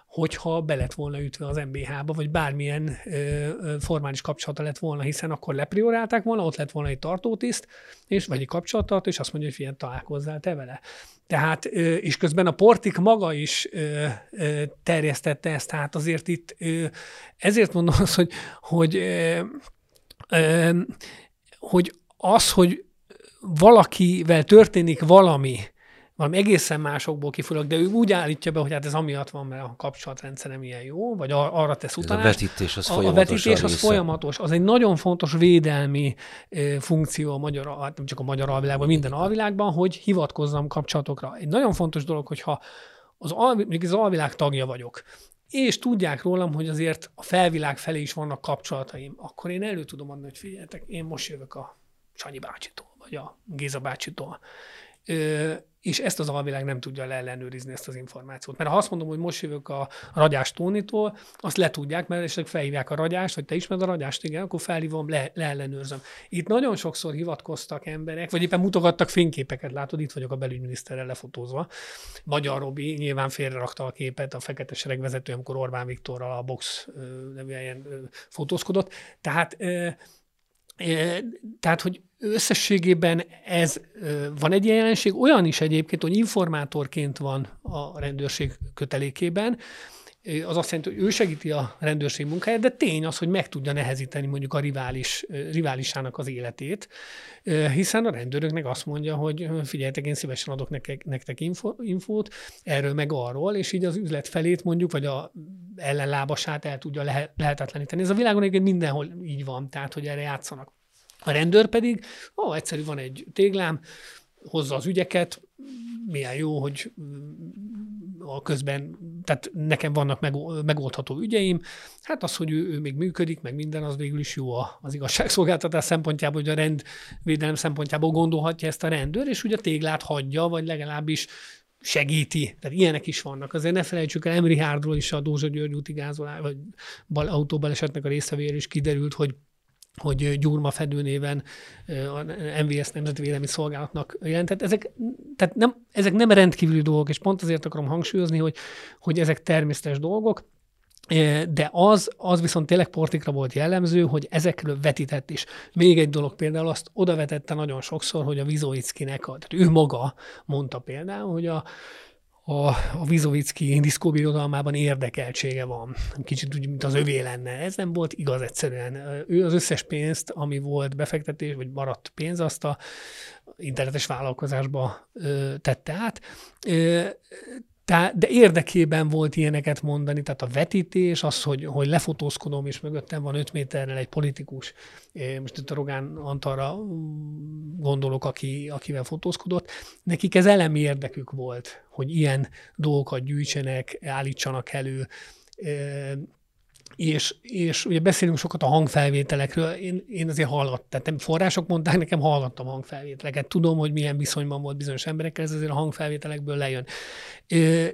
hogyha be volna ütve az MBH-ba, vagy bármilyen ö, ö, formális kapcsolata lett volna, hiszen akkor lepriorálták volna, ott lett volna egy tartótiszt, és, vagy egy kapcsolattartó, és azt mondja, hogy figyelj, találkozzál te vele. Tehát, ö, és közben a Portik maga is ö, ö, terjesztette ezt, tehát azért itt, ö, ezért mondom azt, hogy, hogy ö, hogy az, hogy valakivel történik valami, valami egészen másokból kifolyólag, de ő úgy állítja be, hogy hát ez amiatt van, mert a kapcsolatrendszerem ilyen jó, vagy ar- arra tesz utalást. a vetítés az a, folyamatos. A vetítés az folyamatos. Az egy nagyon fontos védelmi e, funkció a magyar, hát nem csak a magyar alvilágban, minden alvilágban, hogy hivatkozzam kapcsolatokra. Egy nagyon fontos dolog, hogyha az, alvi, az alvilág tagja vagyok, és tudják rólam, hogy azért a felvilág felé is vannak kapcsolataim, akkor én elő tudom adni, hogy figyeljetek, én most jövök a Sanyi bácsitól, vagy a Géza bácsitól és ezt az alvilág nem tudja leellenőrizni ezt az információt. Mert ha azt mondom, hogy most jövök a ragyás Tónitól, azt le tudják, mert esetleg felhívják a ragyást, vagy te ismered a ragyást, igen, akkor felhívom, le, leellenőrzöm. Itt nagyon sokszor hivatkoztak emberek, vagy éppen mutogattak fényképeket, látod, itt vagyok a belügyminiszterrel lefotózva. Magyar Robi nyilván félrerakta a képet a fekete sereg vezető, amikor Orbán Viktorral a box nevű helyen fotózkodott. Tehát tehát, hogy összességében ez van egy jelenség, olyan is egyébként, hogy informátorként van a rendőrség kötelékében, az azt jelenti, hogy ő segíti a rendőrség munkáját, de tény az, hogy meg tudja nehezíteni mondjuk a rivális, riválisának az életét, hiszen a rendőröknek azt mondja, hogy figyeljetek, én szívesen adok nektek, nektek info, infót erről meg arról, és így az üzlet felét mondjuk, vagy a ellenlábasát el tudja lehet, lehetetleníteni. Ez a világon egyébként mindenhol így van, tehát hogy erre játszanak. A rendőr pedig, ó, egyszerű van egy téglám, hozza az ügyeket, milyen jó, hogy a közben, tehát nekem vannak megoldható ügyeim, hát az, hogy ő, ő még működik, meg minden, az végül is jó az igazságszolgáltatás szempontjából, hogy a rendvédelem szempontjából gondolhatja ezt a rendőr, és ugye a téglát hagyja, vagy legalábbis segíti. Tehát ilyenek is vannak. Azért ne felejtsük el, Emri Hárdról is a Dózsa György úti gázolás, vagy autóbalesetnek a részevér is kiderült, hogy hogy Gyurma Fedő néven a MVS Nemzetvédelmi Szolgálatnak jelentett. Ezek, tehát nem, ezek nem rendkívüli dolgok, és pont azért akarom hangsúlyozni, hogy, hogy ezek természetes dolgok, de az, az viszont tényleg Portikra volt jellemző, hogy ezekről vetített is. Még egy dolog például azt oda vetette nagyon sokszor, hogy a Vizovickinek, tehát ő maga mondta például, hogy a a, a Vizovicki diszkóbirodalmában érdekeltsége van. Kicsit úgy, mint az övé lenne. Ez nem volt igaz egyszerűen. Ő az összes pénzt, ami volt befektetés, vagy maradt pénz, azt a internetes vállalkozásba ö, tette át. Ö, tehát, de érdekében volt ilyeneket mondani, tehát a vetítés, az, hogy, hogy lefotózkodom, és mögöttem van 5 méterrel egy politikus, most itt a Rogán Antalra gondolok, aki, akivel fotózkodott, nekik ez elemi érdekük volt, hogy ilyen dolgokat gyűjtsenek, állítsanak elő, és, és ugye beszélünk sokat a hangfelvételekről, én, én azért hallgattam, tehát nem források mondták, nekem hallgattam hangfelvételeket, tudom, hogy milyen viszonyban volt bizonyos emberekkel, ez azért a hangfelvételekből lejön.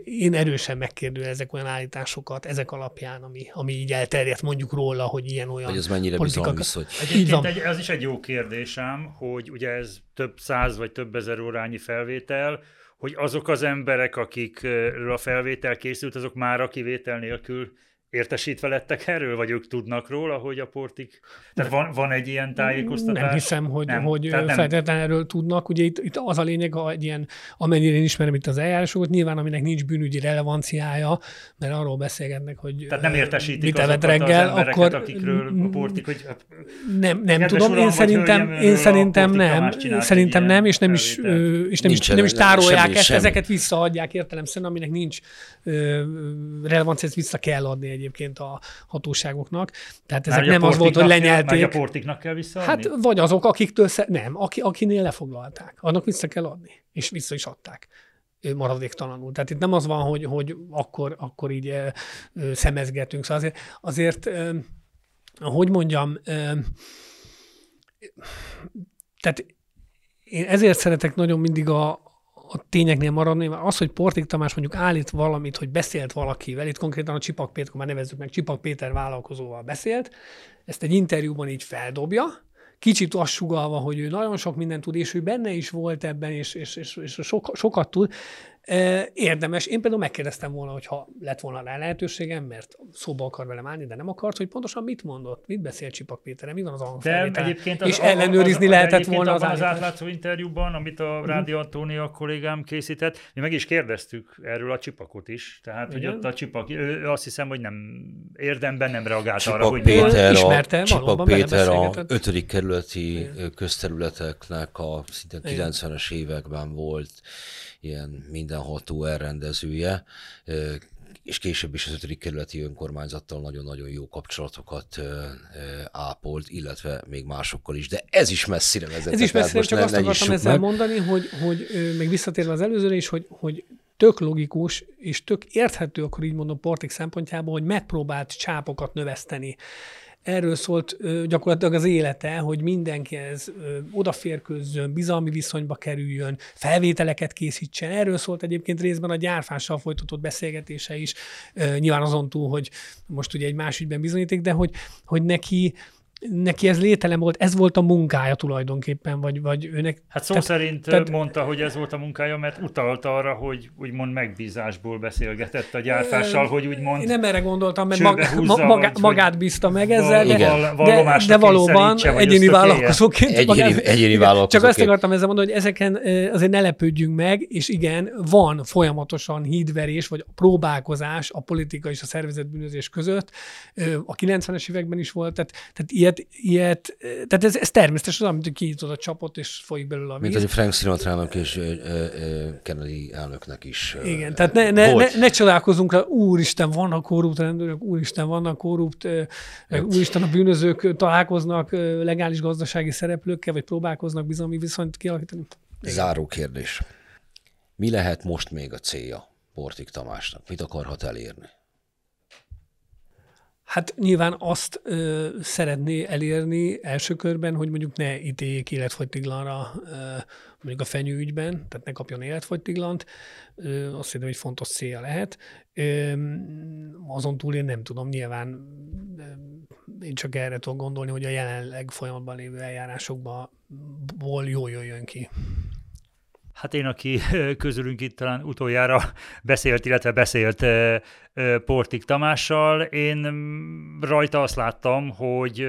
Én erősen megkérdőjelezek olyan állításokat ezek alapján, ami, ami így elterjedt mondjuk róla, hogy ilyen olyan Hogy ez mennyire politikak... viszony. Egyébként egy, ez is egy jó kérdésem, hogy ugye ez több száz vagy több ezer órányi felvétel, hogy azok az emberek, akikről a felvétel készült, azok már a kivétel nélkül értesítve lettek erről, vagy ők tudnak róla, hogy a portik... Tehát van, van egy ilyen tájékoztatás? Nem hiszem, hogy, nem. hogy nem. feltétlenül erről tudnak. Ugye itt, itt az a lényeg, egy ilyen, amennyire én ismerem itt az eljárásokat, nyilván aminek nincs bűnügyi relevanciája, mert arról beszélgetnek, hogy Tehát nem értesítik mit azokat reggel, az akkor akikről a portik, hogy nem, nem tudom, uram, én szerintem, én szerintem nem, szerintem nem, és nem is, és nem is, nem is tárolják ezt, ezeket visszaadják értelemszerűen, aminek nincs relevancia, ezt vissza kell adni egyébként a hatóságoknak. Tehát ezek nem az volt, hogy lenyelték. Már a portiknak kell visszaadni? Hát vagy azok, akiktől, sze- nem, aki, akinél lefoglalták. Annak vissza kell adni. És vissza is adták maradéktalanul. Tehát itt nem az van, hogy, hogy akkor, akkor így ö, ö, szemezgetünk. Szóval azért, azért ö, hogy mondjam, tehát én ezért szeretek nagyon mindig a, a tényeknél maradni, mert az, hogy Portik Tamás mondjuk állít valamit, hogy beszélt valakivel, itt konkrétan a Csipak Péter, már nevezzük meg, Csipak Péter vállalkozóval beszélt, ezt egy interjúban így feldobja, kicsit azt sugalva, hogy ő nagyon sok mindent tud, és ő benne is volt ebben, és, és, és, és sokat tud, Érdemes. Én például megkérdeztem volna, hogyha lett volna rá lehetőségem, mert szóba akar velem állni, de nem akart, hogy pontosan mit mondott, mit beszélt Csipak Péter, mi van az hangfelvétel. egyébként az, és ellenőrizni az, az, lehetett volna az, az átlátszó interjúban, amit a mhm. Rádió Antónia kollégám készített, mi meg is kérdeztük erről a Csipakot is, tehát Igen? hogy ott a Csipak, ő, azt hiszem, hogy nem érdemben nem reagált Csipak arra, hogy Péter, ismerte, a, Csipak Péter a ötödik kerületi Igen. közterületeknek a szinte 90-es években volt ilyen mindenható elrendezője, és később is az ötödik kerületi önkormányzattal nagyon-nagyon jó kapcsolatokat ápolt, illetve még másokkal is, de ez is messzire vezet. Ez is messzire, csak azt akartam ezzel meg. mondani, hogy, hogy meg visszatérve az előzőre is, hogy, hogy tök logikus és tök érthető, akkor így mondom, Portik szempontjából, hogy megpróbált csápokat növeszteni erről szólt gyakorlatilag az élete, hogy mindenkihez odaférkőzzön, bizalmi viszonyba kerüljön, felvételeket készítsen. Erről szólt egyébként részben a gyárfással folytatott beszélgetése is, nyilván azon túl, hogy most ugye egy más ügyben bizonyíték, de hogy, hogy neki neki ez lételem volt, ez volt a munkája tulajdonképpen, vagy, vagy őnek... Hát szó tehát, szerint tehát, mondta, hogy ez volt a munkája, mert utalt arra, hogy úgymond megbízásból beszélgetett a gyártással, hogy úgymond... Én nem erre gondoltam, mert mag, húzza, maga, vagy, magát bízta meg ezzel, de, de, de valóban egyéni vállalkozóként... Egyéni, egyéni vállalkozóként. Csak azt akartam ezzel mondani, hogy ezeken azért ne lepődjünk meg, és igen, van folyamatosan hídverés, vagy próbálkozás a politika és a szervezetbűnözés között. A 90-es években is volt, tehát, tehát ilyet, ilyet tehát ez, ez természetes, az, amit kinyitod a csapot, és folyik belőle a víz. Mint hogy Frank Sinatra-nak és Kennedy elnöknek is Igen, tehát ne, ne, ne, ne csodálkozunk rá, úristen, vannak korrupt rendőrök, úristen, vannak korrupt, hát. úristen, a bűnözők találkoznak legális gazdasági szereplőkkel, vagy próbálkoznak bizalmi viszonyt kialakítani. Igen. Záró kérdés. Mi lehet most még a célja Portik Tamásnak? Mit akarhat elérni? Hát nyilván azt ö, szeretné elérni első körben, hogy mondjuk ne ítéljék életfogytiglanra ö, mondjuk a fenyőügyben, tehát ne kapjon életfogytiglant. Ö, azt hiszem, hogy fontos célja lehet. Ö, azon túl én nem tudom, nyilván ö, én csak erre tudok gondolni, hogy a jelenleg folyamatban lévő eljárásokból jól jöjjön ki. Hát én, aki közülünk itt talán utoljára beszélt, illetve beszélt Portik Tamással, én mm, rajta azt láttam, hogy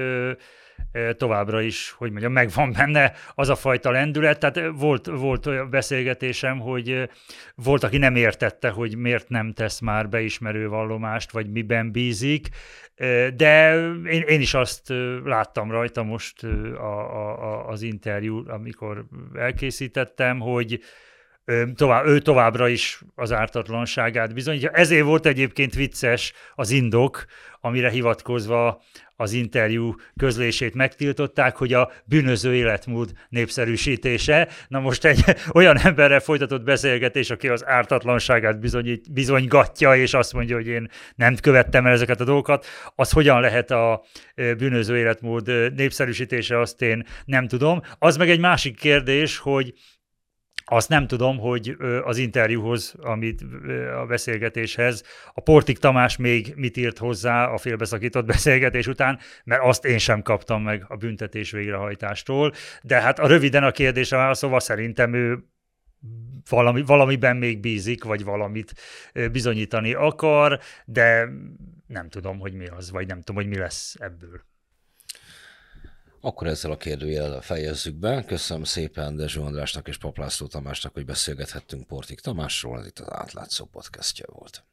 továbbra is, hogy mondjam, megvan benne az a fajta lendület. Tehát volt, volt olyan beszélgetésem, hogy volt, aki nem értette, hogy miért nem tesz már beismerő vallomást, vagy miben bízik, de én, én is azt láttam rajta most a, a, az interjú, amikor elkészítettem, hogy tovább, ő továbbra is az ártatlanságát bizonyítja. Ezért volt egyébként vicces az indok, amire hivatkozva az interjú közlését megtiltották, hogy a bűnöző életmód népszerűsítése. Na most egy olyan emberrel folytatott beszélgetés, aki az ártatlanságát bizonyít, bizonygatja, és azt mondja, hogy én nem követtem el ezeket a dolgokat, az hogyan lehet a bűnöző életmód népszerűsítése, azt én nem tudom. Az meg egy másik kérdés, hogy azt nem tudom, hogy az interjúhoz, amit a beszélgetéshez, a Portik Tamás még mit írt hozzá a félbeszakított beszélgetés után, mert azt én sem kaptam meg a büntetés végrehajtástól. De hát a röviden a kérdésre válaszolva szerintem ő valami, valamiben még bízik, vagy valamit bizonyítani akar, de nem tudom, hogy mi az, vagy nem tudom, hogy mi lesz ebből. Akkor ezzel a kérdőjellel fejezzük be. Köszönöm szépen Dezső Andrásnak és Paplászló Tamásnak, hogy beszélgethettünk Portik Tamásról. Ez itt az átlátszó podcastja volt.